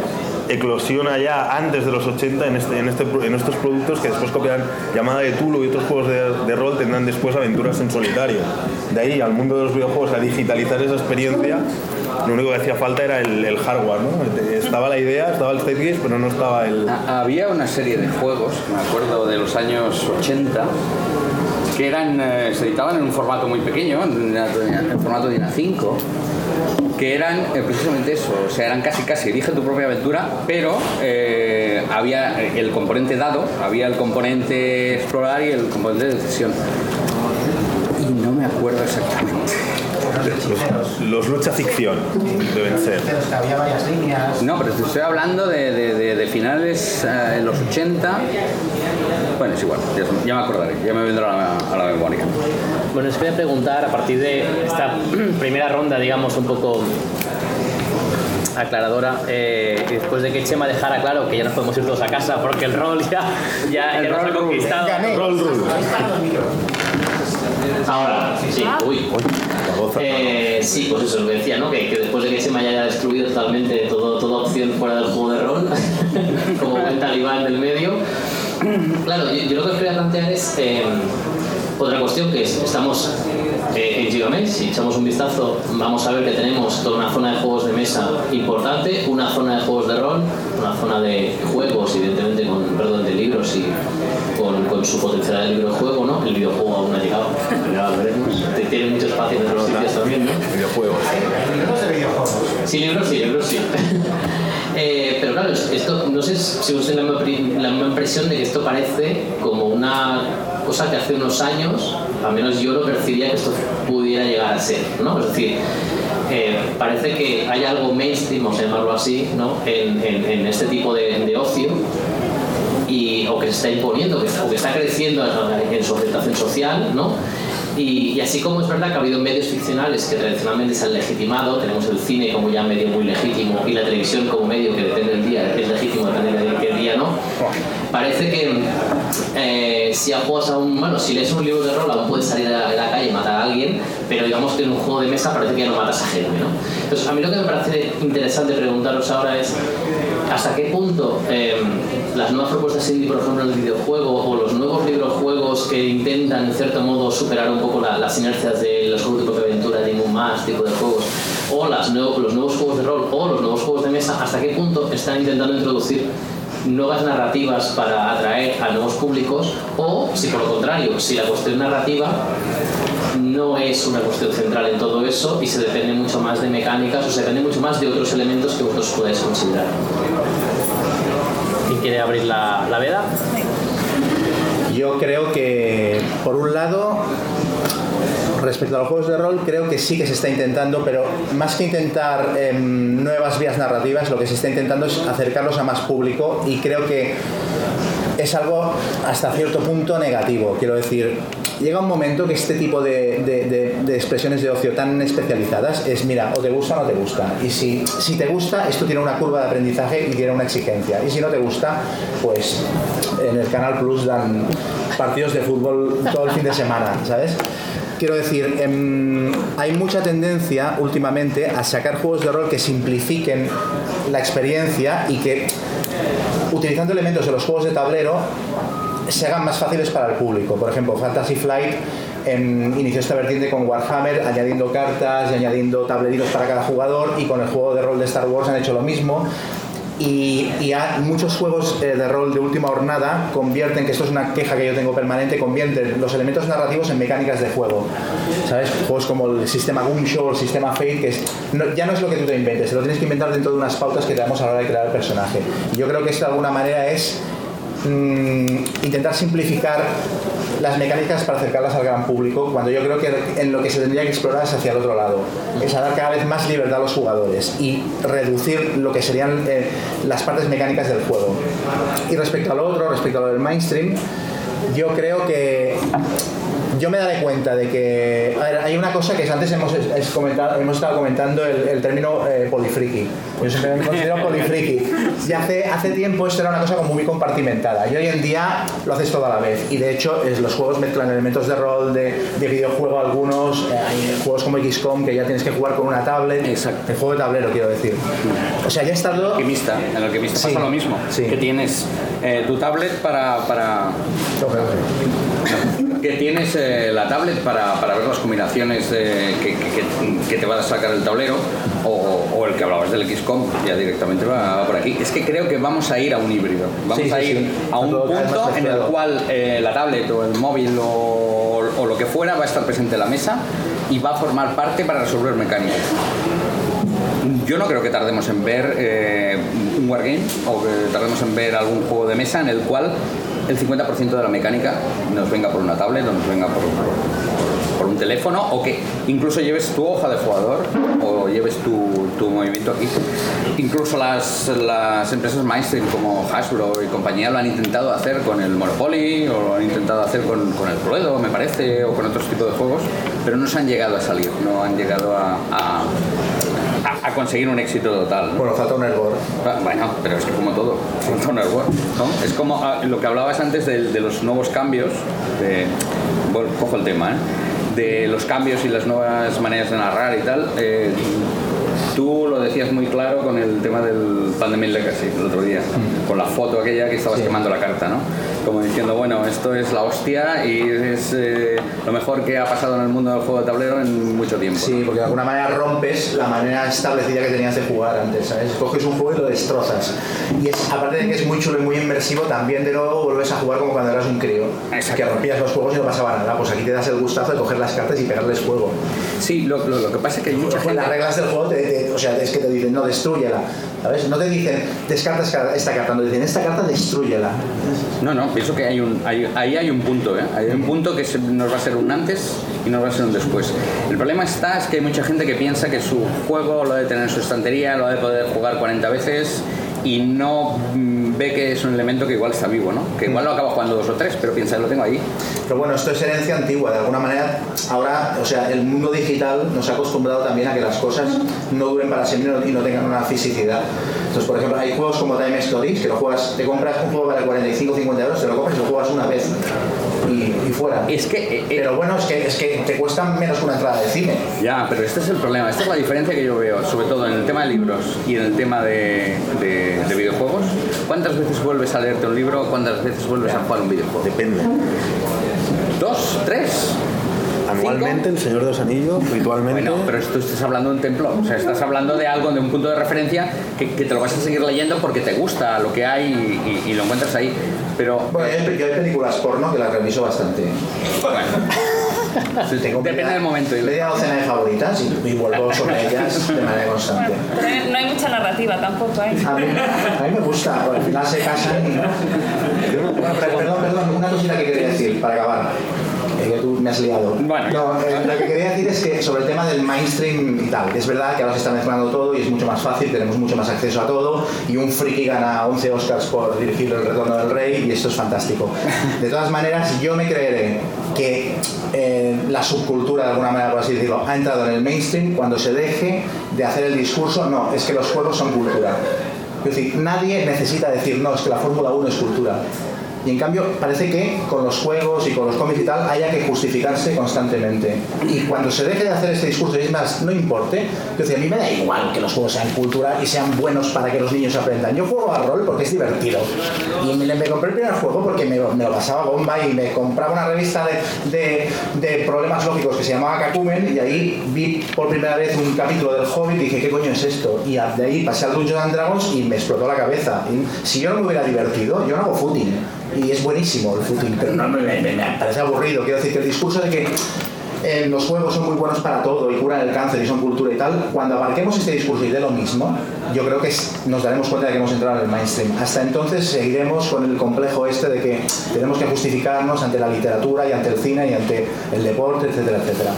eclosiona ya antes de los 80 en, este, en, este, en estos productos que después copian llamada de Tulu y otros juegos de, de rol tendrán después aventuras en solitario. De ahí al mundo de los videojuegos a digitalizar esa experiencia lo único que hacía falta era el, hardware, ¿no? Estaba la idea, estaba el Zeitgeist, pero no estaba el... Ha- Había una serie de juegos, me acuerdo de los años 80, que eran, eh, se editaban en un formato muy pequeño, en, en formato de INA5, que eran eh, precisamente eso, o sea, eran casi casi elige tu propia aventura, pero eh, había el componente dado, había el componente explorar y el componente de decisión. Y no me acuerdo exactamente. Los, los lucha ficción deben ser. Pero es que había varias líneas. No, pero te estoy hablando de, de- de- de finales eh, en los 80. Bueno, es igual, ya, ya me acordaré, ya me vendrá a la, a la memoria. Bueno, os quería preguntar, a partir de esta primera ronda, digamos, un poco aclaradora, eh, después de que Chema dejara claro que ya nos podemos ir todos a casa porque el rol ya, ya, ya nos ha conquistado. Ahora, sí, sí, uy. Eh, sí, pues eso, lo que decía, ¿no? Que, que después de que Chema ya haya destruido totalmente todo, toda opción fuera del juego de rol, como buen talibán del medio, claro, yo, yo lo que os quería plantear es eh, otra cuestión que es, estamos eh, en Gigamesh, si echamos un vistazo, vamos a ver que tenemos toda una zona de juegos de mesa importante, una zona de juegos de rol, una zona de juegos, evidentemente, con, perdón, de libros y con, con su potencial de libro de juego, ¿no? El videojuego aún no ha llegado, ya veremos. Tiene mucho espacio en otros sitios también, ¿no? Videojuegos. Libros de videojuegos. Sí, libros sí, libros sí. Eh, pero claro, esto no sé si vos tenéis la la misma impresión de que esto parece como una cosa que hace unos años, al menos yo lo percibía que esto pudiera llegar a ser, ¿no? Es decir, eh, parece que hay algo mainstream, vamos a llamarlo así, ¿no? En, en- en este tipo de, de ocio o está imponiendo, que, o que está creciendo en su aceptación social, ¿no? Y, y así como es verdad que ha habido medios ficcionales que tradicionalmente se han legitimado, tenemos el cine como ya medio muy legítimo y la televisión como medio que depende del día, es legítimo depende de qué día, ¿no? parece que eh, si juegas a un, bueno, si lees un libro de rol aún puedes salir a la calle y matar a alguien, pero digamos que en un juego de mesa parece que ya no matas a gente, ¿no? Entonces a mí lo que me parece interesante preguntaros ahora es hasta qué punto eh, las nuevas propuestas indie, por ejemplo, en el videojuego o los nuevos juegos que intentan en cierto modo superar un poco las inercias de los juegos de aventura, de más tipo de juegos, o los nuevos juegos de rol o los nuevos juegos de mesa, hasta qué punto están intentando introducir nuevas narrativas para atraer a nuevos públicos o si por lo contrario, si la cuestión narrativa no es una cuestión central en todo eso y se depende mucho más de mecánicas o se depende mucho más de otros elementos que vosotros podéis considerar. ¿Quién quiere abrir la, la veda? Yo creo que, por un lado, respecto a los juegos de rol, creo que sí que se está intentando, pero más que intentar em, nuevas vías narrativas, lo que se está intentando es acercarlos a más público y creo que es algo hasta cierto punto negativo. Quiero decir, llega un momento que este tipo de, expresiones de ocio tan especializadas es, mira, o te gusta o no te gusta. Y si, si te gusta, esto tiene una curva de aprendizaje y tiene una exigencia. Y si no te gusta, pues en el Canal Plus dan partidos de fútbol todo el fin de semana, ¿sabes? Quiero decir, em, hay mucha tendencia últimamente a sacar juegos de rol que simplifiquen la experiencia y que, utilizando elementos de los juegos de tablero, se hagan más fáciles para el público. Por ejemplo, Fantasy Flight em, inició esta vertiente con Warhammer, añadiendo cartas y añadiendo tableritos para cada jugador, y con el juego de rol de Star Wars han hecho lo mismo. Y, hay muchos juegos eh, de rol de última jornada convierten, que esto es una queja que yo tengo permanente, convierten los elementos narrativos en mecánicas de juego. ¿Sabes? Juegos como el sistema Gumshow, el sistema Fate, que ya no es lo que tú te inventes, lo tienes que inventar dentro de unas pautas que te damos a la hora de crear el personaje. yo creo que esto de alguna manera es Mm, intentar simplificar las mecánicas para acercarlas al gran público, cuando yo creo que en lo que se tendría que explorar es hacia el otro lado, es a dar cada vez más libertad a los jugadores y reducir lo que serían eh, las partes mecánicas del juego. Y respecto al otro, respecto a lo del mainstream, yo creo que yo me daré cuenta de que hay una cosa que antes hemos, comentado, hemos estado comentando el, término eh, polifriki. Yo siempre me considero polifriki. Y hace, hace tiempo esto era una cosa como muy compartimentada. Y hoy en día lo haces todo a la vez. Y de hecho es, los juegos mezclan elementos de rol, de, videojuego algunos, eh, hay juegos como XCOM que ya tienes que jugar con una tablet. Exacto. El juego de tablero, quiero decir. O sea, ya está todo... Alquimista, en Alquimista pasa lo mismo. Que tienes eh, tu tablet para... para que tienes eh, la tablet para, para, ver las combinaciones que, que, te va a sacar el tablero o, el que hablabas del XCOM, ya directamente va, por aquí. Es que creo que vamos a ir a un híbrido. Vamos a ir a un punto en el cual eh, la tablet o el móvil o, o lo que fuera va a estar presente en la mesa y va a formar parte para resolver mecánicas yo no creo que tardemos en ver eh, un wargame o que tardemos en ver algún juego de mesa en el cual el 50% de la mecánica nos venga por una tablet o nos venga por, un teléfono o que incluso lleves tu hoja de jugador o lleves tu, movimiento aquí. Incluso las, las empresas mainstream como Hasbro y compañía lo han intentado hacer con el Monopoly o lo han intentado hacer con, el Cluedo, me parece, o con otros tipos de juegos, pero no se han llegado a salir, no han llegado a, conseguir un éxito total. Bueno, falta un error. Ah, bueno, pero es que como todo, falta un error. Es como ah, lo que hablabas antes de, los nuevos cambios, de, bueno, cojo el tema, ¿eh? de los cambios y las nuevas maneras de narrar y tal. Eh, tú lo decías muy claro con el tema del Pandemic Legacy el otro día, mm. con la foto aquella que estabas quemando la carta, ¿no? Como diciendo, bueno, esto es la hostia y es eh, lo mejor que ha pasado en el mundo del juego de tablero en mucho tiempo. Sí, porque de alguna manera rompes la manera establecida que tenías de jugar antes, ¿sabes? Coges un juego y lo destrozas. Y es, aparte de que es muy chulo y muy inmersivo, también de nuevo vuelves a jugar como cuando eras un crío. Que rompías los juegos y no pasaba nada. Pues aquí te das el gustazo de coger las cartas y pegarles fuego. Sí, lo, que pasa es que hay mucha gente... Las reglas del juego, o sea, es que te dicen, no, destruyela. No te dicen, descarta esta carta, no te dicen, esta carta destruyela. No, no, pienso que hay un, ahí hay un punto, ¿eh? hay un punto que nos va a ser un antes y nos va a ser un después. El problema está es que hay mucha gente que piensa que su juego lo debe tener en su estantería, lo debe poder jugar 40 veces y no mm, ve que es un elemento que igual está vivo, ¿no? Que igual lo acaba jugando dos o tres, pero piensa, lo tengo ahí. Pero bueno, esto es herencia antigua, de alguna manera. Ahora, o sea, el mundo digital nos ha acostumbrado también a que las cosas no duren para siempre y no tengan una fisicidad. Entonces, por ejemplo, hay juegos como Time Stories que lo juegas, te compras un juego para 45 o 50 euros, te lo compras y lo juegas una vez y, y fuera. Es que. pero bueno, es que, es que te cuesta menos que una entrada de cine. Ya, pero este es el problema, esta es la diferencia que yo veo, sobre todo en el tema de libros y en el tema de, de- de videojuegos. ¿Cuántas veces vuelves a leerte un libro? ¿Cuántas veces vuelves a jugar un videojuego? Depende. ¿Dos? ¿Tres? Anualmente, El Señor de los Anillos, ritualmente. Bueno, pero tú estás hablando de un templo, o sea, estás hablando de algo, de un punto de referencia que, que te lo vas a seguir leyendo porque te gusta lo que hay y, y- y lo encuentras ahí. Pero. Bueno, yo hay, películas porno que las reviso bastante. Depende del momento. Media docena de favoritas y, y vuelvo sobre ellas de manera constante. Pero no hay mucha narrativa tampoco, ¿eh? A mí, a mí me gusta, porque al final se casan y... Bueno, perdón, perdón, una cosita que quería decir para acabar. Eh, que tú me has liado. No, eh, lo que quería decir es que sobre el tema del mainstream y tal, es verdad que ahora se está mezclando todo y es mucho más fácil, tenemos mucho más acceso a todo y un friki gana 11 Oscars por dirigir El Retorno del Rey y esto es fantástico. De todas maneras, yo me creeré que eh, la subcultura, de alguna manera por así decirlo, ha entrado en el mainstream cuando se deje de hacer el discurso, no, es que los juegos son cultura. Es decir, nadie necesita decir, no, es que la Fórmula 1 es cultura. Y en cambio parece que con los juegos y con los cómics y tal haya que justificarse constantemente. Y cuando se deje de hacer este discurso y es más, no importe, yo decía, a mí me da igual que los juegos sean cultura y sean buenos para que los niños aprendan. Yo juego al rol porque es divertido. Y me, compré el primer juego porque me, lo- pasaba bomba y me compraba una revista de, de- problemas lógicos que se llamaba Kakumen y ahí vi por primera vez un capítulo del Hobbit y dije, ¿qué coño es esto? Y de ahí pasé al Dungeons and Dragons y me explotó la cabeza. Si yo no me hubiera divertido, yo no hago footing. Y es buenísimo el footing, pero no me, parece aburrido. Quiero decir que el discurso de que eh, los juegos son muy buenos para todo y curan el cáncer y son cultura y tal, cuando abarquemos este discurso y de lo mismo, yo creo que nos daremos cuenta de que hemos entrado en el mainstream. Hasta entonces seguiremos con el complejo este de que tenemos que justificarnos ante la literatura y ante el cine y ante el deporte, etcétera, etcétera.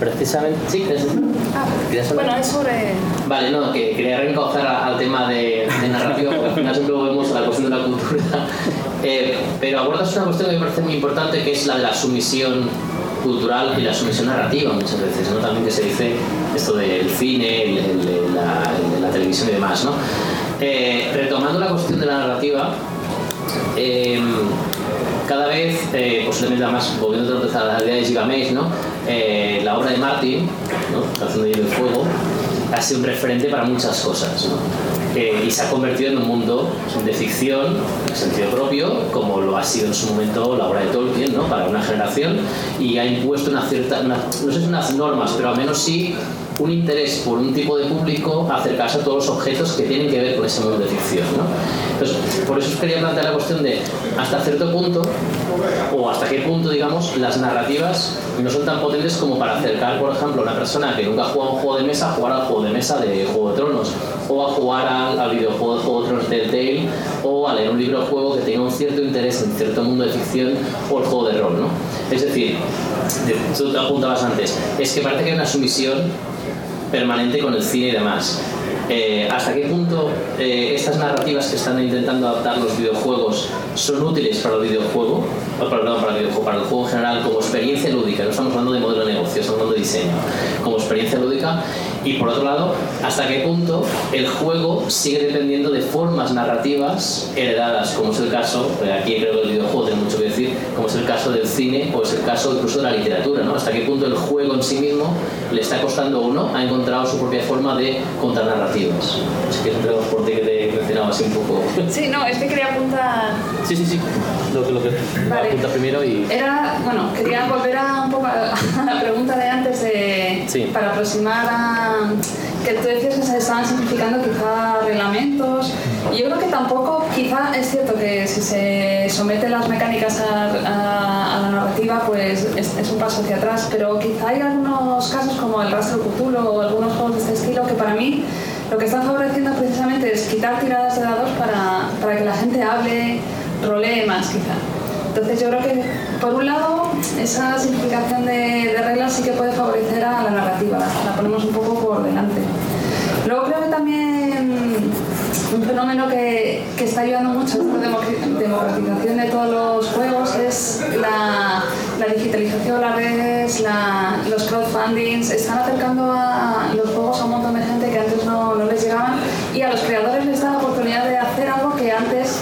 Precisamente, sí, ¿quieres decir? ¿Quieres hablar? Bueno, es sobre... Vale, no, que quería reencauzar al tema de, de narrativa, porque al final siempre volvemos a la cuestión de la cultura. Eh, pero abordas una cuestión que me parece muy importante, que es la de la sumisión cultural y la sumisión narrativa muchas veces, ¿no? También que se dice esto del cine, el- el- la, el- la televisión y demás, ¿no? Eh, retomando la cuestión de la narrativa, eh, cada vez, eh, posiblemente además, volviendo a la idea de Gigamesh, ¿no? Eh, la obra de Martin, ¿no? Canción de Fuego, ha sido un referente para muchas cosas. Eh, y se ha convertido en un mundo de ficción en sentido propio, como lo ha sido en su momento la obra de Tolkien, ¿no? Para una generación, y ha impuesto una cierta, no sé unas normas, pero al menos sí un interés por un tipo de público acercarse a todos los objetos que tienen que ver con ese mundo de ficción, ¿no? Entonces, por eso os quería plantear la cuestión de hasta cierto punto, o hasta qué punto, digamos, las narrativas no son tan potentes como para acercar, por ejemplo, a una persona que nunca ha jugado a un juego de mesa a jugar al juego de mesa de Juego de Tronos, o a jugar al, al videojuego de Juego de Tronos Telltale, o a leer un libro de juego que tenga un cierto interés en cierto mundo de ficción o el juego de rol, ¿no? Es decir, de- tú te apuntabas antes, es que parece que hay una sumisión permanente con el cine y demás. Eh, ¿Hasta qué punto eh, estas narrativas que están intentando adaptar los videojuegos son útiles para el videojuego, para el videojuego, para el juego en general como experiencia lúdica? No estamos hablando de modelo de negocio, estamos hablando de diseño, como experiencia lúdica. Y por otro lado, ¿hasta qué punto el juego sigue dependiendo de formas narrativas heredadas, como es el caso, eh, aquí creo que el videojuego tiene mucho que decir, como es el caso del cine o es el caso incluso de la literatura, ¿no? Hasta qué punto el juego en sí mismo le está costando o no, ha encontrado su propia forma de contar narrativas. Si quieres empezamos por ti que te mencionaba así un poco. Sí, no, es que quería apuntar... Sí, sí, sí. Lo, lo que Vale. apunta primero y. Era, bueno, quería volver a un poco a la pregunta de antes de, Sí. para aproximar a que tú decías que se estaban simplificando quizá reglamentos yo creo que tampoco quizá es cierto que si se someten las mecánicas a, a- a la narrativa pues es, es un paso hacia atrás pero quizá hay algunos casos como el rastro Cthulhu o algunos juegos de este estilo que para mí lo que están favoreciendo precisamente es quitar tiradas de dados para, para que la gente hable, rolee más quizá. Entonces yo creo que por un lado esa simplificación de, de reglas sí que puede favorecer a la narrativa, la, ponemos un poco por delante. Luego creo que también un fenómeno que, que está ayudando mucho a esta democ- democratización de todos los juegos es la, la digitalización, las redes, la- los crowdfundings, están acercando a los juegos a un montón de gente que antes no, no les llegaban y a los creadores les da la oportunidad de hacer algo que antes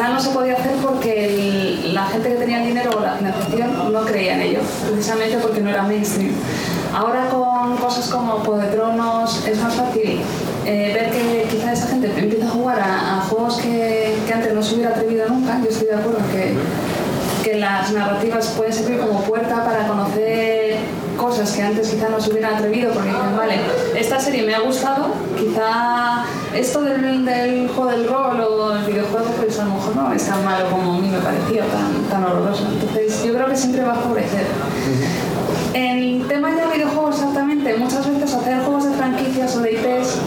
quizá no se podía hacer porque el- la gente que tenía el dinero o la financiación no creía en ello, precisamente porque no era mainstream. Ahora con cosas como Juego de Tronos es más fácil eh, ver que quizá esa gente empieza a jugar a, a juegos que, que antes no se hubiera atrevido nunca. Yo estoy de acuerdo que, que las narrativas pueden servir como puerta para conocer cosas que antes quizá no se hubieran atrevido porque dicen, vale, esta serie me ha gustado, quizá esto del, del juego del rol o el videojuego pues a lo mejor no es tan malo como a mí me parecía, tan, tan horroroso. Entonces yo creo que siempre va a favorecer. En temas de videojuegos exactamente, muchas veces hacer juegos de franquicias o de IPs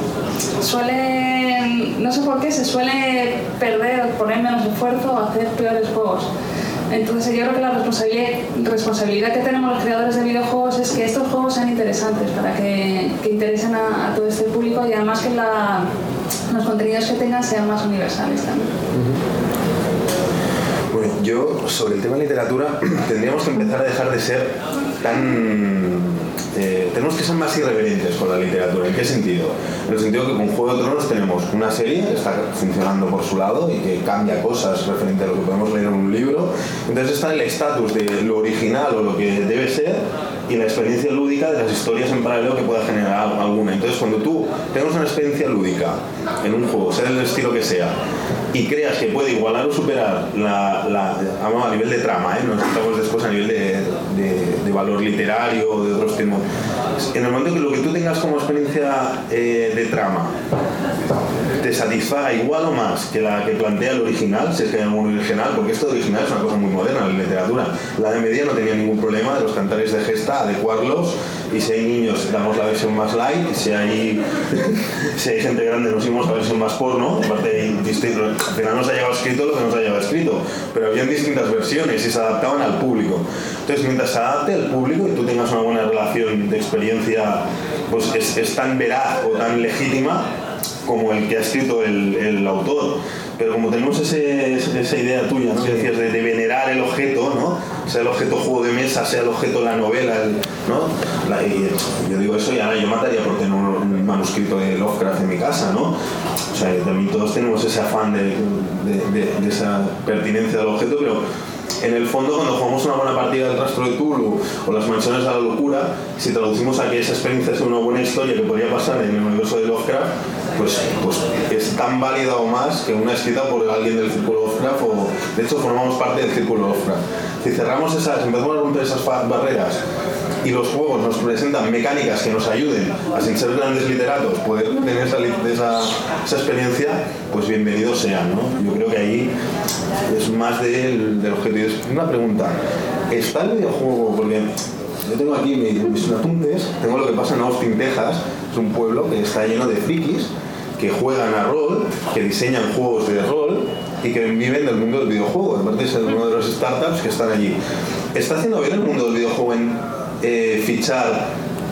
suelen, no sé por qué, se suele perder, poner menos esfuerzo o hacer peores juegos. Entonces yo creo que la responsabilidad, responsabilidad que tenemos los creadores de videojuegos es que estos juegos sean interesantes para que, que interesen a, a todo este público y además que la- los contenidos que tengan sean más universales también. Bueno, yo sobre el tema de literatura tendríamos que empezar a dejar de ser tan... eh, tenemos que ser más irreverentes con la literatura. ¿En qué sentido? En el sentido que con Juego de Tronos tenemos una serie que está funcionando por su lado y que cambia cosas referente a lo que podemos leer en un libro. Entonces está el estatus de lo original o lo que debe ser y la experiencia lúdica de las historias en paralelo que pueda generar alguna. Entonces cuando tú tengas una experiencia lúdica en un juego, sea del estilo que sea, y creas que puede igualar o superar la, a nivel de trama, ¿eh? no estamos después a nivel de- de valor literario o de otros temas. En el momento que lo que tú tengas como experiencia eh, de trama te satisfaga igual o más que la que plantea el original, si es que hay algún original, porque esto de original es una cosa muy moderna en la literatura. La de media no tenía ningún problema de los cantares de gesta, adecuarlos, y si hay niños damos la versión más light, si hay, si hay gente grande nos dimos la versión más porno, aparte distinto- al final nos ha llegado escrito lo que nos ha llegado escrito, pero habían distintas versiones y se adaptaban al público. Entonces mientras se adapte al público y tú tengas una buena relación de experiencia, pues es, es tan veraz o tan legítima como el que ha escrito el, el autor. Pero como tenemos ese- esa idea tuya, ¿no? que decías de, de venerar el objeto, ¿no? sea el objeto juego de mesa, sea el objeto la novela, el- ¿no? La- y yo digo eso y ahora yo mataría por tener un, un manuscrito de Lovecraft en mi casa, ¿no? O sea, también todos tenemos ese afán de- de- de esa pertinencia del objeto, pero en el fondo cuando jugamos una buena partida del rastro de Tulu o las mansiones de la locura, si traducimos a que esa experiencia es una buena historia que podría pasar en el universo de Lovecraft, pues, pues es tan válida o más que una escrita por alguien del círculo Lovecraft o de hecho formamos parte del círculo Lovecraft. Si cerramos esas, empezamos a romper esas barreras y los juegos nos presentan mecánicas que nos ayuden a sin ser grandes literatos poder tener esa, esa, experiencia, pues bienvenidos sean, ¿no? Yo creo que ahí es más del, del objetivo. Una pregunta, ¿está el videojuego? Porque yo tengo aquí mis apuntes, tengo lo que pasa en Austin, Texas, es un pueblo que está lleno de frikis que juegan a rol, que diseñan juegos de rol y que viven del mundo del videojuego. Aparte es uno de los startups que están allí. ¿Está haciendo bien el mundo del videojuego en eh, fichar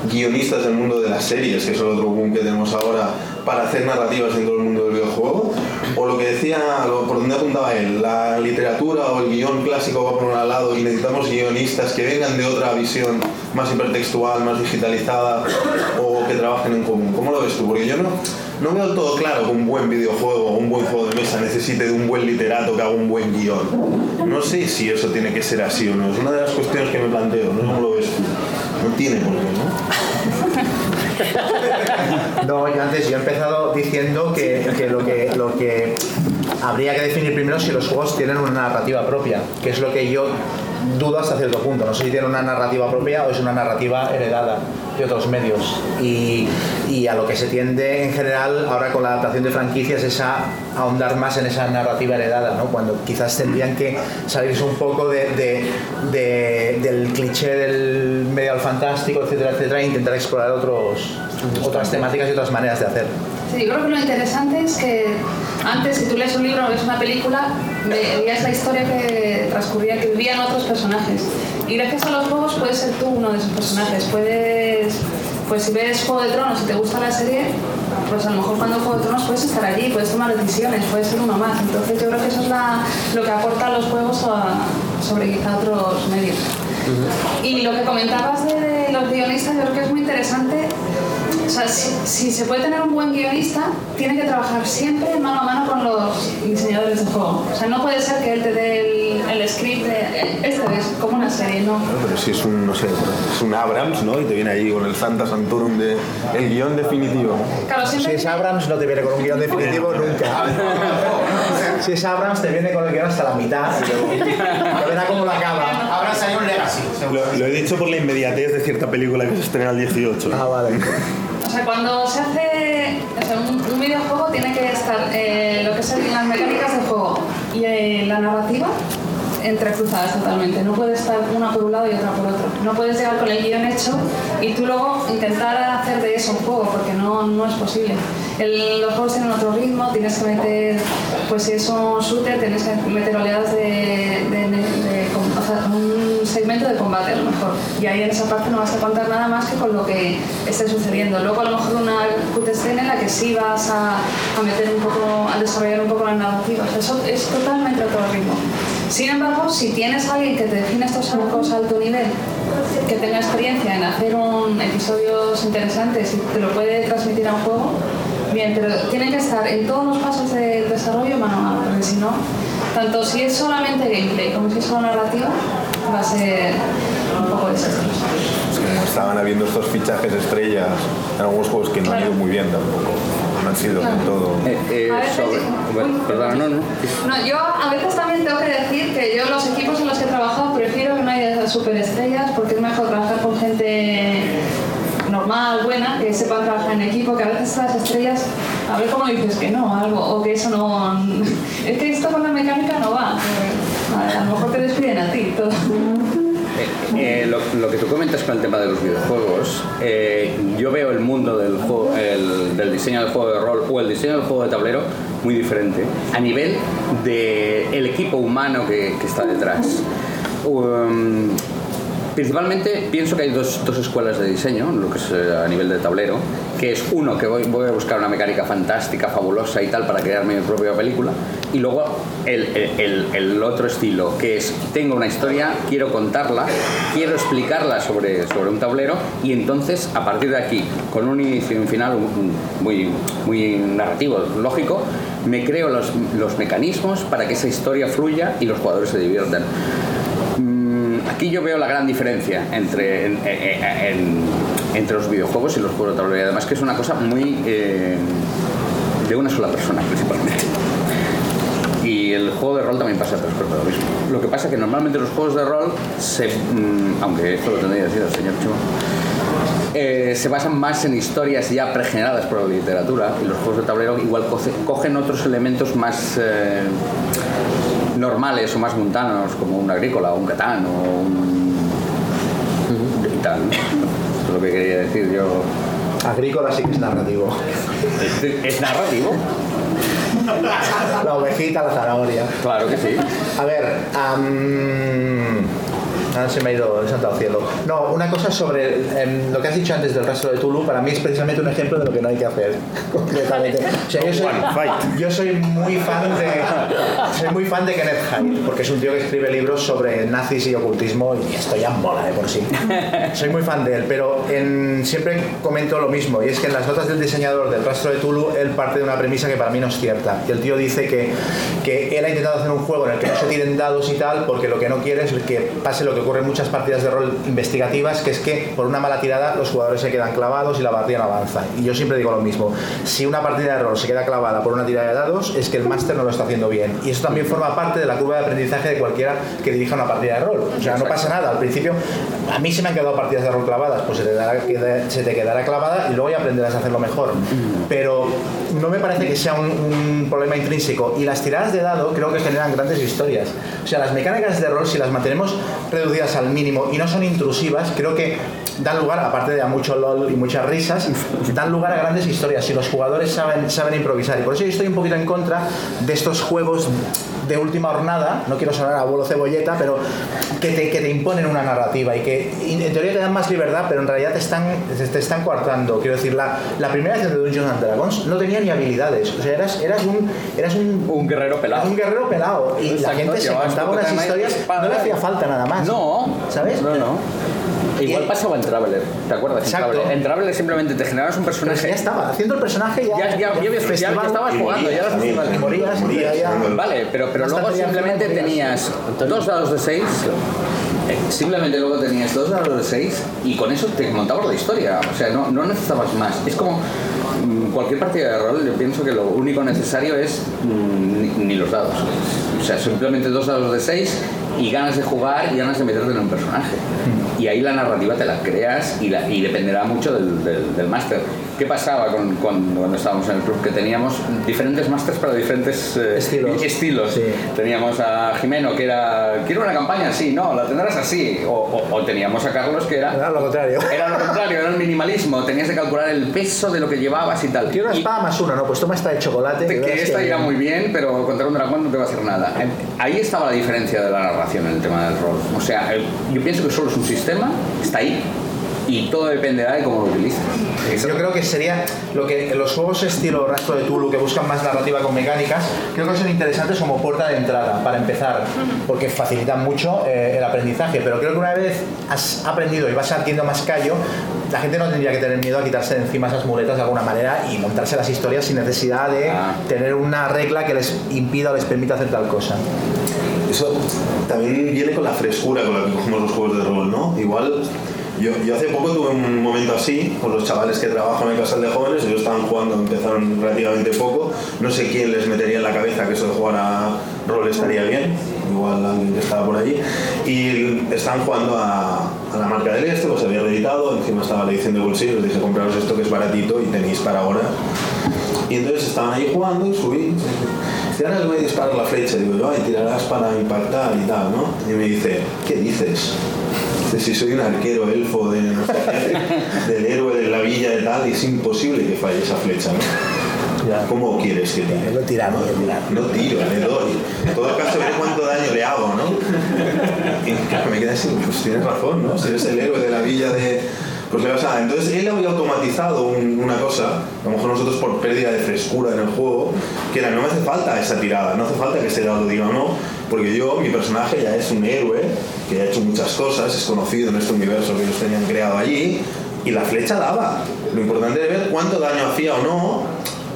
guionistas del mundo de las series, que es el otro boom que tenemos ahora, para hacer narrativas dentro del mundo del videojuego? O lo que decía, por donde apuntaba él, la literatura o el guion clásico va por un lado y necesitamos guionistas que vengan de otra visión más hipertextual, más digitalizada o que trabajen en común. ¿Cómo lo ves tú? Porque yo no, no veo todo claro que un buen videojuego o un buen juego de mesa necesite de un buen literato que haga un buen guion. No sé si eso tiene que ser así o no. Es una de las cuestiones que me planteo. No cómo lo ves tú. No tiene por qué, ¿no? No, yo antes yo he empezado diciendo que, que lo que lo que habría que definir primero si los juegos tienen una narrativa propia, que es lo que yo dudo hasta cierto punto. No sé si tienen una narrativa propia o es una narrativa heredada de otros medios. Y, y a lo que se tiende en general ahora con la adaptación de franquicias es a ahondar más en esa narrativa heredada, ¿no? cuando quizás tendrían que salirse un poco de, de- de- del cliché del medieval fantástico, etcétera, etcétera, e intentar explorar otros, otras temáticas y otras maneras de hacer. Sí, yo creo que lo interesante es que antes, si tú lees un libro o ves una película, veías la historia que transcurría, que vivían otros personajes. Y gracias a los juegos puedes ser tú uno de esos personajes. Puedes Pues si ves Juego de Tronos y te gusta la serie, pues a lo mejor cuando Juego de Tronos puedes estar allí, puedes tomar decisiones, puedes ser uno más. Entonces yo creo que eso es la, lo que aportan los juegos a- sobre quizá otros medios. Y lo que comentabas de, de los guionistas, yo creo que es muy interesante. O sea, si, si se puede tener un buen guionista, tiene que trabajar siempre mano a mano con los diseñadores de juego. O sea, no puede ser que él te dé el, el script de esto es como una serie, no. Pero si es un, no sé, es un Abrams, ¿no? Y te viene ahí con el Santa Santorum de el guion definitivo. Claro, Si es Abrams no te viene con un guion definitivo nunca. Si es Abrams te viene con el guion hasta la mitad y luego verá cómo lo acaba. Abrams hay un legacy. Lo, lo he dicho por la inmediatez de cierta película que se estrena el 18. Ah, vale. Sea, cuando se hace un videojuego tiene que estar eh, lo que son las mecánicas de juego y eh, la narrativa entrecruzadas totalmente. No puede estar una por un lado y otra por otro. No puedes llegar con el guion hecho y tú luego intentar hacer de eso un juego, porque no, no es posible. El- los juegos tienen otro ritmo, tienes que meter, pues si es un shooter, tienes que meter oleadas de, un segmento de combate a lo mejor. Y ahí en esa parte no vas a contar nada más que con lo que esté sucediendo. Luego a lo mejor una cutscene en la que sí vas a, a meter un poco, a desarrollar un poco la narrativa. O sea, eso es totalmente otro ritmo. Sin embargo, si tienes a alguien que te define estos arcos a alto nivel, que tenga experiencia en hacer un episodios interesantes y te lo puede transmitir a un juego, bien, pero tienen que estar en todos los pasos del desarrollo mano a mano, porque si no, tanto si es solamente gameplay como si es solo narrativa, va a ser un poco desastroso. Como estaban habiendo estos fichajes estrellas en algunos juegos que no han ido muy bien tampoco. No han sido todo. Eh, A sobre, bueno, perdón, no, no. No, yo a veces también tengo que decir que yo los equipos en los que he trabajado prefiero que no haya superestrellas porque es mejor trabajar con gente normal, buena, que sepa trabajar en equipo, que a veces las estrellas, a ver cómo dices que no, algo, o que eso no... Es que esto con la mecánica no va. A lo mejor te despiden a ti todo. Eh, lo, lo que tú comentas con el tema de los videojuegos, eh, yo veo el mundo del, juego, el- diseño del juego de rol o el diseño del juego de tablero muy diferente a nivel del equipo humano que, está detrás. Um, Principalmente pienso que hay dos, escuelas de diseño, lo que es eh, a nivel de tablero, que es uno que voy, voy a buscar una mecánica fantástica, fabulosa y tal para crearme mi propia película, y luego el, el- otro estilo, que es tengo una historia, quiero contarla, quiero explicarla sobre, sobre un tablero, y entonces a partir de aquí, con un inicio y un final muy, muy narrativo, lógico, me creo los, los mecanismos para que esa historia fluya y los jugadores se diviertan. Mm, Aquí yo veo la gran diferencia entre, en- en- en- entre los videojuegos y los juegos de tablero. Y además que es una cosa muy eh, de una sola persona principalmente. Y el juego de rol también pasa por lo mismo. Lo que pasa es que normalmente los juegos de rol, se, mm, aunque esto lo tendría que decir el señor Chimo, eh, se basan más en historias ya pregeneradas por la literatura y los juegos de tablero igual coge- cogen otros elementos más eh, normales o más mundanos como un agrícola o un catán o un... y tal. es lo que quería decir yo. Agrícola sí que es narrativo. ¿Es narrativo? La ovejita, la zanahoria. Claro que sí. A ver, am, ahora se me ha ido al cielo. No, una cosa sobre em, lo que has dicho antes del rastro de Tulu, para mí es precisamente un ejemplo de lo que no hay que hacer, concretamente. O sea, yo soy, yo soy muy fan de soy muy fan de Kenneth Hyde, porque es un tío que escribe libros sobre nazis y ocultismo y esto ya mola de por sí. Soy muy fan de él, pero en- siempre comento lo mismo, y es que en las notas del diseñador del rastro de Tulu, él parte de una premisa que para mí no es cierta. Y el tío dice que, que él ha intentado hacer un juego en el que no se tiren dados y tal, porque lo que no quiere es que pase lo que ocurre en muchas partidas de rol investigativas, que es que por una mala tirada los jugadores se quedan clavados y la partida no avanza. Y yo siempre digo lo mismo, si una partida de rol se queda clavada por una tirada de dados, es que el máster no lo está haciendo bien. Y eso también forma parte de la curva de aprendizaje de cualquiera que dirija una partida de rol. O sea, no pasa nada. Al principio, a mí se me han quedado partidas de rol clavadas, pues se te, quedará clavada y luego ya aprenderás a hacerlo mejor. Pero no me parece que sea un problema intrínseco. Y las tiradas de dado creo que generan grandes historias. O sea, las mecánicas de rol, si las mantenemos reducidas al mínimo y no son intrusivas, creo que dan lugar, aparte de a mucho LOL y muchas risas, dan lugar a grandes historias si los jugadores saben, saben improvisar. Y por eso yo estoy un poquito en contra de estos juegos de última hornada, no quiero sonar a abuelo cebolleta, pero que te, que te imponen una narrativa y que en teoría te dan más libertad, pero en realidad te están te, te están coartando. Quiero decir, la, la primera vez de Dungeons and Dragons no tenía ni habilidades. O sea, eras, eras un. Eras un, un guerrero pelado. Un guerrero pelado. Y la gente se contaba unas historias. No le hacía falta nada más. No, ¿Sabes? No, no. Igual pasaba en Traveler, ¿te acuerdas? Exacto. En Traveler, en Traveler simplemente te generabas un Pero personaje. ya estaba, haciendo el personaje ya. Ya, ya, ya, ya- ya estabas jugando, ya morías, eras morías, Vale, pero, pero luego simplemente tenías dos dados de 6. Simplemente luego tenías dos dados de 6 y con eso te montabas la historia. O sea, no, no necesitabas más. Es como mm, cualquier partida de rol, yo pienso que lo único necesario es mm, ni, ni los dados. O sea, simplemente dos dados de 6 y ganas de jugar y ganas de meterte en un personaje. Y ahí la narrativa te la creas y, la- y dependerá mucho del, del, del máster. ¿Qué pasaba con, con- cuando estábamos en el club? Que teníamos diferentes másters para diferentes eh, Estilos. estilos. Teníamos a Jimeno que era, quiero una campaña así, no, la tendrás así. O, o- o teníamos a Carlos que era... Era lo contrario. Era lo contrario, era el minimalismo. Tenías que calcular el peso de lo que llevabas y tal. Quiero una espada más una, no, pues toma esta de chocolate. Que verás esta que- irá muy bien, pero contra un dragón no te va a hacer nada. Ahí estaba la diferencia de la narración en el tema del rol. O sea, el- yo pienso que solo es un sistema, está ahí, y todo dependerá de cómo lo utilices. Yo creo que sería lo que los juegos estilo Rastro de Tulu que buscan más narrativa con mecánicas, creo que son interesantes como puerta de entrada para empezar, porque facilitan mucho eh, el aprendizaje. Pero creo que una vez has aprendido y vas adquiriendo más callo, la gente no tendría que tener miedo a quitarse de encima esas muletas de alguna manera y montarse las historias sin necesidad de tener una regla que les impida o les permita hacer tal cosa. Eso también viene con la frescura con la que jugamos los juegos de rol, ¿no? Igual, yo, hace poco tuve un momento así con los chavales que trabajan en el casal de jóvenes, ellos estaban jugando, empezaron relativamente poco, no sé quién les metería en la cabeza que eso de jugar a rol estaría bien, igual alguien que estaba por allí, y estaban jugando a, la marca del este, pues había reeditado, encima estaba la edición de bolsillo, les dije compraros esto que es baratito y tenéis para ahora. Y entonces estaban ahí jugando y subí. Si ahora voy a disparar la flecha, digo yo, ay, tirarás para impactar y tal, ¿no? Y me dice, ¿qué dices? Dice, si soy un arquero elfo de no sé qué, del héroe de la villa de tal, es imposible que falle esa flecha, ¿no? ¿Cómo quieres que tire? No tirar, no tirar. No tiro, le doy. En todo caso, veré cuánto daño le hago, ¿no? Y claro, me quedé así, pues tienes razón, ¿no? Si eres el héroe de la villa de... Pues. Entonces él había automatizado un- una cosa, a lo mejor nosotros por pérdida de frescura en el juego, que era no me hace falta esa tirada, no hace falta que ese dado diga no, porque yo, mi personaje ya es un héroe, que ha hecho muchas cosas, es conocido en este universo que ellos tenían creado allí, y la flecha daba. Lo importante era ver cuánto daño hacía o no,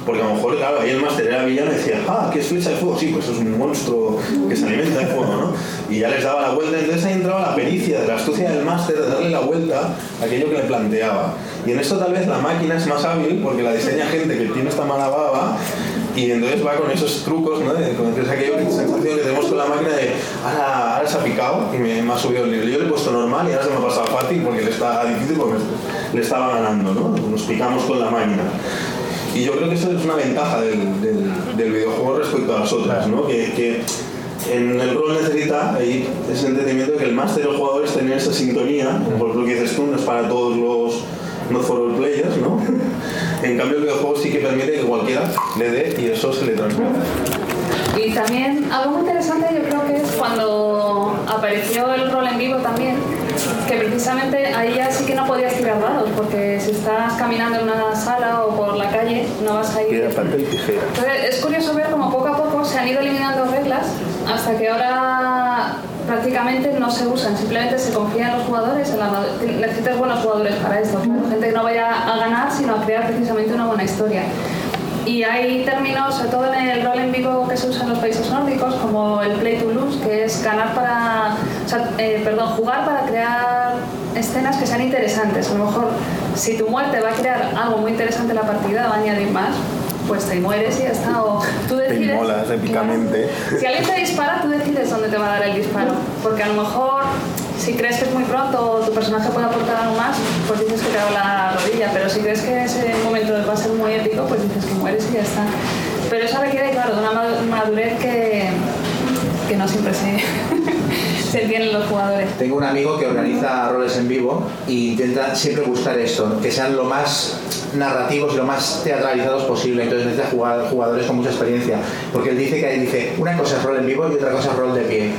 porque a lo mejor, claro, ahí el máster era villano y decía, ah, ¿qué es flecha de fuego? Sí, pues es un monstruo que se alimenta de fuego, ¿no? Y ya les daba la vuelta, entonces ahí entraba la pericia de la astucia del máster de darle la vuelta a aquello que le planteaba. Y en esto tal vez la máquina es más hábil porque la diseña gente que tiene esta mala baba y entonces va con esos trucos, ¿no? Entonces aquella sensación que tenemos con la máquina de ahora, ahora se ha picado y me, me ha subido el nivel. Yo le he puesto normal y ahora se me ha pasado fácil porque le está difícil porque le estaba ganando, ¿no? Nos picamos con la máquina. Y yo creo que eso es una ventaja del, del- del videojuego respecto a las otras, ¿no? Que, que en el rol necesita ahí ese entendimiento de que el máster y los jugadores tengan esa sintonía, por lo que dices tú, no es para todos los not for all players, ¿no? En cambio el videojuego sí que permite que cualquiera le dé y eso se le transmite. Y también algo muy interesante yo creo que es cuando apareció el rol en vivo también, que precisamente ahí ya sí que no podías tirar dados, porque si estás caminando en una sala o por la calle no vas a ir... Piedra, papel, tijera. Entonces es curioso ver cómo poco a poco se han ido eliminando reglas hasta que ahora prácticamente no se usan, simplemente se confía en los jugadores, en la, necesitas buenos jugadores para esto, claro, gente que no vaya a ganar sino a crear precisamente una buena historia. Y hay términos, sobre todo en el rol en vivo que se usa en los países nórdicos, como el play to lose, que es ganar para, o sea, eh, perdón, jugar para crear escenas que sean interesantes. A lo mejor si tu muerte va a crear algo muy interesante en la partida, va a añadir más, pues te mueres y ya está. O tú Te decides. inmolas épicamente. Si alguien te dispara, tú decides dónde te va a dar el disparo. Porque a lo mejor, si crees que es muy pronto o tu personaje puede aportar algo más, pues dices que te da la rodilla. Pero si crees que ese momento va a ser muy épico, pues dices que mueres y ya está. Pero eso requiere, claro, de una madu- madurez que, que no siempre se, se tienen los jugadores. Tengo un amigo que organiza roles en vivo e intenta siempre buscar esto, que sean lo más narrativos y lo más teatralizados posible. Entonces necesita jugar, jugadores con mucha experiencia. Porque él dice que dice una cosa es rol en vivo y otra cosa es rol de pie.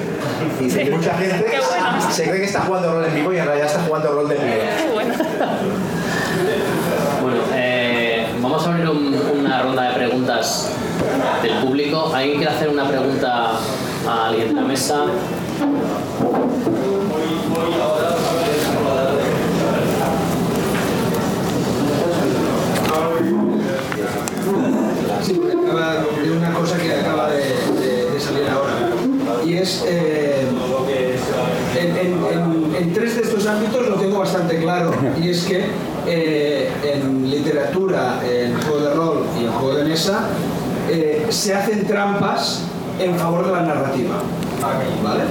Y dice que mucha gente se cree que está jugando rol en vivo y en realidad está jugando rol de pie. hacer un- una ronda de preguntas del público. ¿Alguien quiere hacer una pregunta a alguien de la mesa? Sí, acaba de una cosa que acaba de, salir ahora. Y es, eh, en tres de estos ámbitos lo tengo bastante claro. Y es que eh, en literatura, en juego de rol y en juego de mesa, eh, se hacen trampas en favor de la narrativa. ¿Vale?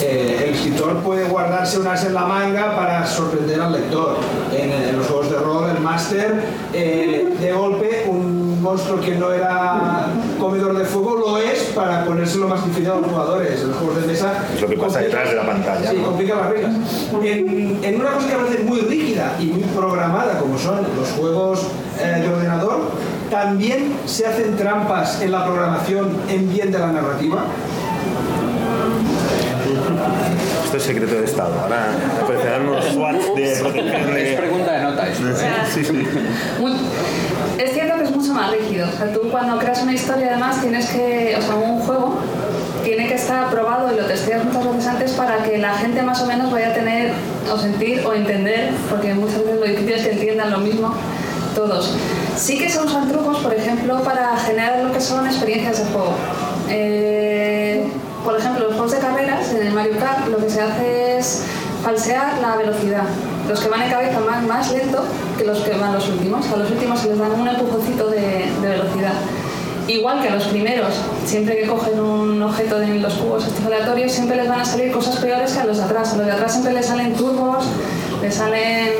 Eh, el escritor puede guardarse unas en la manga para sorprender al lector. En, en los juegos de rol, el máster, eh, de golpe, un monstruo que no era comedor de fuego lo es para ponérselo más difícil a los jugadores. En los juegos de mesa. Es lo que pasa detrás de la pantalla. Sí, ¿no? complica las reglas. En, en una cosa que parece muy rígida y muy programada, como son los juegos eh, de ordenador, también se hacen trampas en la programación en bien de la narrativa. Esto es secreto de Estado. Ahora aparecerán unos SWAT de protección de... Es pregunta de nota esto. Sí, sí. Muy- es cierto que es mucho más rígido. O sea, tú cuando creas una historia además tienes que, o sea, un juego tiene que estar aprobado y lo testeas muchas veces antes para que la gente más o menos vaya a tener o sentir o entender, porque muchas veces lo difícil es que entiendan lo mismo todos. Sí que se usan trucos, por ejemplo, para generar lo que son experiencias de juego. Eh, por ejemplo, los juegos de carreras, en el Mario Kart, lo que se hace es falsear la velocidad. Los que van en cabeza van más lento que los que van los últimos. A los últimos se les dan un empujoncito de, velocidad. Igual que a los primeros, siempre que cogen un objeto de los cubos estos siempre les van a salir cosas peores que a los de atrás. A los de atrás siempre les salen turbos, les salen...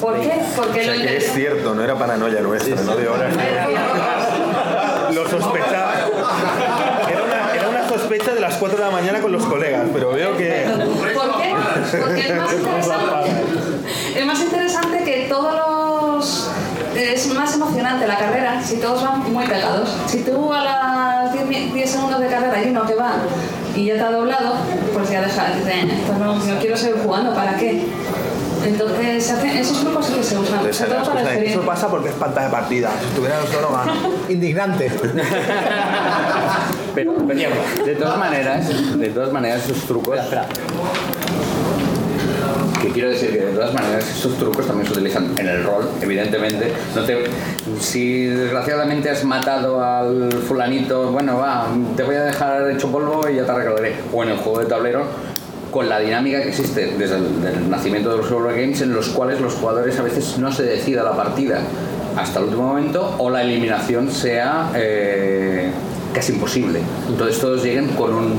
¿Por qué? Porque O sea lo que es cierto, no era paranoia nuestra, no de horas. Lo sospechaba. Era una, era una sospecha de las 4 de la mañana con los colegas, pero veo que... ¿Por qué? Porque es más interesante, es más interesante que todos los... Es más emocionante la carrera si todos van muy pegados. Si tú a las 10, mi- 10 segundos de carrera hay uno que va y ya te ha doblado, pues ya deja, dice, "Esto no, no quiero seguir jugando, ¿para qué? Entonces, esos trucos sí que se usan, sobre todo para Eso pasa porque es pantalla de partida. Si estuviera solo gana. Indignante. Pero, pero, de todas maneras, de todas maneras esos trucos. Que quiero decir que de todas maneras esos trucos también se utilizan en el rol, evidentemente. No te, si desgraciadamente has matado al fulanito, bueno, va, te voy a dejar hecho polvo y ya te arreglaré. O en el juego de tablero, con la dinámica que existe desde el nacimiento de los Eurogames, en los cuales los jugadores a veces no se decida la partida hasta el último momento o la eliminación sea eh, casi imposible. Entonces todos lleguen con, un,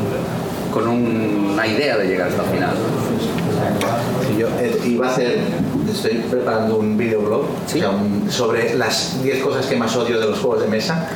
con una idea de llegar hasta el final. Yo eh, a hacer, estoy preparando un videoblog o sea, un- sobre las 10 cosas que más odio de los juegos de mesa.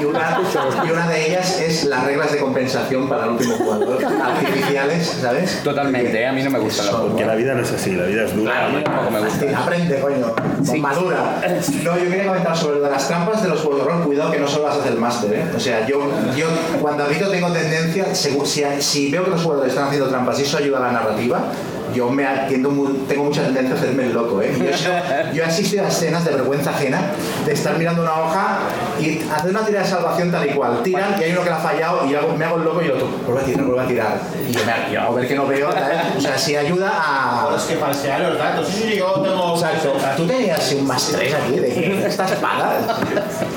Y, una, y una de ellas es las reglas de compensación para el último jugador, artificiales, ¿sabes? Totalmente, ¿eh? a mí no me gustan las Porque la vida no es así, la vida es dura. Tampoco me gusta. Sí, aprende, coño, con madura. No, yo quería comentar sobre lo de las trampas de los juegos de rol. Cuidado que no solo las hace el máster, ¿eh? O sea, yo, yo cuando habito tengo tendencia, según, si, si veo que los jugadores están haciendo trampas y eso ayuda a la narrativa, yo me atiendo mu- tengo mucha tendencia a hacerme el loco, ¿eh? Yo, yo he asistido a escenas de vergüenza ajena, de estar mirando una hoja y hacer una tirada de salvación tal y cual. Tiran y hay uno que la ha fallado y hago- me hago el loco y yo vuelvo a tirar, vuelvo a tirar. Y yo, me, a ver que no veo, ¿sabes? O sea, si ayuda a... Es que falsear los datos. Sí, sí, yo tengo. Exacto. Tú tenías un más tres aquí de que estás paga.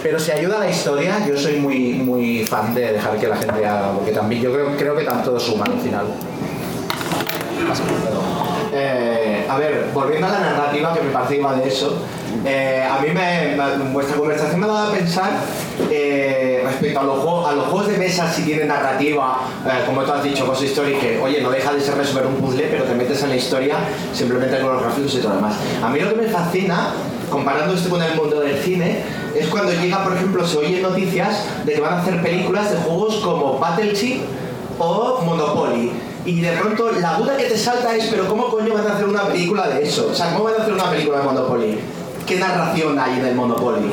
Pero si ayuda a la historia, yo soy muy, muy fan de dejar que la gente haga, porque también yo creo, creo que tanto todo suma al final. Eh, a ver, volviendo a la narrativa, que me parece de eso, eh, a mí me, vuestra conversación me ha dado a pensar eh, respecto a los, juegos, a los juegos de mesa, si tienen narrativa, como tú has dicho, Cosa Story, que oye, no deja de ser resolver un puzzle, pero te metes en la historia simplemente con los gráficos y todo lo demás. A mí lo que me fascina, comparando esto con el mundo del cine, es cuando llega, por ejemplo, se oyen noticias de que van a hacer películas de juegos como Battleship o Monopoly. Y de pronto la duda que te salta es, pero ¿cómo coño van a hacer una película de eso? O sea, ¿cómo van a hacer una película de Monopoly? ¿Qué narración hay en el Monopoly?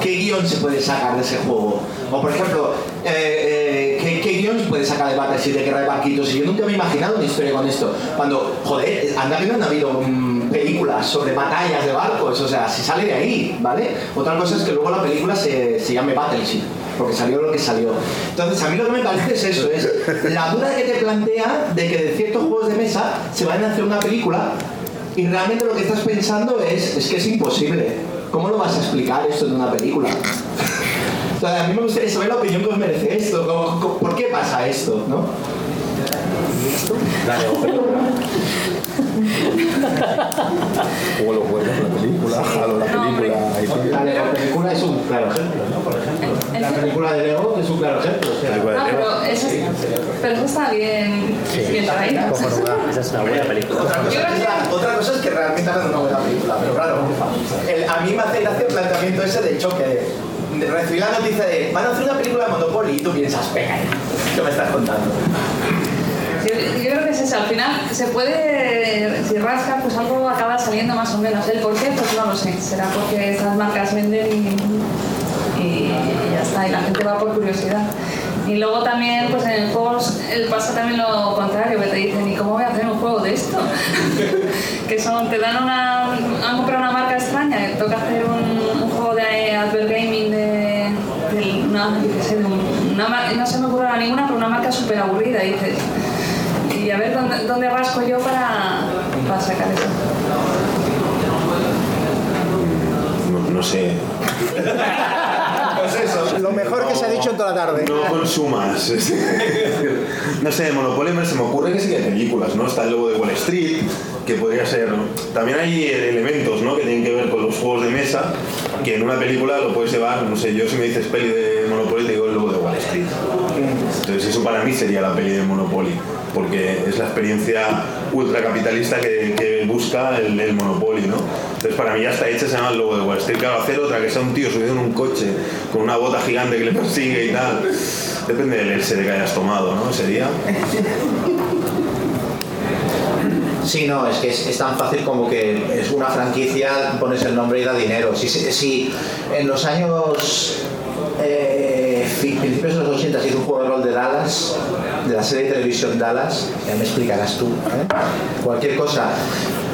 ¿Qué guion se puede sacar de ese juego? O por ejemplo, eh, eh, ¿qué, guion se puede sacar de Battleship de guerra de barquitos? Y yo nunca me he imaginado una historia con esto. Cuando, joder, anda que han habido mm, películas sobre batallas de barcos, o sea, si sale de ahí, ¿vale? Otra cosa es que luego la película se, se llame Battleship, porque salió lo que salió. Entonces, a mí lo que me parece es eso, es la duda que te plantea de que de ciertos juegos de mesa se vayan a hacer una película y realmente lo que estás pensando es, es que es imposible. ¿Cómo lo vas a explicar esto en una película? Sea, a mí me gustaría saber la opinión que os merece esto, ¿cómo- cómo- ¿por qué pasa esto? ¿no? Dale, O los juegos, la película, Halo, la película. La película es un claro ejemplo, ¿no? Por ejemplo. La película de Lego es un claro ejemplo. o sea, Ah, pero eso, pero eso está bien, bien traído. Esa es una buena película. Otra cosa, es la- otra cosa es que realmente hagan una buena película, pero claro, el- a mí me hace gracia el planteamiento ese del choque. recibir la noticia de van a hacer una película de Monopoly y tú piensas, venga, ¿qué me estás contando? Yo, al final se puede, si rasca, pues algo acaba saliendo más o menos. ¿El por qué? Pues no lo sé. Será porque estas marcas venden y, ya está, y la gente va por curiosidad. Y luego también, pues en el pasa también lo contrario, que te dicen, ¿y cómo voy a hacer un juego de esto? que son, te dan una, han comprado una marca extraña, toca hacer un, juego de Advert Gaming de, de una, mar- no se me ocurre ninguna, pero una marca súper aburrida, y dices, y a ver dónde, dónde rasco yo para, para sacar eso. No, no sé. Pues eso, lo mejor que se ha dicho en toda la tarde. No consumas. no sé, de Monopoly me- se me ocurre que sí que hay películas, ¿no? Está el lobo de Wall Street, que podría ser. También hay elementos, ¿no? Que tienen que ver con los juegos de mesa, que en una película lo puedes llevar, no sé, yo si me dices peli de Monopoly te digo el lobo de Wall Street. Entonces eso para mí sería la peli de Monopoly, porque es la experiencia ultracapitalista que, que busca el, el Monopoly, ¿no? Entonces para mí ya está hecha, se llama el lobo de Wall Street. Claro, hacer otra que sea un tío subido en un coche con una bota gigante que le persigue y tal, depende del LSD que hayas tomado, ¿no? Ese día. Sí, no, es que es, tan fácil como que es una franquicia, pones el nombre y da dinero. Si, si- en los años eh, principios de los 80 se hizo un juego de rol de Dallas, de la serie de televisión Dallas, ya me explicarás tú. ¿eh? Cualquier cosa,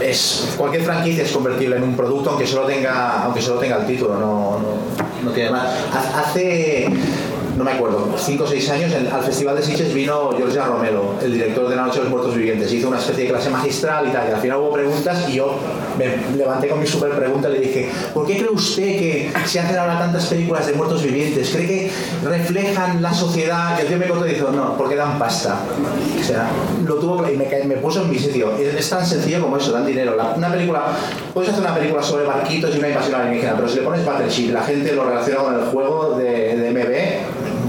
es, cualquier franquicia es convertible en un producto aunque solo tenga, aunque solo tenga el título, no, no, no tiene más. Ha- Hace no me acuerdo, 5 o 6 años, al Festival de Sitges vino Jorge Romero, el director de La Noche de los Muertos Vivientes. Hizo una especie de clase magistral y tal. Al final hubo preguntas y yo me levanté con mi super pregunta y le dije, ¿por qué cree usted que se hacen ahora tantas películas de muertos vivientes? ¿Cree que reflejan la sociedad? Y el tío me cortó y dijo, no, porque dan pasta. O sea, lo tuvo y me, puso en mi sitio. Es, tan sencillo como eso, dan dinero. Una película, puedes hacer una película sobre barquitos y una invasión alienígena, pero si le pones Battleship, la gente lo relaciona con el juego de, de MB,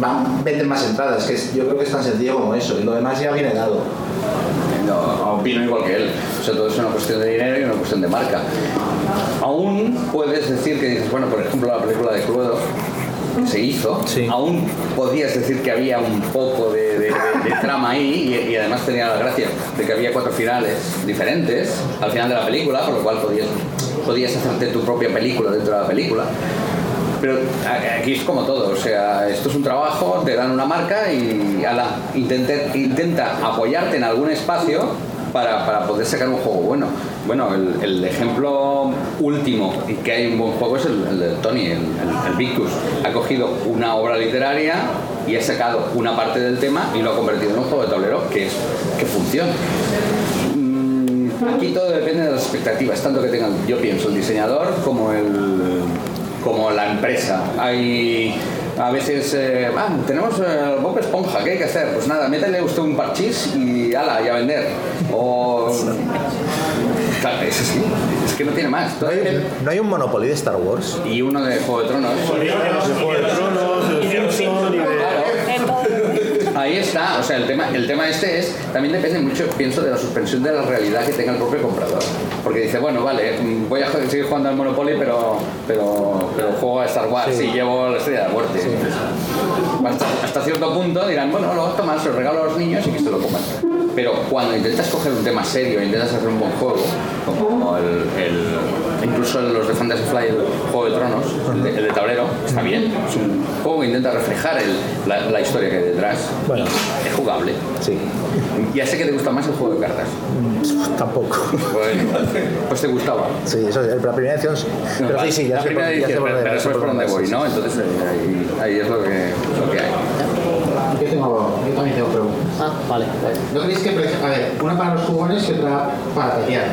van, venden más entradas. Que es- yo creo que es tan sencillo como eso. Y lo demás ya viene dado. No, opino igual que él. O sea, todo es una cuestión de dinero y una cuestión de marca. Aún puedes decir que dices, bueno, por ejemplo, la película de Cluedo se hizo, aún podías decir que había un poco de, de- de- de trama ahí y, y además tenía la gracia de que había cuatro finales diferentes al final de la película, por lo cual podías, podías hacerte tu propia película dentro de la película. Pero aquí es como todo, o sea, esto es un trabajo, te dan una marca y intenta, intenta apoyarte en algún espacio para, para poder sacar un juego bueno. Bueno, el, ejemplo último y que hay un buen juego es el, de Tony, el, el, el Victus. Ha cogido una obra literaria y ha sacado una parte del tema y lo ha convertido en un juego de tablero que, es, que funciona. Mm, Aquí todo depende de las expectativas, tanto que tengan, yo pienso, el diseñador como el como la empresa. Hay a veces, eh, ah, tenemos eh, Bob Esponja, ¿qué hay que hacer? Pues nada, métele usted un parchís y ala, y a vender. O... Claro, es así, es que no tiene más. ¿No hay, no hay un Monopoly de Star Wars? Y uno de Juego de Tronos. Ahí está, o sea, el tema, el tema este es, también depende mucho, pienso, de la suspensión de la realidad que tenga el propio comprador. Porque dice, bueno, vale, voy a seguir jugando al Monopoly, pero, pero, pero juego a Star Wars Sí. y llevo la estrella de la muerte. Hasta, hasta cierto punto dirán, bueno, lo tomas, se lo regalo a los niños y que se lo coman. Pero cuando intentas coger un tema serio, intentas hacer un buen juego, como el, el- incluso los de Fantasy Flight, el Juego de Tronos, el de, el de tablero, está bien. Es un juego que intenta reflejar el- la, la historia que hay detrás. Bueno. Es jugable. Sí. Ya sé que te gusta más el juego de cartas. Tampoco. Bueno, pues te gustaba. Sí, eso es la primera edición. No, Pero sí, sí, ya la sé primera por- ya sé edición, por pero, después por dónde vas, voy, ¿no? Entonces ahí, ahí es lo que, lo que hay. Yo, tengo, yo también tengo preguntas. Ah, vale. ¿No creéis que, a ver, una para los jugones y otra para Tatiana?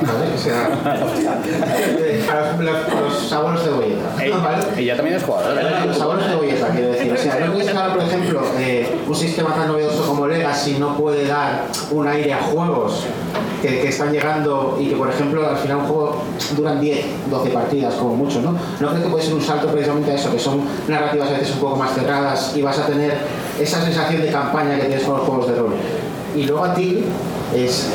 ¿Vale? O sea, eh, para los, abuelos de bolleta. ¿vale? Ella también es jugadora. Los abuelos de bolleta, quiero decir. O sea, ¿no creéis que ahora, por ejemplo, eh, un sistema tan novedoso como Legacy no puede dar un aire a juegos que, que están llegando y que, por ejemplo, al final un juego duran 10, 12 partidas como mucho, ¿no? ¿No creo que puede ser un salto precisamente a eso, que son narrativas a veces un poco más cerradas y vas a tener esa sensación de campaña que tienes con los juegos de rol? Y luego a ti es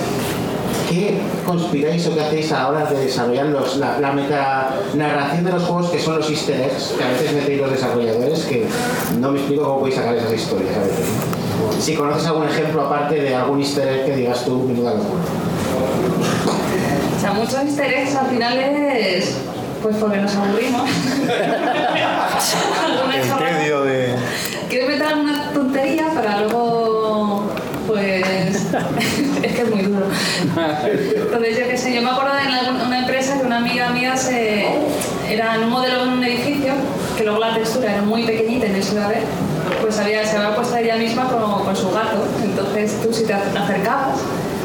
¿Qué conspiráis o qué hacéis a la hora de desarrollar los, la, la metanarración de los juegos que son los easter eggs que a veces metéis los desarrolladores que no me explico cómo podéis sacar esas historias a veces? Si conoces algún ejemplo aparte de algún easter egg que digas tú, menuda locura. O sea, muchos easter eggs al final es. Pues porque nos aburrimos. Alguna El chorrada. tedio de... Quiero meter alguna tontería para luego. Pues. es que es muy duro. Entonces, yo qué sé, yo me acuerdo de la- una empresa que una amiga mía se. Era en un modelo de un edificio, que luego la textura era muy pequeñita se iba a ver. Pues había, se había puesto ella misma con, con su gato. Entonces, tú si te acercabas,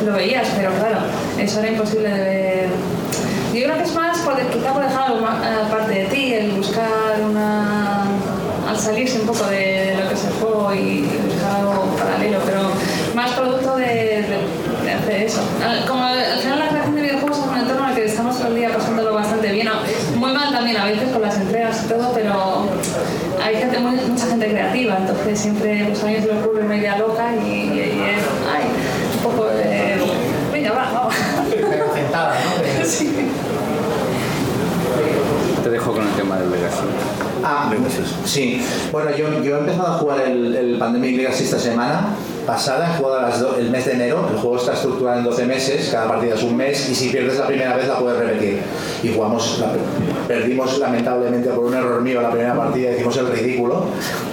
lo veías, pero claro, eso era imposible de ver. Yo creo que es más por, quizá por dejar algo aparte de ti, el buscar una. al salirse un poco de, lo que el juego y buscar algo paralelo, pero más producto de, de- eso. Como al al final la creación de videojuegos es un entorno en el que estamos todo el día pasándolo bastante bien, muy mal también a veces con las entregas y todo, pero hay gente, muy- mucha gente creativa, entonces siempre pues, a mí se me ocurre una idea loca y, y- y es, ay, un poco de. venga, va, vamos. Pero sentada, ¿no? Sí. Te dejo con el tema del Legacy. Ah, sí. Bueno, yo, yo he empezado a jugar el, el Pandemic Legacy esta semana pasada, he jugado las do- el mes de enero, el juego está estructurado en 12 meses, cada partida es un mes y si pierdes la primera vez la puedes repetir. Y jugamos, la- perdimos lamentablemente por un error mío la primera partida, hicimos el ridículo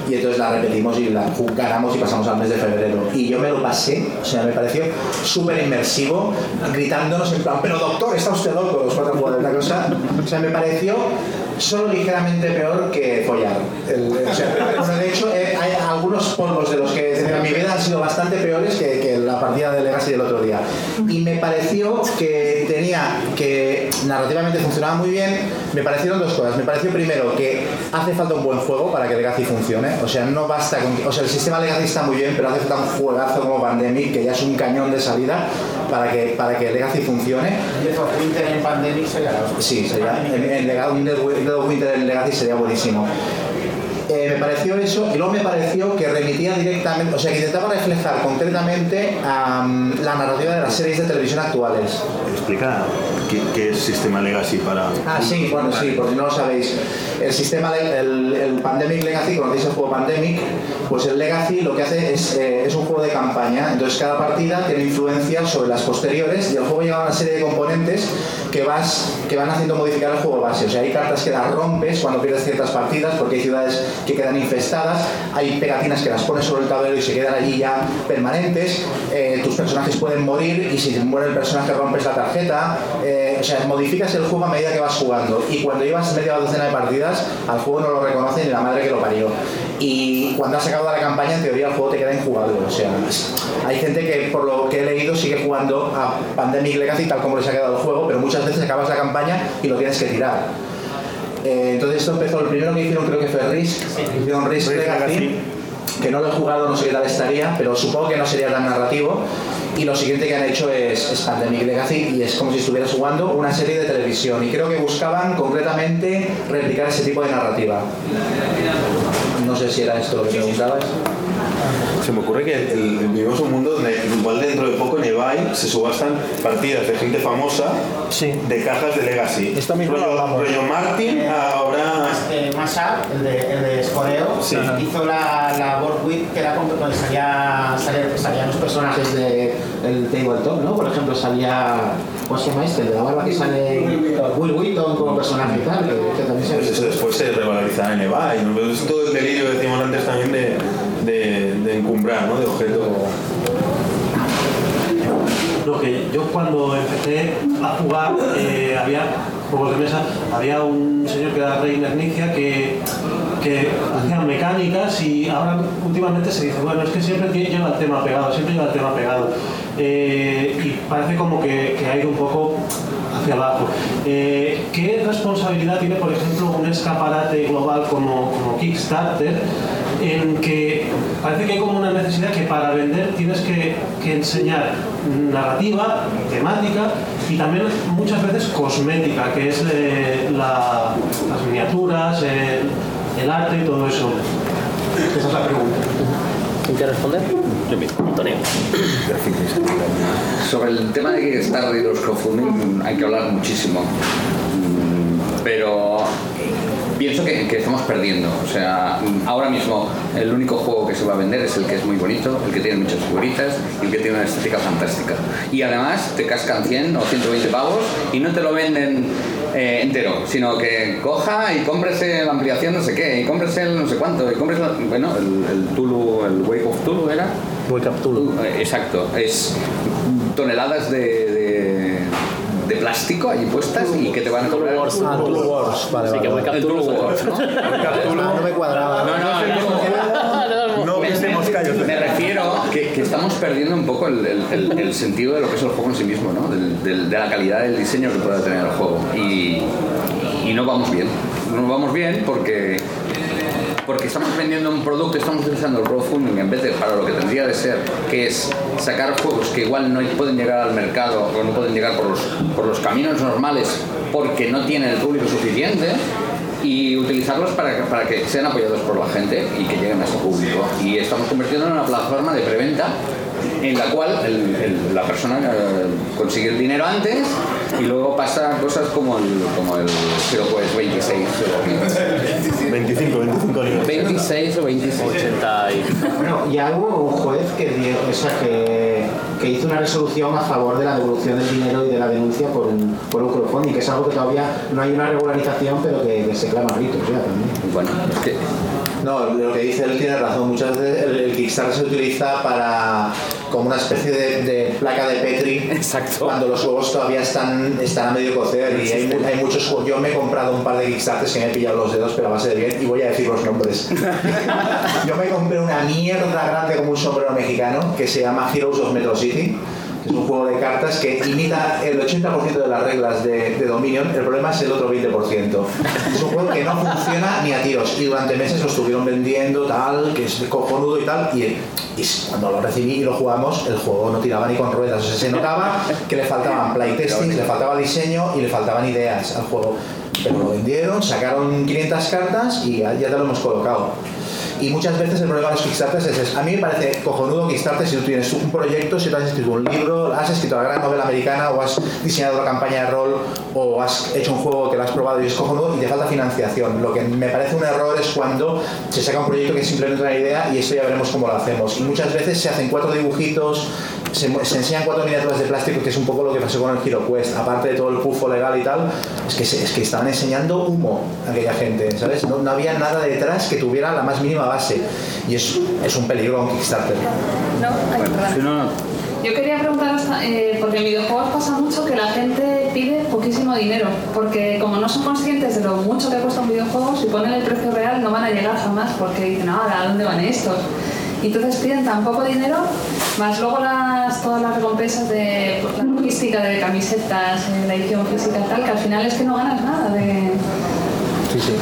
y entonces la repetimos y la ganamos y pasamos al mes de febrero. Y yo me lo pasé, o sea, me pareció súper inmersivo, gritándonos en plan, pero doctor, está usted loco, los cuatro jugadores, la cosa, o sea, me pareció solo ligeramente peor que follar. El- o sea, bueno, de hecho, eh, algunos polvos de los que en mi vida han sido bastante peores que, que la partida de Legacy del otro día. Y me pareció que tenía que narrativamente funcionaba muy bien. Me parecieron dos cosas. Me pareció primero que hace falta un buen juego para que Legacy funcione. O sea, no basta con. O sea, el sistema Legacy está muy bien, pero hace falta un juegazo como Pandemic, que ya es un cañón de salida, para que, para que Legacy funcione. Winter en Pandemic sería. Sí, sería, en, en Winter en Legacy sería buenísimo. Eh, me pareció eso y luego me pareció que remitía directamente, o sea, que intentaba reflejar concretamente am, la narrativa de las series de televisión actuales. Explica qué, es Sistema Legacy para... Ah, sí, bueno, sí, por si no lo sabéis. El sistema, el, el Pandemic Legacy, conocéis el juego Pandemic, pues el Legacy lo que hace es, eh, es un juego de campaña. Entonces cada partida tiene influencia sobre las posteriores y el juego lleva una serie de componentes que, vas, que van haciendo modificar el juego base. O sea, hay cartas que las rompes cuando pierdes ciertas partidas porque hay ciudades que quedan infestadas, hay pegatinas que las pones sobre el tablero y se quedan allí ya permanentes, eh, tus personajes pueden morir y si muere el personaje rompes la tarjeta, eh, o sea, modificas el juego a medida que vas jugando y cuando llevas media docena de partidas al juego no lo reconoce ni la madre que lo parió. Y cuando has acabado la campaña, en teoría el juego te queda injugable. O sea, hay gente que por lo que he leído sigue jugando a Pandemic Legacy tal como les ha quedado el juego, pero muchas veces acabas la campaña y lo tienes que tirar. Eh, entonces esto empezó, el primero que hicieron creo que fue Risk, hicieron Risk Legacy. que no lo he jugado, no sé qué tal estaría, pero supongo que no sería tan narrativo. Y lo siguiente que han hecho es, es Pandemic Legacy y es como si estuvieras jugando una serie de televisión. Y creo que buscaban concretamente replicar ese tipo de narrativa. No sé si era esto lo que preguntabas. Se me ocurre que el, vivimos un mundo donde igual dentro de poco en eBay se subastan partidas de gente famosa de cajas de Legacy. Esto mismo lo rollo, hablamos. rollo Martin ahora... Eh, el de, el de Escoreo, Sí. hizo la, la Board Week que era donde salía, salía- salían los personajes de, del Tabletop, ¿no? Por ejemplo, salía. ¿Cómo se llama este? El de la barba que sale. Will Wheaton como personaje y tal, que, que también se Pues eso después se revalorizaba en eBay. ¿no? Pero es todo el delirio que decíamos antes también de, de, de encumbrar, ¿no? De objeto. Lo que yo cuando empecé a jugar eh, había juegos de mesa, había un señor que era Reiner Nicia que, que hacía mecánicas y ahora últimamente se dice, bueno, es que siempre lleva el tema pegado, siempre lleva el tema pegado. Eh, y parece como que, ha ido un poco hacia abajo. Eh, ¿Qué responsabilidad tiene, por ejemplo, un escaparate global como Kickstarter en que parece que hay como una necesidad que para vender tienes que, que enseñar narrativa, temática y también muchas veces cosmética, que es eh, la- las miniaturas, eh, el arte y todo eso. Esa es la pregunta. ¿Quién quiere responder? Antonio. Sobre el tema de Kickstarter y los crowdfunding hay que hablar muchísimo. Mm, Pero pienso que, que estamos perdiendo. O sea, ahora mismo el único juego que se va a vender es el que es muy bonito, el que tiene muchas figuritas y el que tiene una estética fantástica. Y además te cascan 100 o 120 pavos y no te lo venden eh, entero, sino que coja y cómprese la ampliación no sé qué, y cómprese el no sé cuánto, y cómprese, la- bueno, el, el Tulu, el Wake of Tulu era. Wake of Tulu. Eh, Exacto, es toneladas de, de plástico ahí puestas y que te van a cobrar. Ah, Wars, vale, Sí, vale, que vale. Wake Up Tulu Wars, ¿no? Ah, no me cuadraba. No, no, No pisemos callos. Me refiero que, que estamos perdiendo un poco el, el- el- el sentido de lo que es el juego en sí mismo, ¿no? Del- del- de la calidad del diseño que pueda tener el juego. Y, y no vamos bien. No vamos bien porque porque estamos vendiendo un producto, estamos utilizando el crowdfunding en vez de para lo que tendría de ser, que es sacar juegos que igual no pueden llegar al mercado o no pueden llegar por los, por los caminos normales porque no tienen el público suficiente y utilizarlos para, que- para que sean apoyados por la gente y que lleguen a ese público. Y estamos convirtiendo en una plataforma de preventa en la cual el- el- la persona eh, consigue el dinero antes y luego pasa cosas como el, como el Quest 26 o 25, 25 niveles. 26 o 26. 80 y... Bueno, ya hubo un juez que, dio- o sea, que, que hizo una resolución a favor de la devolución del dinero y de la denuncia por un, por un crowdfunding, que es algo que todavía no hay una regularización, pero que, que se clama a gritos ya también. Bueno, es que No, lo que dice él tiene razón. Muchas veces el, el Kickstarter se utiliza para como una especie de, de placa de Petri Exacto. cuando los juegos todavía están, están a medio cocer y hay, hay muchos juegos. Yo me he comprado un par de Kickstarters que me he pillado los dedos, pero a base de bien, y voy a decir los nombres. Yo me compré una mierda grande como un sombrero mexicano que se llama Heroes of Metro City. Es un juego de cartas que imita el 80% de las reglas de, Dominion. El problema es el otro 20%. Es un juego que no funciona ni a tiros. Y durante meses lo estuvieron vendiendo, tal, que es cojonudo y tal. Y, y cuando lo recibí y lo jugamos, el juego no tiraba ni con ruedas. O sea, se notaba que le faltaban playtesting, le faltaba diseño y le faltaban ideas al juego. Pero lo vendieron, sacaron 500 cartas y ya te lo hemos colocado. Y muchas veces el problema de los Kickstarters es, es- a mí me parece cojonudo Kickstarter si tú tienes un proyecto, si tú has escrito un libro, has escrito la gran novela americana o has diseñado la campaña de rol o has hecho un juego que lo has probado y es cojonudo y te falta financiación. Lo que me parece un error es cuando se saca un proyecto que es simplemente una idea y esto ya veremos cómo lo hacemos. Y muchas veces se hacen cuatro dibujitos, se, enseñan cuatro miniaturas de plástico, que es un poco lo que pasó con el Hero Quest, aparte de todo el pufo legal y tal, es que, se- es que estaban enseñando humo a aquella gente, ¿sabes? No, no había nada detrás que tuviera la más mínima base. Y es, es un peligro un Kickstarter. No, ay, perdón. Yo quería preguntaros, eh, porque en videojuegos pasa mucho que la gente pide poquísimo dinero, porque como no son conscientes de lo mucho que cuesta un videojuego, si ponen el precio real no van a llegar jamás, porque dicen, ah, ¿a dónde van estos? Y entonces piden tan poco dinero, más luego las, todas las recompensas de pues, logística de camisetas, eh, la edición física tal, que al final es que no ganas nada de... Sí, sí.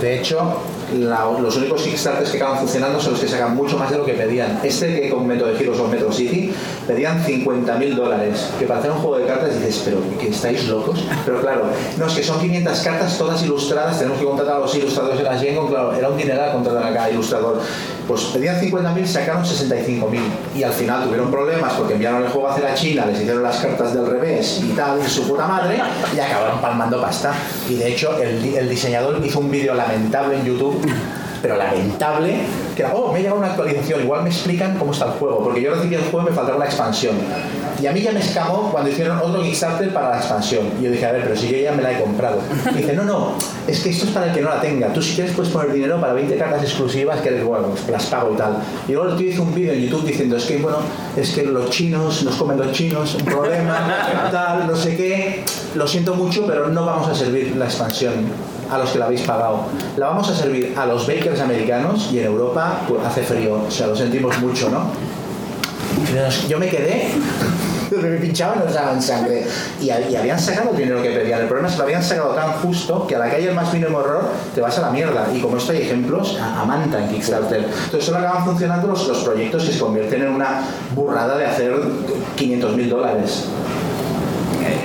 De hecho, los únicos Kickstarters que acaban funcionando son los que sacan mucho más de lo que pedían. Este que con Metro de Heroes o Metro City pedían 50 mil dólares. Que para hacer un juego de cartas dices, pero que estáis locos. Pero claro, no, es que son 500 cartas todas ilustradas, tenemos que contratar a los ilustradores de la Gen, claro, era un dineral contratar a cada ilustrador. Pues pedían 50.000, sacaron 65.000 y al final tuvieron problemas porque enviaron el juego hacia la China, les hicieron las cartas del revés y tal, y su puta madre, y acabaron palmando pasta. Y de hecho, el diseñador hizo un vídeo lamentable en YouTube pero lamentable, que oh, me ha llegado una actualización, igual me explican cómo está el juego, porque yo recibí el juego y me faltaba la expansión. Y a mí ya me escamó cuando hicieron otro Kickstarter para la expansión. Y yo dije, a ver, pero si yo ya me la he comprado. Y dice, no, no, es que esto es para el que no la tenga. Tú si quieres puedes poner dinero para 20 cartas exclusivas que eres bueno, las pago y tal. Y luego el tío hizo un vídeo en YouTube diciendo, es que bueno, es que los chinos, nos comen los chinos, un problema, tal, no sé qué. Lo siento mucho, pero no vamos a servir la expansión a los que la habéis pagado. La vamos a servir a los bakers americanos y en Europa pues, hace frío, o sea, lo sentimos mucho, ¿no? Yo me quedé, me pinchaban nos daban sangre y, habían sacado el dinero que pedían. El problema es que lo habían sacado tan justo que a la haya el más mínimo error te vas a la mierda. Y como esto hay ejemplos, a, a manta en Kickstarter. Entonces solo acaban funcionando los, los proyectos que se convierten en una burrada de hacer 500 mil dólares.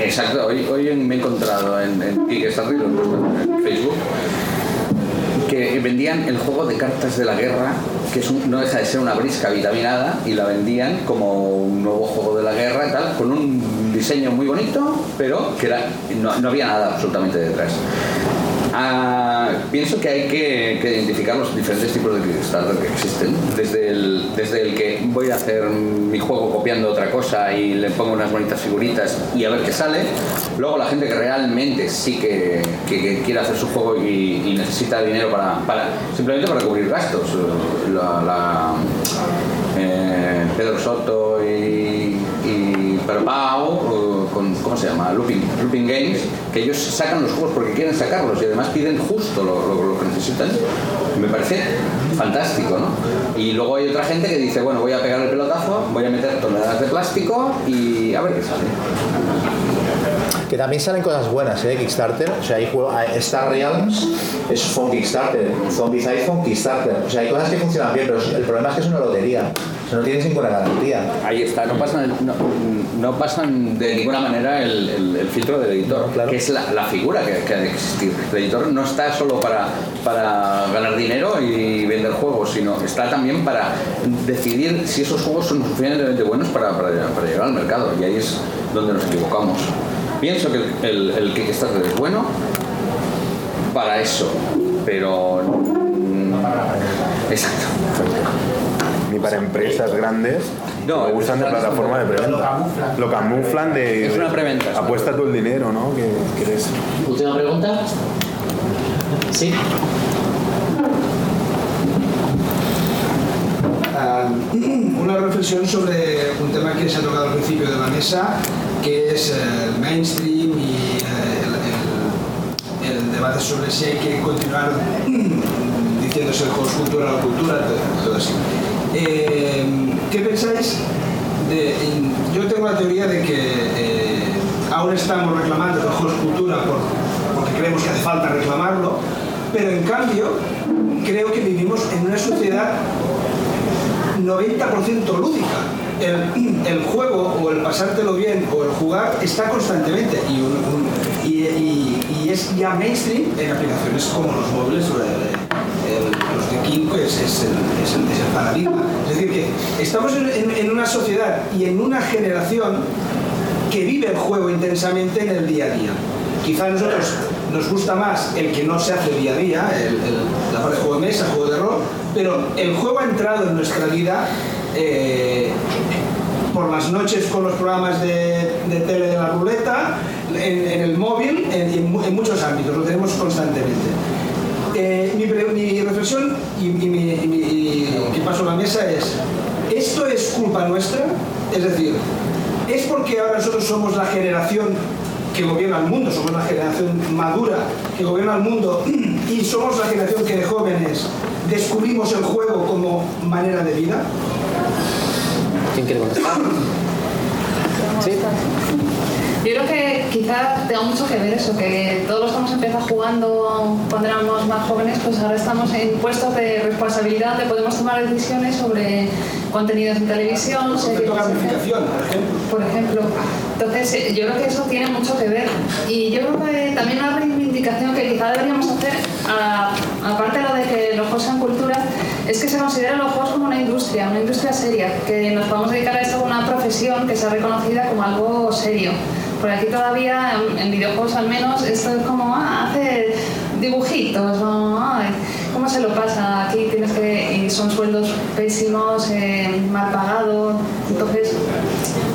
Exacto, hoy, hoy me he encontrado en, en Kickstarter, en Facebook, que vendían el juego de cartas de la guerra, que no deja de ser una brisca vitaminada, y la vendían como un nuevo juego de la guerra tal, con un diseño muy bonito, pero que no había nada absolutamente detrás. Ah, pienso que hay que, identificar los diferentes tipos de Kickstarter que existen. Desde el, desde el que voy a hacer mi juego copiando otra cosa y le pongo unas bonitas figuritas y a ver qué sale. Luego la gente que realmente sí que, que- quiere hacer su juego y, y necesita dinero para, para simplemente para cubrir gastos. La, la, eh, Pedro Soto y, y Eh, con, ¿cómo se llama? Looping, Looping Games, que ellos sacan los juegos porque quieren sacarlos y además piden justo lo, que necesitan. Me parece fantástico, ¿no? Y luego hay otra gente que dice, bueno, voy a pegar el pelotazo, voy a meter toneladas de plástico y a ver qué sale. Que también salen cosas buenas, ¿eh? Kickstarter. O sea, hay juego- hay Star Realms es un Kickstarter. Zombies iPhone, Kickstarter. O sea, hay cosas que funcionan bien, pero el problema es que es una lotería. No tienes ninguna garantía. Ahí está, no pasan, no, no pasan de ninguna manera el, el- el filtro del editor, que es la, la figura que, que ha de existir. El editor no está solo para, para ganar dinero y vender juegos, sino está también para decidir si esos juegos son suficientemente buenos para, para, para llegar al mercado. Y ahí es donde nos equivocamos. Pienso que el, el, Kickstarter es bueno para eso, pero... Exacto. Ni para empresas grandes No, lo usan de plataforma de preventa. lo camuflan. Lo camuflan de. Es una preventa, Apuesta tú el dinero, ¿no? Que, que eres. Última pregunta. Sí. Ah, una reflexión sobre un tema que se ha tocado al principio de la mesa, que es eh, el mainstream y eh, el, el- el debate sobre si hay que continuar diciendo si el cultura o cultura, todo, todo así. Eh, ¿Qué pensáis? yo tengo la teoría de que eh, ahora estamos reclamando el juego cultura por- porque creemos que hace falta reclamarlo, pero en cambio creo que vivimos en una sociedad 90% lúdica. El, juego o el pasártelo bien o el jugar está constantemente y, es ya mainstream en aplicaciones como los móviles o el- de King es, el, paradigma. Es decir, que estamos en, una sociedad y en una generación que vive el juego intensamente en el día a día. Quizá a nosotros nos gusta más el que no se hace día a día, el, el- de juego de mesa, juego de rol, pero el juego ha entrado en nuestra vida eh, por las noches con los programas de, tele de la ruleta, en, el móvil, en muchos ámbitos, lo tenemos constantemente. Eh, mi, reflexión y, y mi, y mi- y que paso a la mesa es, ¿esto es culpa nuestra? Es decir, ¿es porque ahora nosotros somos la generación que gobierna el mundo, somos la generación madura que gobierna el mundo y somos la generación que de jóvenes descubrimos el juego como manera de vida? ¿Quién quiere contestar? Sí. Yo creo que quizá tenga mucho que ver eso, que todos los que hemos empezado jugando cuando éramos más jóvenes, pues ahora estamos en puestos de responsabilidad, donde podemos tomar decisiones sobre contenidos en televisión, series, gamificación, por ejemplo. Entonces, eh, yo creo que eso tiene mucho que ver. Y yo creo que también una reivindicación que quizá deberíamos hacer, aparte de lo de que los juegos sean cultura, es que se consideran los juegos como una industria, una industria seria, que nos podemos dedicar a esto como una profesión que sea reconocida como algo serio. Por aquí todavía, en, videojuegos al menos, esto es como, ah, hace dibujitos, o, ay, ¿cómo se lo pasa? Aquí tienes que, y son sueldos pésimos, eh, mal pagados, entonces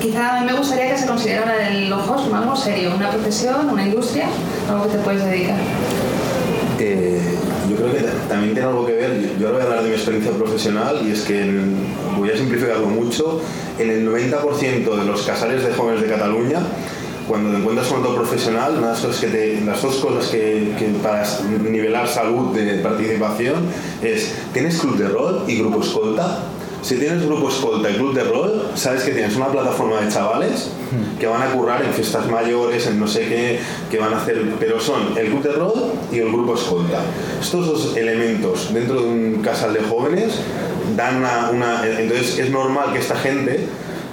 quizá me gustaría que se considerara el- juegos como algo serio, una profesión, una industria, algo que te puedes dedicar. Eh, yo creo que ta- también tiene algo que ver, yo- yo ahora voy a hablar de mi experiencia profesional y es que en- voy a simplificarlo mucho, en el 90% de los casales de jóvenes de Cataluña, cuando te encuentras con otro profesional, una de las, cosas que te- las dos cosas que, que para nivelar salud de participación es, ¿tienes club de rol y grupo escolta? Si tienes grupo escolta y club de rol, sabes que tienes una plataforma de chavales que van a currar en fiestas mayores, en no sé qué, que van a hacer, pero son el club de rol y el grupo escolta. Estos dos elementos dentro de un casal de jóvenes dan una, una- entonces es normal que esta gente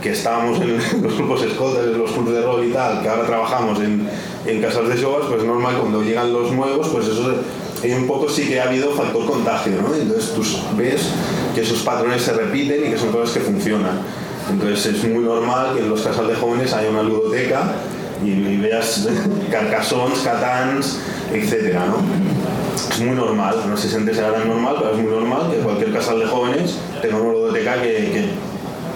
que estábamos en los grupos escoltas, los clubes de rol y tal, que ahora trabajamos en, en casas de shows, pues es normal cuando llegan los nuevos, pues eso hay un poco sí que ha habido factor contagio, ¿no? Entonces tú ves que esos patrones se repiten y que son cosas que funcionan. Entonces es muy normal que en los casas de jóvenes haya una ludoteca y, veas carcasons, catans, etcétera, ¿no? Es muy normal, no sé si antes era normal, pero es muy normal que cualquier casal de jóvenes tenga una ludoteca que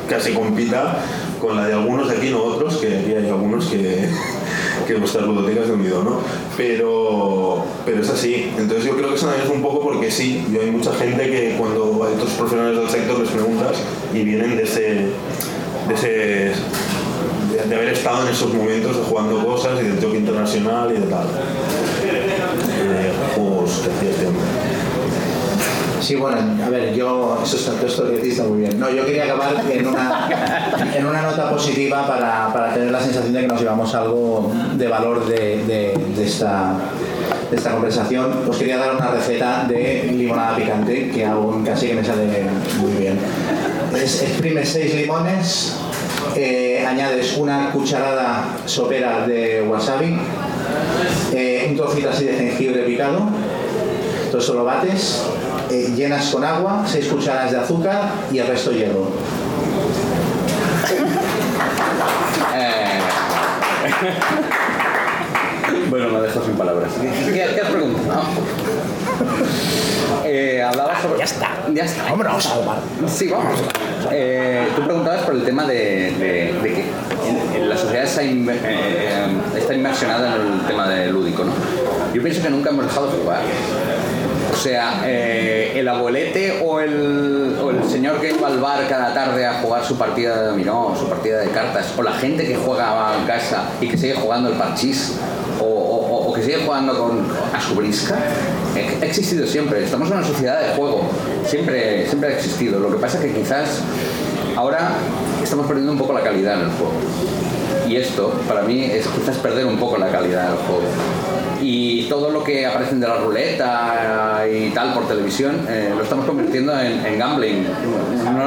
casi compita con la de algunos de aquí, no otros, que aquí hay algunos que, que vuestras ludotecas de unido, ¿no? Pero, pero es así. Entonces yo creo que eso también es un poco porque sí, yo hay mucha gente que cuando hay otros profesionales del sector les preguntas y vienen de ese, de ese de, haber estado en esos momentos de jugando cosas y del toque internacional y de tal. De juegos que hacía. Sí, bueno, a ver, yo, eso está, todo esto que está muy bien. No, yo quería acabar en una, en una nota positiva para, para tener la sensación de que nos llevamos algo de valor de, de- esta, esta conversación. Os quería dar una receta de limonada picante que aún casi que me sale muy bien. Es, exprimes seis limones, eh, añades una cucharada sopera de wasabi, eh, un trocito así de jengibre picado, todo eso lo bates, eh, llenas con agua, 6 cucharadas de azúcar y el resto hielo. Eh, bueno, me dejo sin palabras. ¿Qué, qué has preguntado? Eh, hablabas sobre... Ya está. Ya está. Vámonos, Omar. Sí, vamos. Eh, tú preguntabas por el tema de, de- de que en- en la sociedad está, inver- eh, eh, está inmersionada en el tema de lúdico, ¿no? Yo pienso que nunca hemos dejado de jugar. O sea, eh, el abuelete o el, señor que iba al bar cada tarde a jugar su partida de dominó, su partida de cartas, o la gente que juega en casa y que sigue jugando el parchís, o, que sigue jugando con, a su brisca, ha existido siempre. Estamos en una sociedad de juego, siempre, siempre ha existido. Lo que pasa es que quizás ahora estamos perdiendo un poco la calidad en el juego. Y esto, para mí, es quizás perder un poco la calidad del juego. Y todo lo que aparecen de la ruleta y tal por televisión, eh, lo estamos convirtiendo en, gambling. No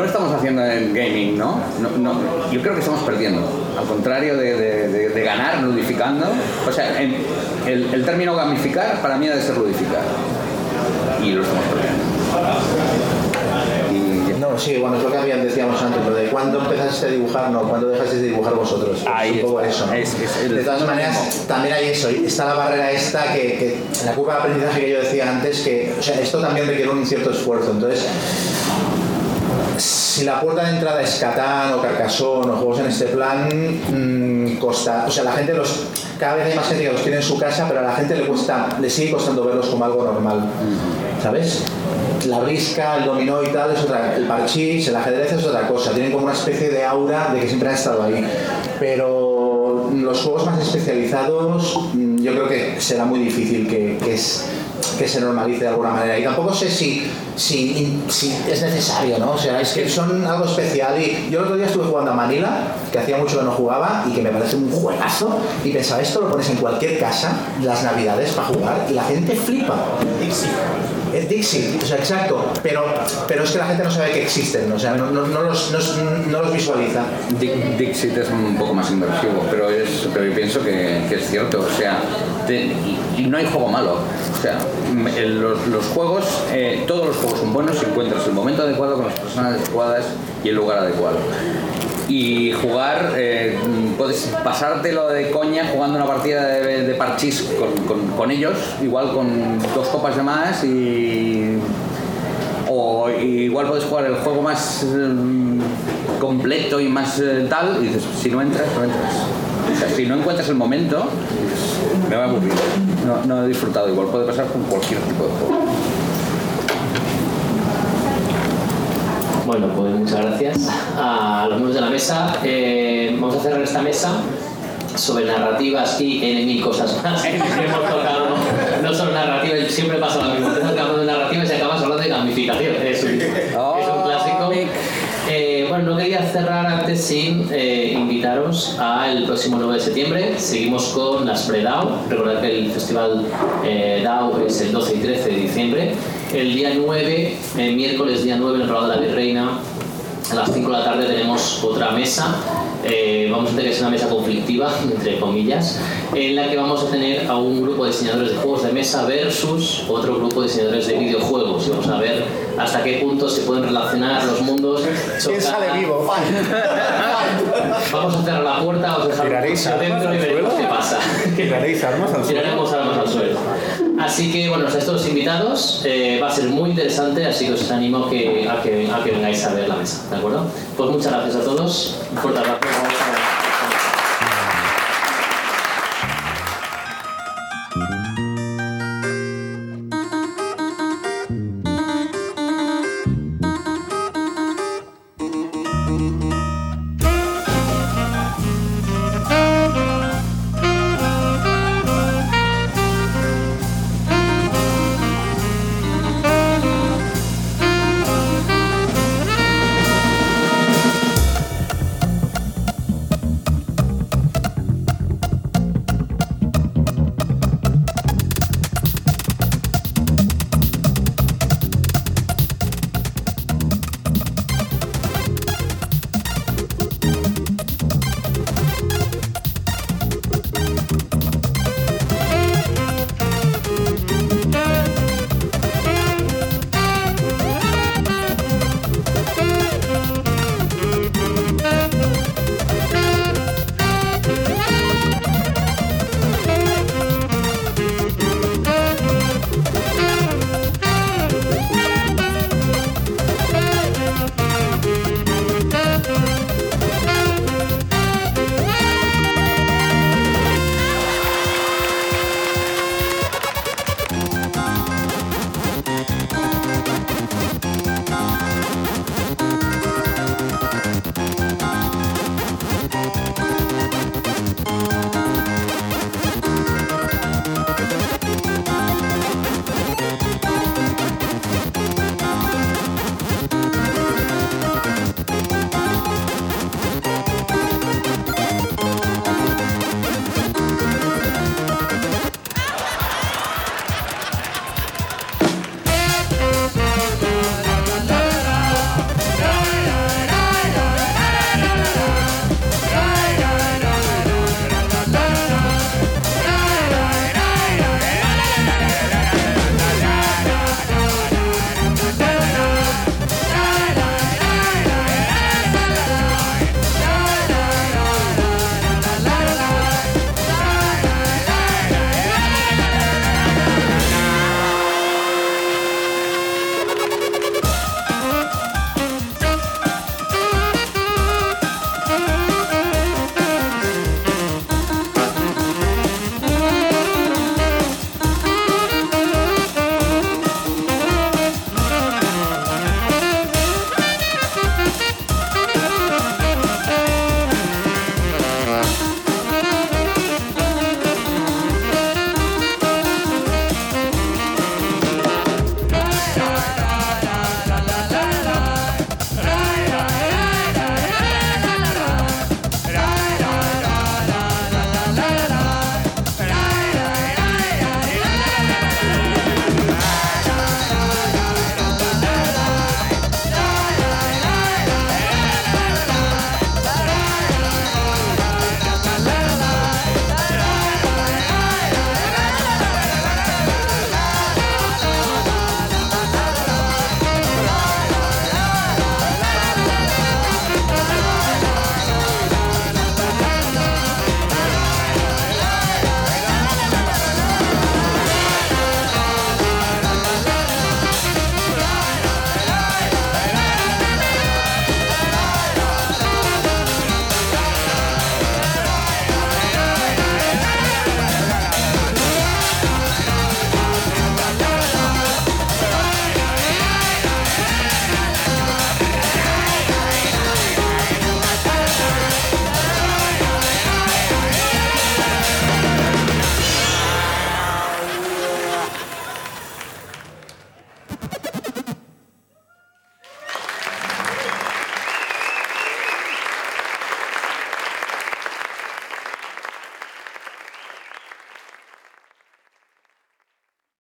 lo, estamos haciendo en gaming, ¿no? Yo creo que estamos perdiendo. Al contrario de, ganar ludificando. O sea, el, el término gamificar para mí ha de ser ludificar. Y lo estamos perdiendo. Sí, bueno, es lo que habían, decíamos antes, lo de cuándo empezaste a dibujar, no, cuándo dejaste de dibujar vosotros. es un poco eso. ¿no? de todas maneras, también hay eso, está la barrera esta que, que la curva de aprendizaje que yo decía antes, que o sea, esto también requiere un cierto esfuerzo. Entonces, si la puerta de entrada es Catán o Carcassonne o juegos en este plan, mm, costa. O sea, la gente los. Cada vez hay más gente que los tiene en su casa, pero a la gente le cuesta, le sigue costando verlos como algo normal. ¿Sabes? La brisca, el dominó y tal es otra. El parchís, el ajedrez es otra cosa. Tienen como una especie de aura de que siempre han estado ahí. Pero los juegos más especializados, mm, yo creo que será muy difícil que, que es que se normalice de alguna manera. Y tampoco sé si, si, si es necesario, ¿no? O sea, es que son algo especial. Y yo el otro día estuve jugando a Manila, que hacía mucho que no jugaba y que me parece un juegazo. Y pensaba, esto lo pones en cualquier casa, las navidades, para jugar, y la gente flipa. Dixie. Es Dixie, o sea, exacto. Pero, pero es que la gente no sabe que existen, o sea, no, no, no los, no, no los visualiza. Di- Dixit es un poco más inmersivo, pero, es, pero yo pienso que, que es cierto. O sea, y, no hay juego malo. O sea, los, juegos, eh, todos los juegos son buenos si encuentras el momento adecuado con las personas adecuadas y el lugar adecuado. Y jugar, eh, puedes pasártelo de coña jugando una partida de, parchís con, con- con ellos, igual con dos copas de más y o igual puedes jugar el juego más mm, completo y más eh, tal, y dices, si no entras, no entras. Si no encuentras el momento, me va a aburrir. No, no he disfrutado, igual puede pasar con cualquier tipo de juego. Bueno, pues muchas gracias a los miembros de la mesa. Eh, vamos a cerrar esta mesa sobre narrativas y N mil cosas más. Tocado no solo narrativa, siempre pasa lo mismo. Empiezas hablando de narrativa y acabas hablando de gamificación. Es un, es un clásico. Bueno, no quería cerrar antes sin eh, invitaros al próximo 9 de septiembre. Seguimos con las pre-DAO. Recordad que el festival eh, DAO es el 12 y 13 de diciembre. El día 9, eh, miércoles día 9, en el Palau de la Virreina, a las 5 de la tarde tenemos otra mesa. Eh, vamos a tener que ser una mesa conflictiva, entre comillas, en la que vamos a tener a un grupo de diseñadores de juegos de mesa versus otro grupo de diseñadores de videojuegos. Y vamos a ver hasta qué punto se pueden relacionar los mundos. ¿Quién sale vivo? Vamos a cerrar la puerta, vamos a dejar ¿Tiraréis un armas dentro y veremos qué pasa. ¿Tiraréis armas al suelo? Tiraremos armas al suelo. Así que bueno, a estos invitados eh, va a ser muy interesante, así que os animo a que, a, que, vengáis a ver la mesa, ¿de acuerdo? Pues muchas gracias a todos. Un fuerte abrazo.